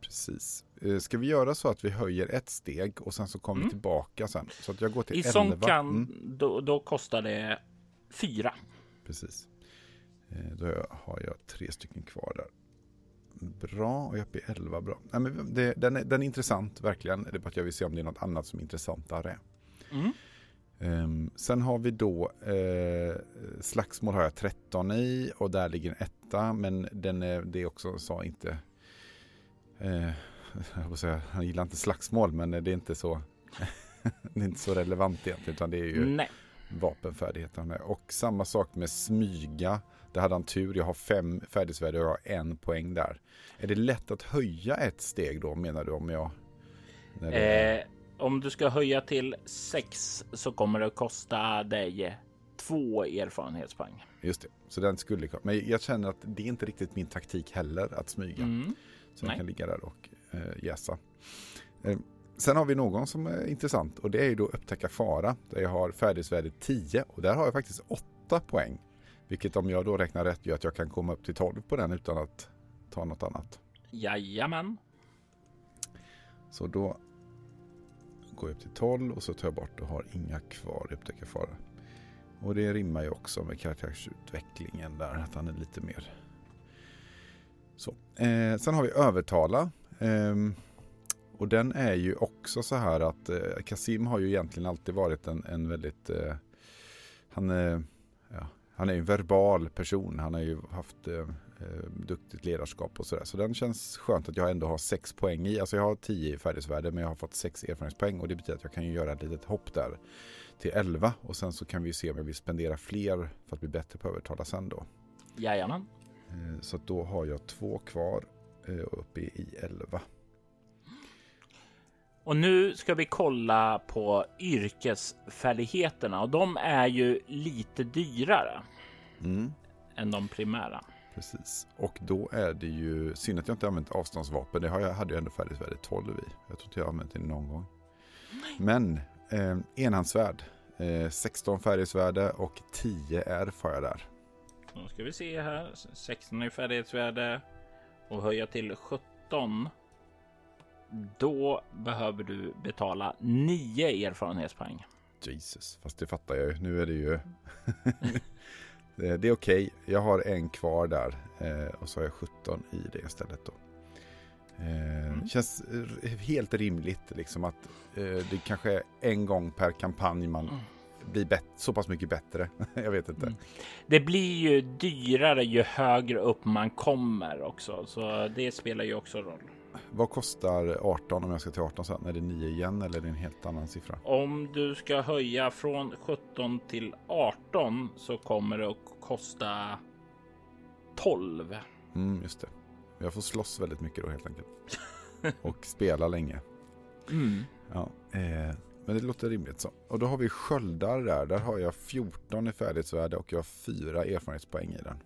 Precis. Eh, ska vi göra så att vi höjer ett steg och sen så kommer mm. vi tillbaka sen? Så att jag går till I 11. Sån kan, mm. då, då, kostar det 4. Precis. Eh, då har jag tre stycken kvar där. Bra, och jag är uppe i 11. Bra. Nej, men det, den, är, den är intressant verkligen. Det är bara att jag vill se om det är något annat som är intressantare. Mm. Um, sen har vi då uh, slagsmål har jag 13 i och där ligger en etta men den är, det är också så inte uh, jag säga, han gillar inte slagsmål men det är inte så <laughs> det är inte så relevant egentligen utan det är ju Nej. vapenfärdigheten. Och samma sak med smyga. Där hade han tur. Jag har fem färdighetsvärden och jag har en poäng där. Är det lätt att höja ett steg då menar du om jag? Eh, om du ska höja till 6 så kommer det att kosta dig två erfarenhetspoäng. Just det, så den skulle Men jag känner att det är inte riktigt min taktik heller att smyga. Mm. Så jag kan ligga där och äh, jäsa. Eh, sen har vi någon som är intressant och det är ju då upptäcka fara. Där jag har färdighetsvärde 10 och där har jag faktiskt 8 poäng. Vilket om jag då räknar rätt gör att jag kan komma upp till 12 på den utan att ta något annat. Jajamän. Så då går upp till 12 och så tar jag bort och har inga kvar upptäcker fara. Och det rimmar ju också med karaktärsutvecklingen där, att han är lite mer så. Eh, sen har vi övertala. Eh, och den är ju också så här att eh, Kasim har ju egentligen alltid varit en, en väldigt eh, han, ja, han är en verbal person. Han har ju haft eh, eh, duktigt ledarskap och sådär. Så den känns skönt att jag ändå har sex poäng i. Alltså jag har tio i färdighetsvärde men jag har fått sex erfarenhetspoäng och det betyder att jag kan ju göra ett litet hopp där till elva och sen så kan vi se om jag vill spendera fler för att bli bättre på att övertala sen då. Jajamän. Eh, så då har jag två kvar eh, uppe i elva. Och nu ska vi kolla på yrkesfärdigheterna och de är ju lite dyrare mm. än de primära. Precis. Och då är det ju synd att jag inte använt avståndsvapen. Det har jag, hade jag ändå färdighetsvärde 12 i. Jag tror inte jag använt det någon gång. Men eh, enhandsvärd. Eh, 16 färdighetsvärde och 10 R får jag där. Då ska vi se här. 16 i färdighetsvärde och höja till 17. Då behöver du betala 9 erfarenhetspoäng. Jesus, fast det fattar jag ju. Nu är det ju... <laughs> det är okej. Okay. Jag har en kvar där eh, och så har jag 17 i det istället då. Eh, mm. Känns helt rimligt liksom att eh, det kanske är en gång per kampanj man blir så pass mycket bättre. <laughs> jag vet inte. Mm. Det blir ju dyrare ju högre upp man kommer också, så det spelar ju också roll. Vad kostar 18 om jag ska till 18 sen? Är det 9 igen eller är det en helt annan siffra? Om du ska höja från 17 till 18 så kommer det att kosta 12. Mm, just det. Jag får slåss väldigt mycket då helt enkelt. <laughs> Och spela länge. Mm. Ja, eh, men det låter rimligt så. Och då har vi sköldar där. Där har jag 14 i färdighetsvärde och jag har 4 erfarenhetspoäng i den.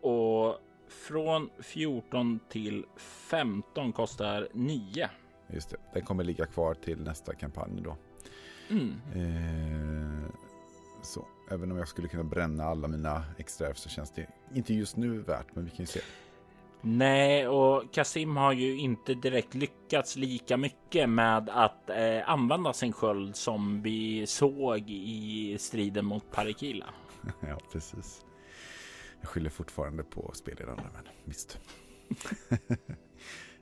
Och från 14 till 15 kostar 9. Just det, den kommer ligga kvar till nästa kampanj då. Mm. Eh, så, även om jag skulle kunna bränna alla mina extra så känns det inte just nu värt, men vi kan ju se. Nej, och Kasim har ju inte direkt lyckats lika mycket med att eh, använda sin sköld som vi såg i striden mot Parikila. <laughs> ja, precis. Jag skyller fortfarande på spelledarna, men visst.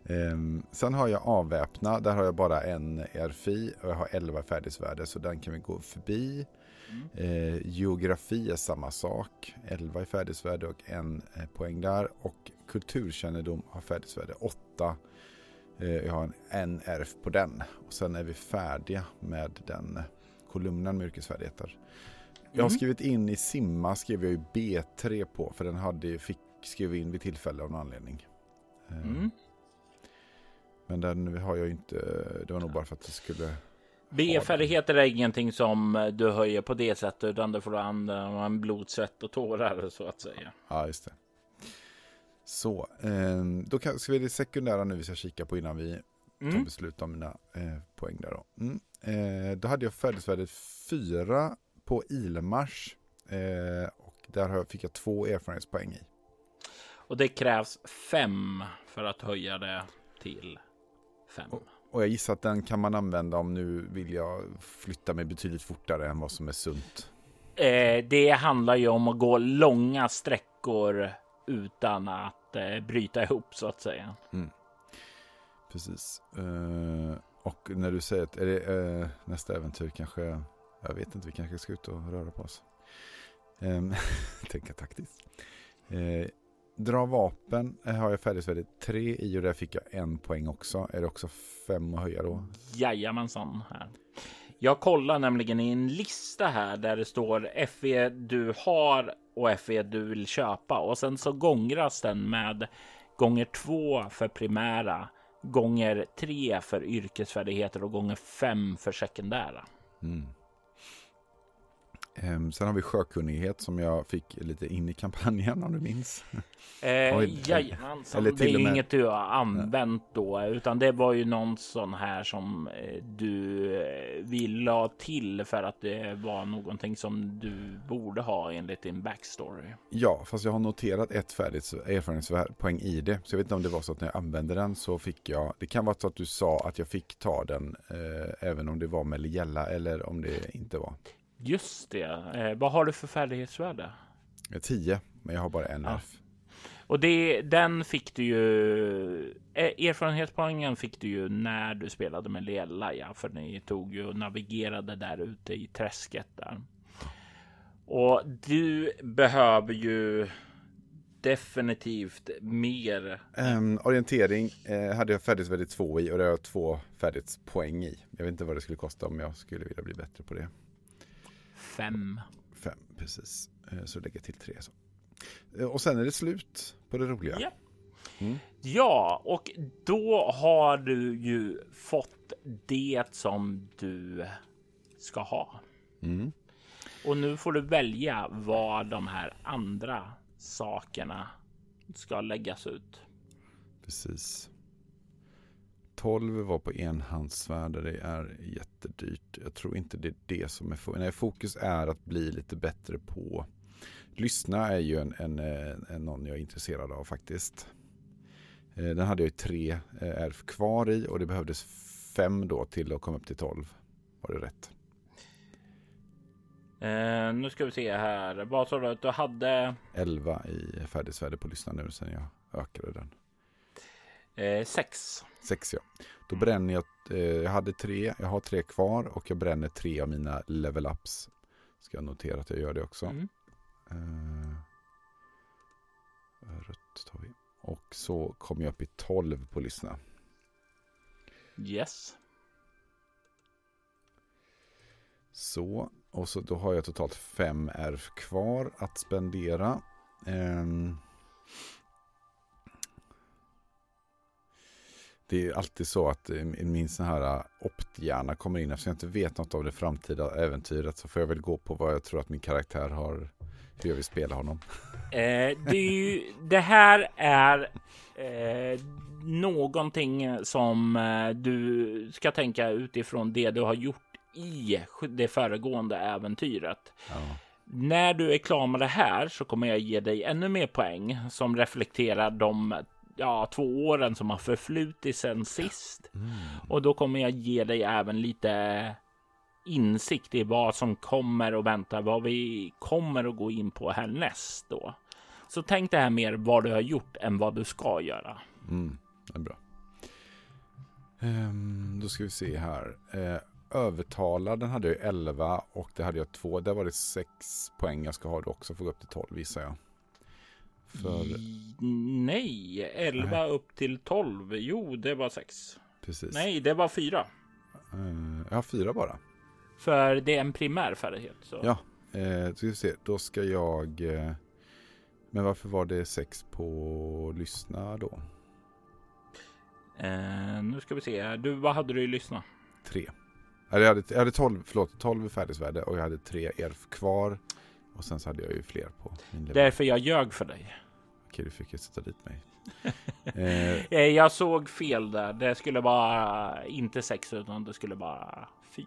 um, <laughs> sen har jag avväpna. Där har jag bara en RFI och jag har 11 färdighetsvärde så den kan vi gå förbi. Mm. Eh, geografi är samma sak. 11 i färdighetsvärde och en eh, poäng där. Och kulturkännedom har färdighetsvärde 8. Eh, jag har en, RF på den. Och sen är vi färdiga med den kolumnen med yrkesfärdigheter. Jag har mm. skrivit in i simma skrev jag ju B3 på för den hade, fick skriva in vid tillfälle av någon anledning. Eh, mm. Men den har jag inte, det var nog bara för att det skulle B-färdigheter är ingenting som du höjer på det sättet utan det får du använda blod, svett och tårar så att säga. Ja, just det. Så, eh, då kan, ska vi det sekundära nu vi ska kika på innan vi mm. tar beslut om mina eh, poäng där då. Mm. Eh, då hade jag färdighetsvärdet 4 på Ilmars eh, och där fick jag två erfarenhetspoäng i. Och det krävs fem för att höja det till fem. Och, och jag gissar att den kan man använda om nu vill jag flytta mig betydligt fortare än vad som är sunt. Eh, det handlar ju om att gå långa sträckor utan att eh, bryta ihop så att säga. Mm. Precis. Uh, och när du säger att är det, uh, nästa äventyr kanske jag vet inte, vi kanske ska ut och röra på oss. Ehm, <laughs> tänka taktiskt. Eh, dra vapen har jag färdighetsvärde 3 i och där fick jag en poäng också. Är det också fem att höja då? Jajamensan. Här. Jag kollar nämligen i en lista här där det står FE du har och FE du vill köpa och sen så gångras den med gånger två för primära, gånger tre för yrkesfärdigheter och gånger fem för sekundära. Mm. Um, sen har vi sjökunnighet som jag fick lite in i kampanjen om du minns. <laughs> Eh, jajamensan, det är ju med... inget du har använt då, utan det var ju någon sån här som eh, du eh, ville ha till för att det var någonting som du borde ha enligt din backstory. Ja, fast jag har noterat ett färdigt erfarenhetspoäng i det, så jag vet inte om det var så att när jag använde den så fick jag, det kan vara så att du sa att jag fick ta den eh, även om det var med Liella eller om det inte var. Just det. Eh, vad har du för färdighetsvärde? 10, men jag har bara en ja. F. Och det, den fick du ju. Eh, erfarenhetspoängen fick du ju när du spelade med Lela, ja, för ni tog ju och navigerade där ute i träsket där. Och du behöver ju definitivt mer. Um, orientering eh, hade jag färdighetsvärde 2 i och det har jag två färdighetspoäng i. Jag vet inte vad det skulle kosta om jag skulle vilja bli bättre på det. Fem. Fem, precis. Eh, så lägger till tre. Så. Eh, och sen är det slut på det roliga. Ja. Mm. ja, och då har du ju fått det som du ska ha. Mm. Och nu får du välja vad de här andra sakerna ska läggas ut. Precis. 12 var på enhandsvärd det är jättedyrt. Jag tror inte det är det som är fokus. Nej, fokus är att bli lite bättre på lyssna är ju en, en, en, en någon jag är intresserad av faktiskt. Eh, den hade jag ju tre eh, ärv kvar i och det behövdes fem då till att komma upp till 12. Var det rätt? Eh, nu ska vi se här. Vad sa du att du hade? 11 i färdigsvärde på lyssna nu sen jag ökade den. Eh, sex. Sex ja. Då bränner jag, eh, jag hade tre, jag har tre kvar och jag bränner tre av mina level ups. Ska jag notera att jag gör det också. Mm. Eh, rött tar vi. Och så kommer jag upp i 12 på lyssna. Yes. Så, och så då har jag totalt fem ärv kvar att spendera. Um, det är alltid så att min sån här äh, opthjärna kommer in. Eftersom jag inte vet något av det framtida äventyret så får jag väl gå på vad jag tror att min karaktär har. Hur jag vill spela honom. Eh, det, ju, det, här är eh, någonting som eh, du ska tänka utifrån det du har gjort i det föregående äventyret. Ja. När du är klar med det här så kommer jag ge dig ännu mer poäng som reflekterar de ja, två åren som har förflutit sedan sist. Mm. Och då kommer jag ge dig även lite insikt i vad som kommer och väntar, vad vi kommer att gå in på härnäst då. Så tänk det här mer vad du har gjort än vad du ska göra. Mm, det är bra. Um, då ska vi se här. Uh, övertala, den hade jag 11 och det hade jag 2. Där var det 6 poäng jag ska ha då också för att gå upp till 12 visar jag. För... Nej, 11 Nej. upp till 12. Jo, det var 6. Precis. Nej, det var 4. Uh, ja, 4 bara. För det är en primär färdighet. Så. Ja, eh, ska vi se. Då ska jag... Eh, men varför var det 6 på lyssna då? Eh, nu ska vi se. Du, vad hade du i lyssna? 3. Jag hade, jag hade 12, förlåt, 12 färdigsvärde och jag hade 3 erf kvar. Och sen så hade jag ju fler på min level. Därför jag ljög för dig. Okej, du fick ju sätta dit mig. <laughs> Eh, eh. Jag såg fel där. Det skulle vara inte 6 utan det skulle vara 4.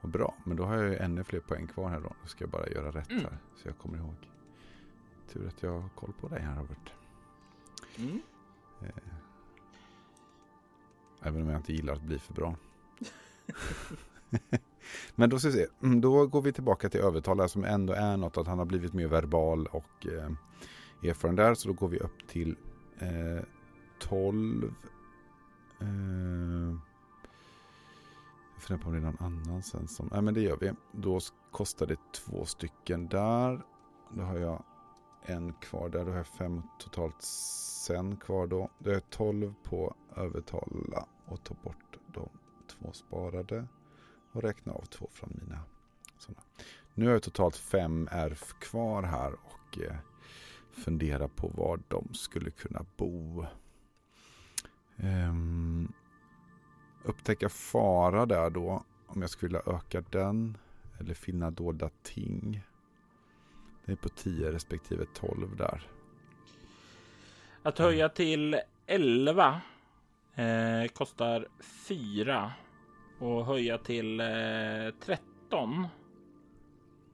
Vad bra, men då har jag ju ännu fler poäng kvar här då. Då ska jag bara göra rätt mm. här så jag kommer ihåg. Tur att jag har koll på dig här Robert. Mm. Eh, även om jag inte gillar att bli för bra. <laughs> Men då ska vi se, mm, då går vi tillbaka till övertalare som ändå är något att han har blivit mer verbal och eh, erfaren där. Så då går vi upp till eh, 12. Eh, jag funderar på om det är någon annan sen som, nej men det gör vi. Då kostar det två stycken där. Då har jag en kvar där, då har jag fem totalt sen kvar då. Då har jag 12 på övertala och ta bort de två sparade och räkna av två från mina sådana. Nu har jag totalt fem ärv kvar här och eh, funderar på var de skulle kunna bo. Um, upptäcka fara där då. Om jag skulle vilja öka den. Eller finna dolda ting. Det är på 10 respektive 12 där. Att höja till 11 eh, kostar 4 och höja till eh, 13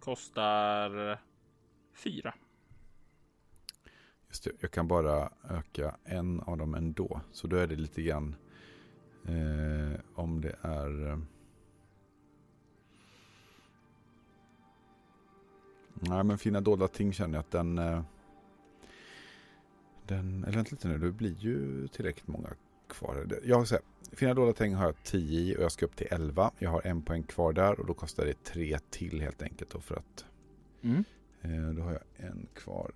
kostar 4. Just det, jag kan bara öka en av dem ändå. Så då är det lite grann eh, om det är... Eh, nej men fina dolda ting känner jag att den... Eh, den eller vänta lite nu, det blir ju tillräckligt många kvar. Jag har så här, Fina dolda ting har jag 10 i och jag ska upp till 11. Jag har en poäng kvar där och då kostar det 3 till helt enkelt då för att mm. eh, då har jag en kvar.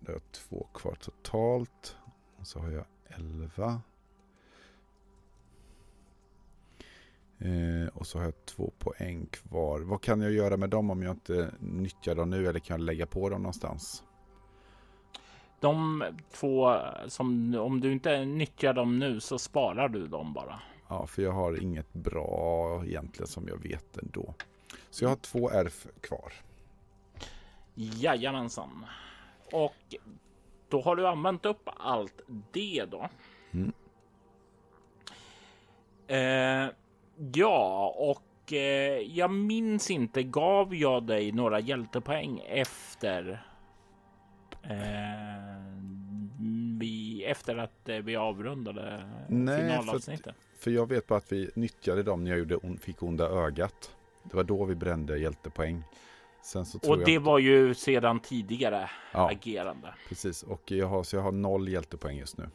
Då har jag två kvar totalt. Och så har jag 11. Eh, och så har jag två poäng kvar. Vad kan jag göra med dem om jag inte nyttjar dem nu eller kan jag lägga på dem någonstans? De två som om du inte nyttjar dem nu så sparar du dem bara. Ja, för jag har inget bra egentligen som jag vet ändå. Så jag har två ärf kvar. Jajamensan. och då har du använt upp allt det då. Mm. Eh, ja, och eh, jag minns inte. Gav jag dig några hjältepoäng efter? Eh, vi, efter att eh, vi avrundade Nej, finalavsnittet? För, för jag vet bara att vi nyttjade dem när jag gjorde, fick onda ögat. Det var då vi brände hjältepoäng. och det var ju sedan tidigare ja, agerande. Precis, och jag har, så jag har noll hjältepoäng just nu.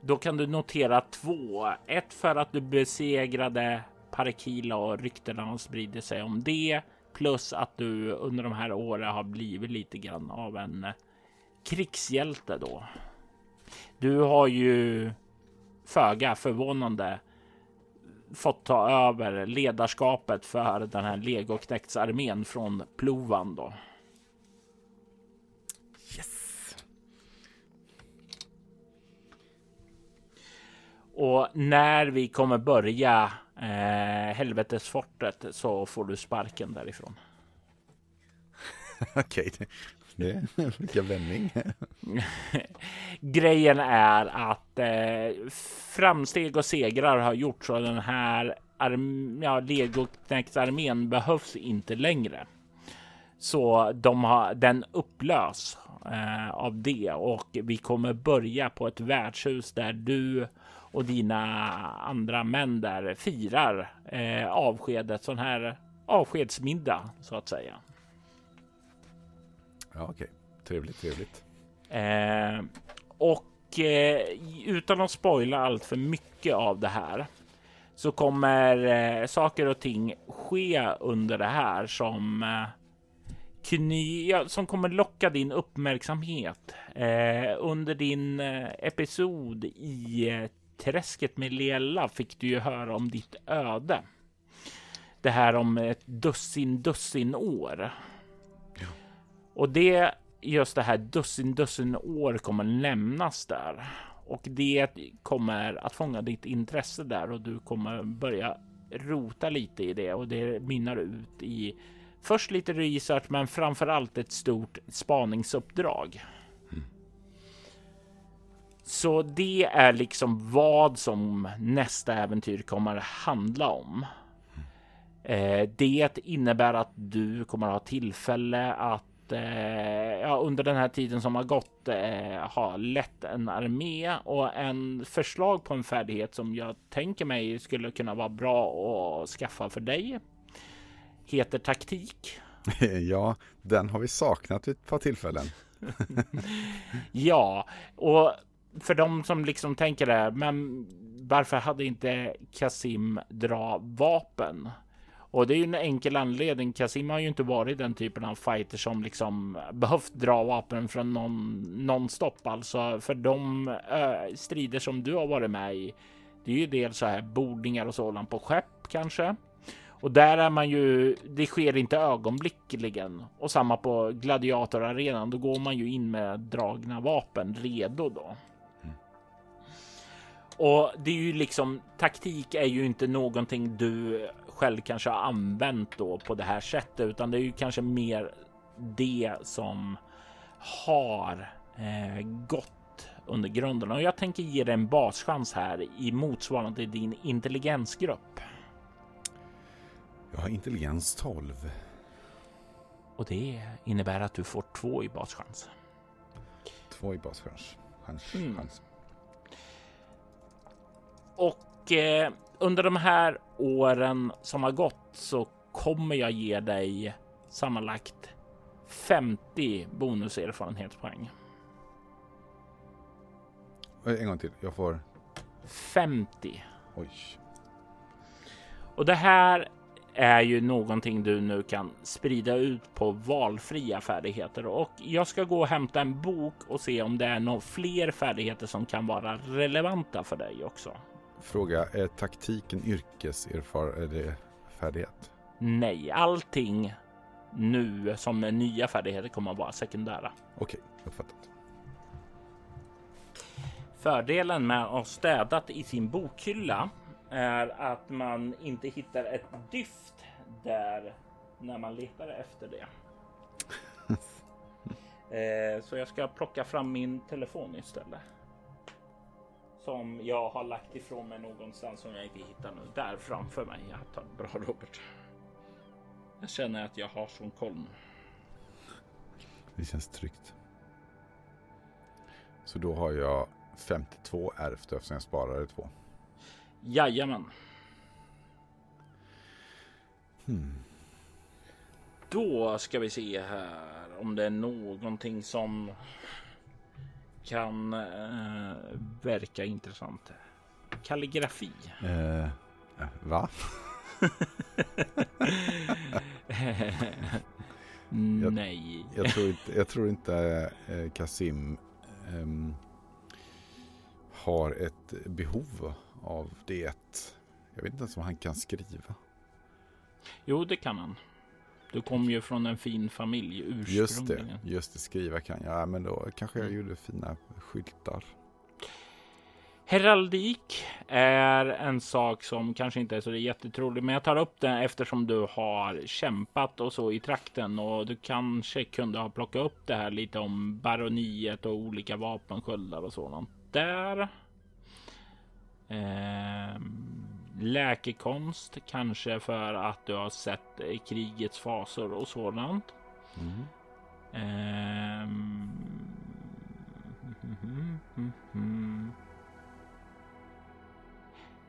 Då kan du notera två. Ett för att du besegrade Parakila och ryktena har spridit sig om det. Plus att du under de här åren har blivit lite grann av en krigshjälte då. Du har ju föga förvånande fått ta över ledarskapet för den här legoknektsarmén från Plovan då. Yes. Och när vi kommer börja eh, helvetesfortet så får du sparken därifrån. <laughs> Okej, okay. det vilken vändning. <laughs> Grejen är att eh, framsteg och segrar har gjorts och den här arm ja, legoknektsarmén behövs inte längre. Så de har den upplös eh, av det och vi kommer börja på ett värdshus där du och dina andra män där firar eh, avskedet, sån här avskedsmiddag så att säga. Ja, okej. Okay. Trevligt, trevligt. Eh, och eh, utan att spoila allt för mycket av det här så kommer eh, saker och ting ske under det här som eh, kny, ja, som kommer locka din uppmärksamhet eh, under din eh, episod i träsket med Liella fick du ju höra om ditt öde. Det här om ett dussin dussin år. Ja. Och det just det här dussin dussin år kommer nämnas där och det kommer att fånga ditt intresse där och du kommer börja rota lite i det och det mynnar ut i först lite research, men framför allt ett stort spaningsuppdrag. Så det är liksom vad som nästa äventyr kommer handla om. Mm. det innebär att du kommer ha tillfälle att eh, ja, under den här tiden som har gått eh, har lett en armé och en förslag på en färdighet som jag tänker mig skulle kunna vara bra att skaffa för dig heter taktik. <laughs> ja, den har vi saknat vid ett par tillfällen. <laughs> ja, och för de som liksom tänker det, men varför hade inte Kasim dra vapen? Och det är ju en enkel anledning. Kasim har ju inte varit den typen av fighter som liksom behövt dra vapen från någon nonstop. Alltså för de ö, strider som du har varit med i. Det är ju dels så här bordningar och sådant på skepp kanske. Och där är man ju, det sker inte ögonblickligen. Och samma på gladiatorarenan, då går man ju in med dragna vapen redo då. Och det är ju liksom taktik är ju inte någonting du själv kanske har använt då på det här sättet, utan det är ju kanske mer det som har eh, gått under grunden och jag tänker ge dig en baschans här i motsvarande din intelligensgrupp. Jag har intelligens 12. Och det innebär att du får två i baschans. Två i baschans. Chans, mm. chans. Och eh, under de här åren som har gått så kommer jag ge dig sammanlagt 50 bonuserfarenhetspoäng. En gång till. Jag får 50. Oj. Och det här är ju någonting du nu kan sprida ut på valfria färdigheter och jag ska gå och hämta en bok och se om det är några fler färdigheter som kan vara relevanta för dig också. Fråga, är taktiken yrkeserfarenhet? Nej, allting nu som är nya färdigheter kommer att vara sekundära. Okej, uppfattat. Fördelen med att ha städat i sin bokhylla är att man inte hittar ett dyft där när man letar efter det. <laughs> Eh, så jag ska plocka fram min telefon istället. Som jag har lagt ifrån mig någonstans som jag inte hittar nu. Där framför mig. Jag tar bra Robert. Jag känner att jag har sån koll nu. Det känns tryggt. Så då har jag 52 ärvt eftersom jag sparade två. Jajamän. Hmm. Då ska vi se här om det är någonting som kan eh, verka intressant. Kalligrafi. Eh, va? <laughs> Nej. Jag tror inte, jag tror inte eh, Kasim eh, har ett behov av det. Jag vet inte ens om han kan skriva. Jo, det kan han. Du kom ju från en fin familj ursprungligen. Just det, just det, skriva kan jag. Ja, men då kanske jag gjorde fina skyltar. Heraldik är en sak som kanske inte är så jättetrolig, men jag tar upp den eftersom du har kämpat och så i trakten och du kanske kunde ha plockat upp det här lite om baroniet och olika vapensköldar och sådant där. Eh, läkekonst kanske för att du har sett krigets fasor och sådant. Mm. Eh, mm, mm,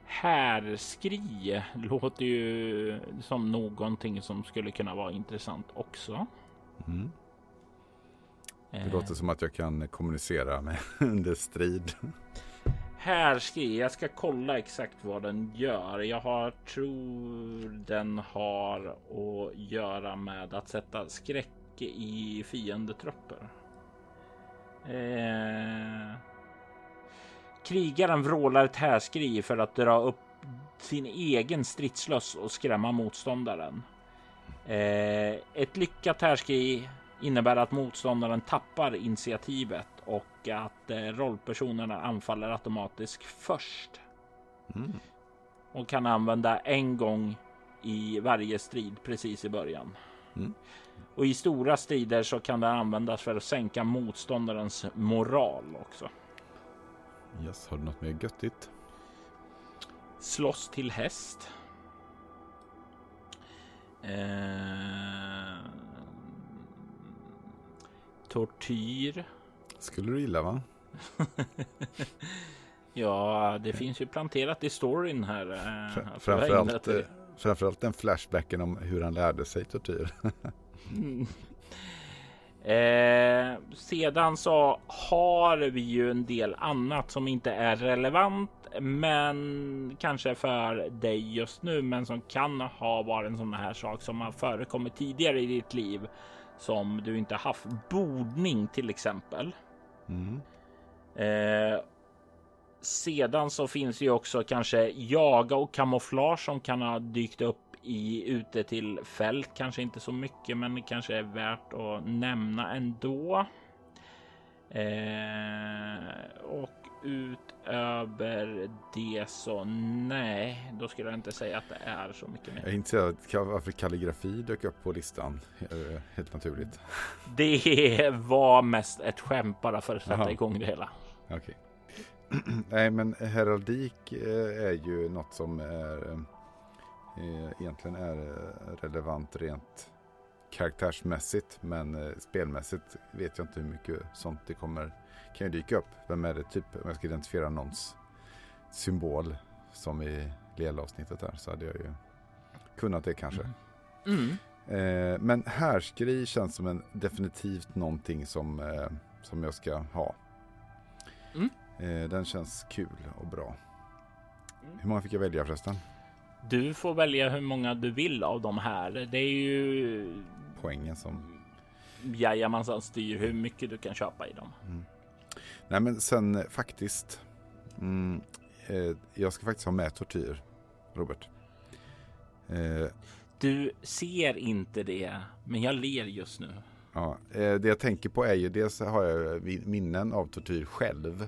Härskri låter ju som någonting som skulle kunna vara intressant också. Mm. Det Eh, låter som att jag kan kommunicera med <laughs> under strid. Härskri, jag ska kolla exakt vad den gör. Jag har, tror den har att göra med att sätta skräck i fiendetrupper. Eh, krigaren vrålar ett härskri för att dra upp sin egen stridslöss och skrämma motståndaren. Eh, ett lyckat härskri innebär att motståndaren tappar initiativet och att eh, rollpersonerna anfaller automatiskt först Mm. och kan använda en gång i varje strid precis i början. Mm. Och i stora strider så kan den användas för att sänka motståndarens moral också. Yes, har du något mer göttigt? Slåss till häst. Eh, tortyr. Skulle du gilla va? <laughs> Ja, det finns ju planterat i storyn här. eh, ägnat Framförallt, eh, framförallt den flashbacken om hur han lärde sig tortyr. <laughs> Mm. Eh, sedan så har vi ju en del annat som inte är relevant, men kanske för dig just nu, men som kan ha varit en sån här sak som har förekommit tidigare i ditt liv som du inte haft. Bordning till exempel. Mm. Eh, sedan så finns ju också kanske jaga och kamouflage som kan ha dykt upp i ute till fält. Kanske inte så mycket, men det kanske är värt att nämna ändå. Eh, och utöver det så nej, då skulle jag inte säga att det är så mycket mer. Jag är intresserad av varför kalligrafi dök upp på listan. Eh, Helt naturligt. Det var mest ett skämt bara för att sätta Jaha. igång det hela. Okej. <clears throat> Nej, men heraldik eh, är ju något som är, eh, egentligen är relevant rent karaktärsmässigt. Men eh, spelmässigt vet jag inte hur mycket sånt det kommer kan ju dyka upp. Vem är det typ? Om jag ska identifiera någons symbol som i lelavsnittet där så hade jag ju kunnat det kanske. Mm. Eh, men härskri känns som en definitivt någonting som, eh, som jag ska ha. Mm. Eh, den känns kul och bra. Mm. Hur många fick jag välja förresten? Du får välja hur många du vill av de här. Det är ju Poängen som... Jajamensan styr hur mycket du kan köpa i dem. Nej men sen eh, faktiskt. Mm, eh, jag ska faktiskt ha med tortyr, Robert. Eh, Du ser inte det, men jag ler just nu. Ja, eh, det jag tänker på är ju dels har jag minnen av tortyr själv.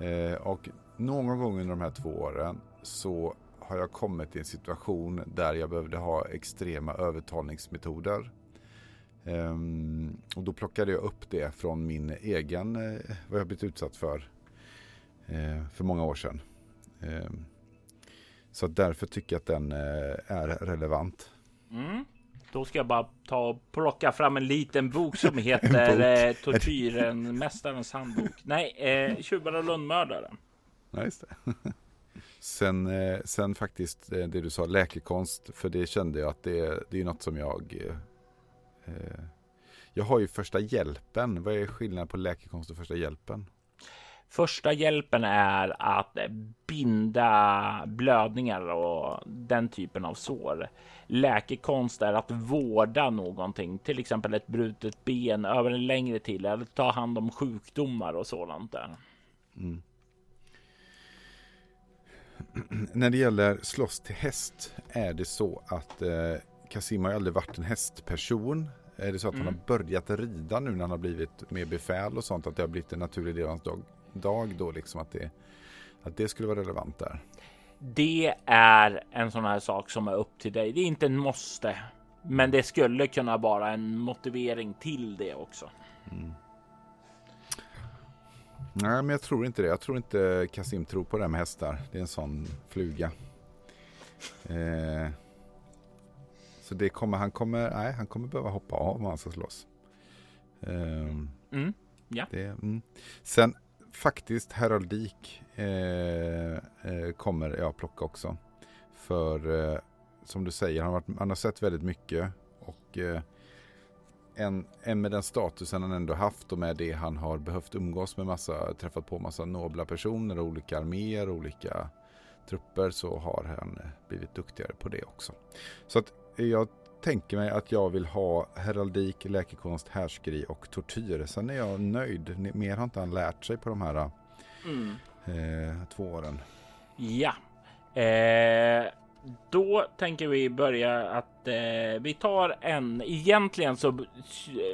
Eh, och någon gång under de här två åren så har jag kommit i en situation där jag behövde ha extrema övertalningsmetoder. Um, och då plockade jag upp det från min egen, uh, vad jag blivit utsatt för uh, för många år sedan. Um, så därför tycker jag att den uh, är relevant. Mm. Då ska jag bara ta och plocka fram en liten bok som <laughs> heter bok. Tortyren, Mästarens handbok. Nej, eh, Tjuvar och lönnmördare. Ja, just det. <laughs> sen, sen faktiskt det du sa, läkekonst, för det kände jag att det, det är något som jag Eh, jag har ju första hjälpen. Vad är skillnaden på läkekonst och första hjälpen? Första hjälpen är att binda blödningar och den typen av sår. Läkekonst är att vårda någonting, till exempel ett brutet ben över en längre tid eller ta hand om sjukdomar och sådant där. Mm. <clears throat> När det gäller slåss till häst är det så att eh, Kasim har aldrig varit en hästperson. Är det så att mm. han har börjat rida nu när han har blivit mer befäl och sånt? Att det har blivit en naturlig del av hans dag, dag då liksom att det, att det skulle vara relevant där? Det är en sån här sak som är upp till dig. Det är inte en måste, men det skulle kunna vara en motivering till det också. Mm. Nej, men jag tror inte det. Jag tror inte Kasim tror på det här med hästar. Det är en sån fluga. Eh, så det kommer, han, kommer, nej, han kommer behöva hoppa av om han ska slåss. Um, mm, ja. Det, mm. Sen faktiskt heraldik eh, eh, kommer jag plocka också. För eh, som du säger, han har, varit, han har sett väldigt mycket. Och eh, en, en med den statusen han ändå haft och med det han har behövt umgås med massa, träffat på massa nobla personer, olika arméer, olika trupper så har han blivit duktigare på det också. Så att jag tänker mig att jag vill ha heraldik, läkekonst, härskeri och tortyr. Sen är jag nöjd. Mer har inte han lärt sig på de här mm. eh, två åren. Ja, eh, då tänker vi börja att eh, vi tar en. Egentligen så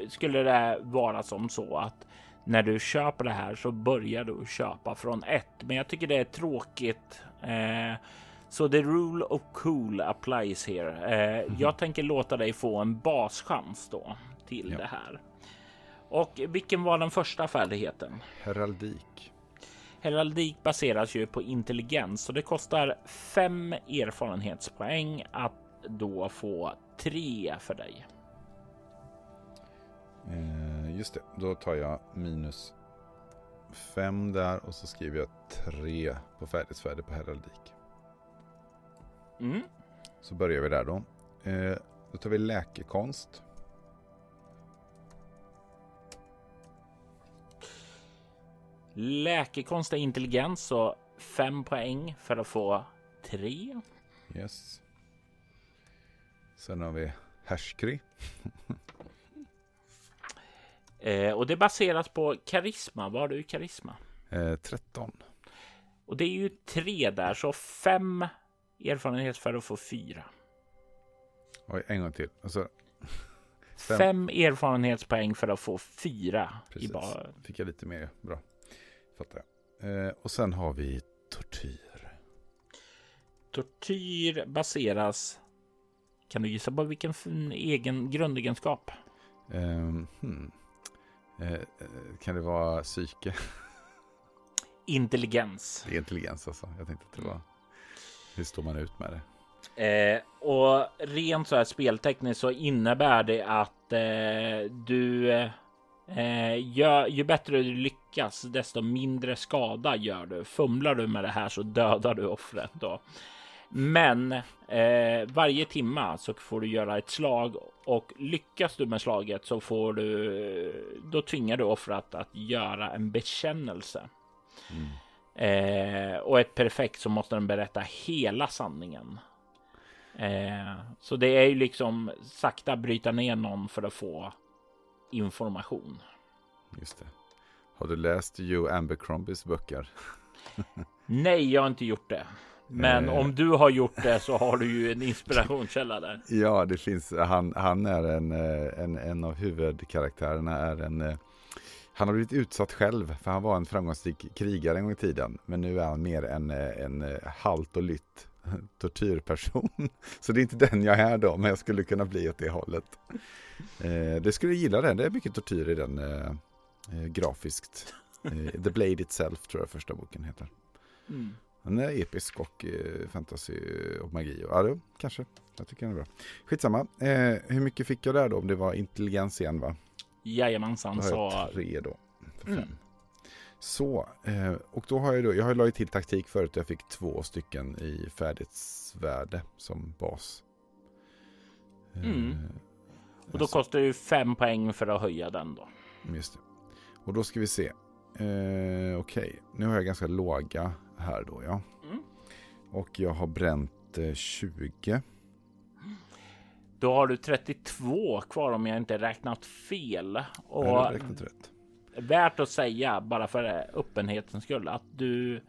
skulle det vara som så att när du köper det här så börjar du köpa från ett. Men jag tycker det är tråkigt. Eh, så the rule of cool applies here. Eh, mm. Jag tänker låta dig få en baschans då till ja. det här. Och vilken var den första färdigheten? Heraldik. Heraldik baseras ju på intelligens och det kostar fem erfarenhetspoäng att då få tre för dig. Eh, just det, då tar jag minus fem där och så skriver jag tre på färdighetsvärde på heraldik. Mm. Så börjar vi där då. Eh, då tar vi läkekonst. Läkekonst är intelligens så fem poäng för att få tre. Yes. Sen har vi härskri. <laughs> eh, och det baseras på karisma. Vad har du i karisma? Eh, 13. Och det är ju tre där, så fem Erfarenhet för att få fyra. Oj, en gång till. Alltså, fem. fem erfarenhetspoäng för att få fyra. Precis. I bara... Fick jag lite mer. Bra. Fattar jag. Eh, och sen har vi tortyr. Tortyr baseras. Kan du gissa på vilken egen grundegenskap? Um, hmm. eh, kan det vara psyke? <laughs> Intelligens. Det är intelligens alltså. Jag tänkte att det var. Hur står man ut med det? Eh, och rent så här speltekniskt så innebär det att eh, du eh, gör, ju bättre du lyckas, desto mindre skada gör du. Fumlar du med det här så dödar du offret då. Men eh, varje timma så får du göra ett slag och lyckas du med slaget så får du. Då tvingar du offret att göra en bekännelse. Mm. Eh, och ett perfekt så måste den berätta hela sanningen. Eh, så det är ju liksom sakta bryta ner någon för att få information. Just det. Har du läst Joe Abercrombies böcker? <laughs> Nej, jag har inte gjort det. Men eh. om du har gjort det så har du ju en inspirationskälla där. <laughs> Ja, det finns. Han, han är en, eh, en, en av huvudkaraktärerna är en eh, han har blivit utsatt själv, för han var en framgångsrik krigare en gång i tiden. Men nu är han mer en, en halt och lytt <laughs> tortyrperson. <laughs> Så det är inte den jag är då, men jag skulle kunna bli åt det hållet. Eh, det skulle gilla den, det är mycket tortyr i den eh, eh, grafiskt. Eh, The Blade Itself tror jag första boken heter. Mm. Den är episk och eh, fantasy och magi. Ja, det, kanske. Jag tycker den är bra. Skitsamma. Eh, hur mycket fick jag där då? Om det var intelligens igen va? Jajamensan. Då har jag tre då. För fem. Mm. Så, eh, och då har jag då, jag har lagt till taktik förut. Jag fick två stycken i färdighetsvärde som bas. Eh, mm. Och då så. kostar det ju fem poäng för att höja den då. Just det. Och då ska vi se. Eh, Okej, okay. nu har jag ganska låga här då ja. Mm. Och jag har bränt eh, 20. Då har du 32 kvar om jag inte räknat fel. Och jag har räknat rätt. Värt att säga bara för öppenhetens skull att du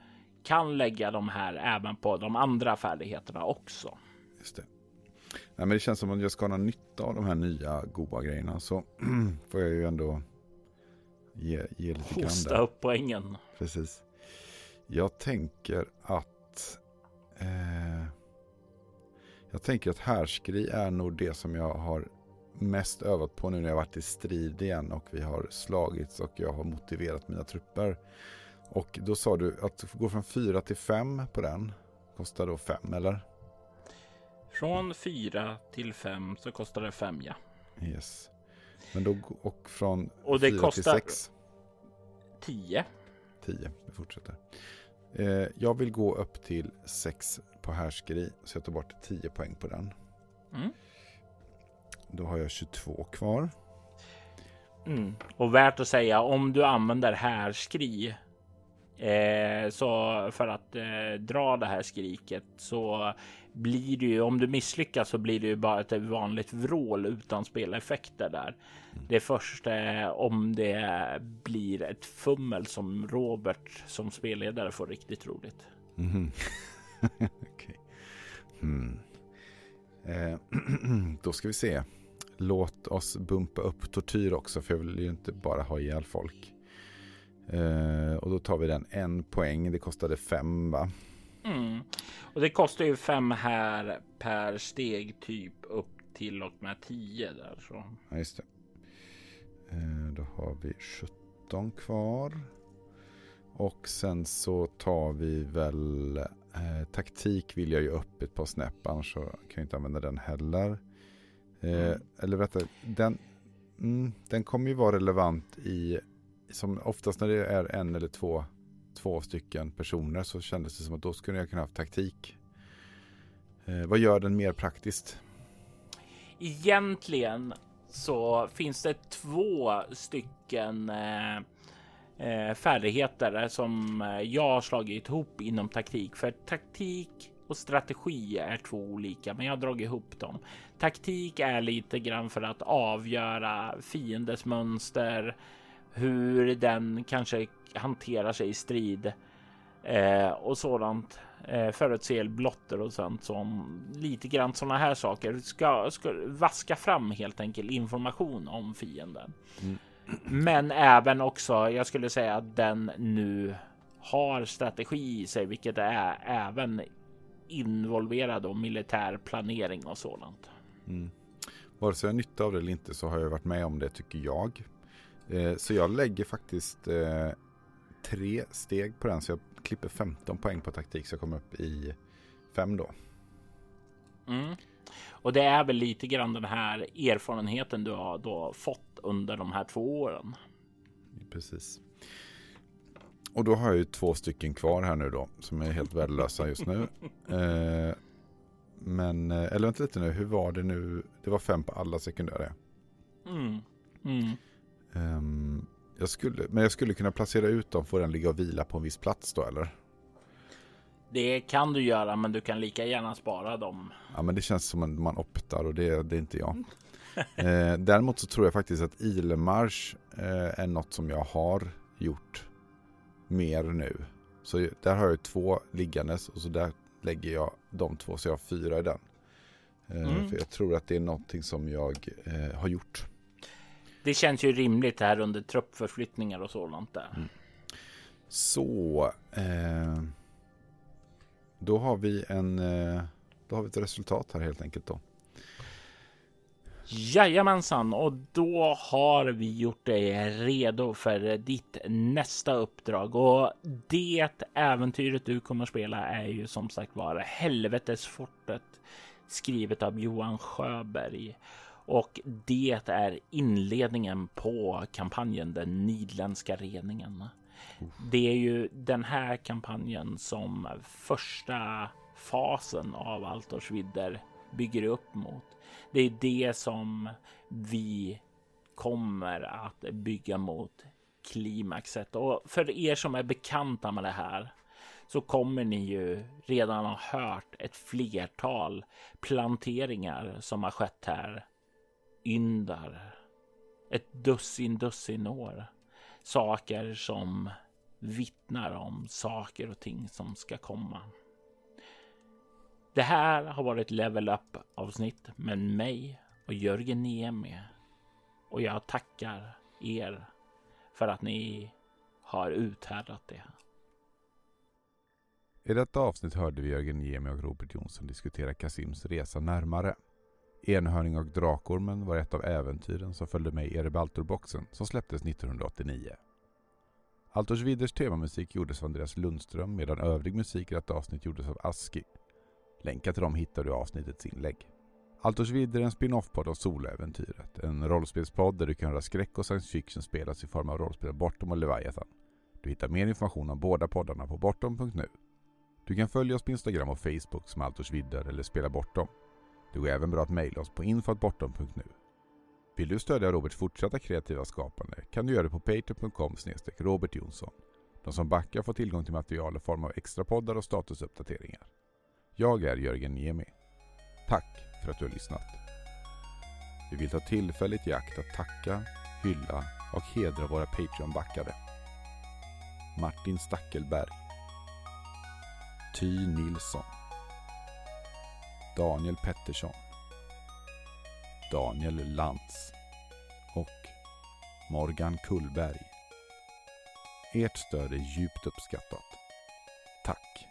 kan lägga de här även på de andra färdigheterna också. Just det. Nej, men det känns som att jag ska ha nytta av de här nya goda grejerna så <clears throat> får jag ju ändå ge, ge lite grann. Hosta upp poängen. Precis. Jag tänker att eh, jag tänker att härskri är nog det som jag har mest övat på nu när jag varit i strid igen och vi har slagits och jag har motiverat mina trupper. Och då sa du att gå från 4 till 5 på den kostar då 5 eller? Från 4 till 5 så kostar det 5 ja. Yes. Men då och från och det 4 kostar till 6? 10. 10, vi fortsätter. Eh, jag vill gå upp till 6 på härskeri så jag tar bort 10 poäng på den. Mm. Då har jag 22 kvar. Mm. Och värt att säga om du använder härskri eh, så för att eh, dra det här skriket så blir det ju om du misslyckas så blir det ju bara ett vanligt vrål utan speleffekter där. Mm. Det är först eh, om det blir ett fummel som Robert som spelledare får riktigt roligt. <laughs> Mm. okay. mm. Eh, <clears throat> då ska vi se låt oss bumpa upp tortyr också för jag vill ju inte bara ha ihjäl folk. Eh, och då tar vi den en poäng. Det kostade fem va? Mm. Och det kostar ju fem här per steg typ upp till och med tio där så. Ja, just det. Eh, då har vi 17 kvar. Och sen så tar vi väl eh, taktik vill jag ju upp ett par snäpp annars så kan jag inte använda den heller. Eh. Eller vänta, den, mm, den kommer ju vara relevant i, som oftast när det är en eller två, två stycken personer så kändes det som att då skulle jag kunna ha taktik. Eh, vad gör den mer praktiskt? Egentligen så finns det två stycken eh, eh färdigheter som jag har slagit ihop inom taktik. För taktik och strategi är två olika, men jag har dragit ihop dem. Taktik är lite grann för att avgöra fiendens mönster, hur den kanske hanterar sig i strid eh, och sådant. Eh, förutse blotter och sånt som lite grann sådana här saker ska, ska vaska fram helt enkelt information om fienden. Mm. Men även också, jag skulle säga att den nu har strategi i sig, vilket är även involverad och militär planering och sådant. Mm. Vare sig jag har nytta av det eller inte så har jag varit med om det tycker jag. Eh, så jag lägger faktiskt eh, tre steg på den så jag klipper 15 poäng på taktik så jag kommer upp i fem då. Mm. Och det är väl lite grann den här erfarenheten du har då fått under de här två åren. Precis. Och då har jag ju två stycken kvar här nu då som är helt värdelösa just nu. <laughs> Eh, men, eh, eller vänta lite nu, hur var det nu? Det var fem på alla sekundära. Mm. Mm. Um, jag skulle, men jag skulle kunna placera ut dem, får den ligga och vila på en viss plats då eller? Det kan du göra, men du kan lika gärna spara dem. Ja, men det känns som att man optar och det, det är inte jag. eh, däremot så tror jag faktiskt att Ilmarsch eh, är något som jag har gjort mer nu. Så där har jag två liggandes och så där lägger jag de två så jag har fyra i den. Eh, mm. För jag tror att det är någonting som jag eh, har gjort. Det känns ju rimligt här under truppförflyttningar och sådant där. Mm. Så. Eh, då har vi en eh, då har vi ett resultat här helt enkelt då. Jajamensan, och då har vi gjort dig redo för ditt nästa uppdrag och det äventyret du kommer spela är ju som sagt var Helvetesfortet skrivet av Johan Sjöberg och det är inledningen på kampanjen Den nidländska reningen. Det är ju den här kampanjen som första fasen av Altorsvidder bygger upp mot. Det är det som vi kommer att bygga mot klimaxet och för er som är bekanta med det här så kommer ni ju redan ha hört ett flertal planteringar som har skett här. Yndar. Ett dussin dussin år. Saker som vittnar om saker och ting som ska komma. Det här har varit Level Up avsnitt med mig och Jörgen Niemi. Och jag tackar er för att ni har uthärdat det. I detta avsnitt hörde vi Jörgen Niemi och Robert Jonsson diskutera Kasims resa närmare. Enhörning och Drakormen var ett av äventyren som följde med i Erebaltor-boxen som släpptes 1989. Altors Widders temamusik gjordes av Andreas Lundström medan övrig musik i detta avsnitt gjordes av Aski. Länkar till dem hittar du i avsnittets inlägg. Altors Vidder är en spin-off-podd av Soloäventyret. En rollspelspodd där du kan höra skräck och science fiction spelas i form av rollspel Bortom och Leviathan. Du hittar mer information om båda poddarna på bortom.nu. Du kan följa oss på Instagram och Facebook som Altors Vidder eller Spela Bortom. Det går även bra att mejla oss på info.bortom.nu. Vill du stödja Roberts fortsatta kreativa skapande kan du göra det på patreon.com Robert Jonsson. De som backar får tillgång till material i form av extra poddar och statusuppdateringar. Jag är Jörgen Niemi. Tack för att du har lyssnat. Vi vill ta tillfället i akt att tacka, hylla och hedra våra Patreon-backare. Martin Stackelberg. Ty Nilsson. Daniel Pettersson. Daniel Lantz. Och Morgan Kullberg. Ert stöd är djupt uppskattat. Tack!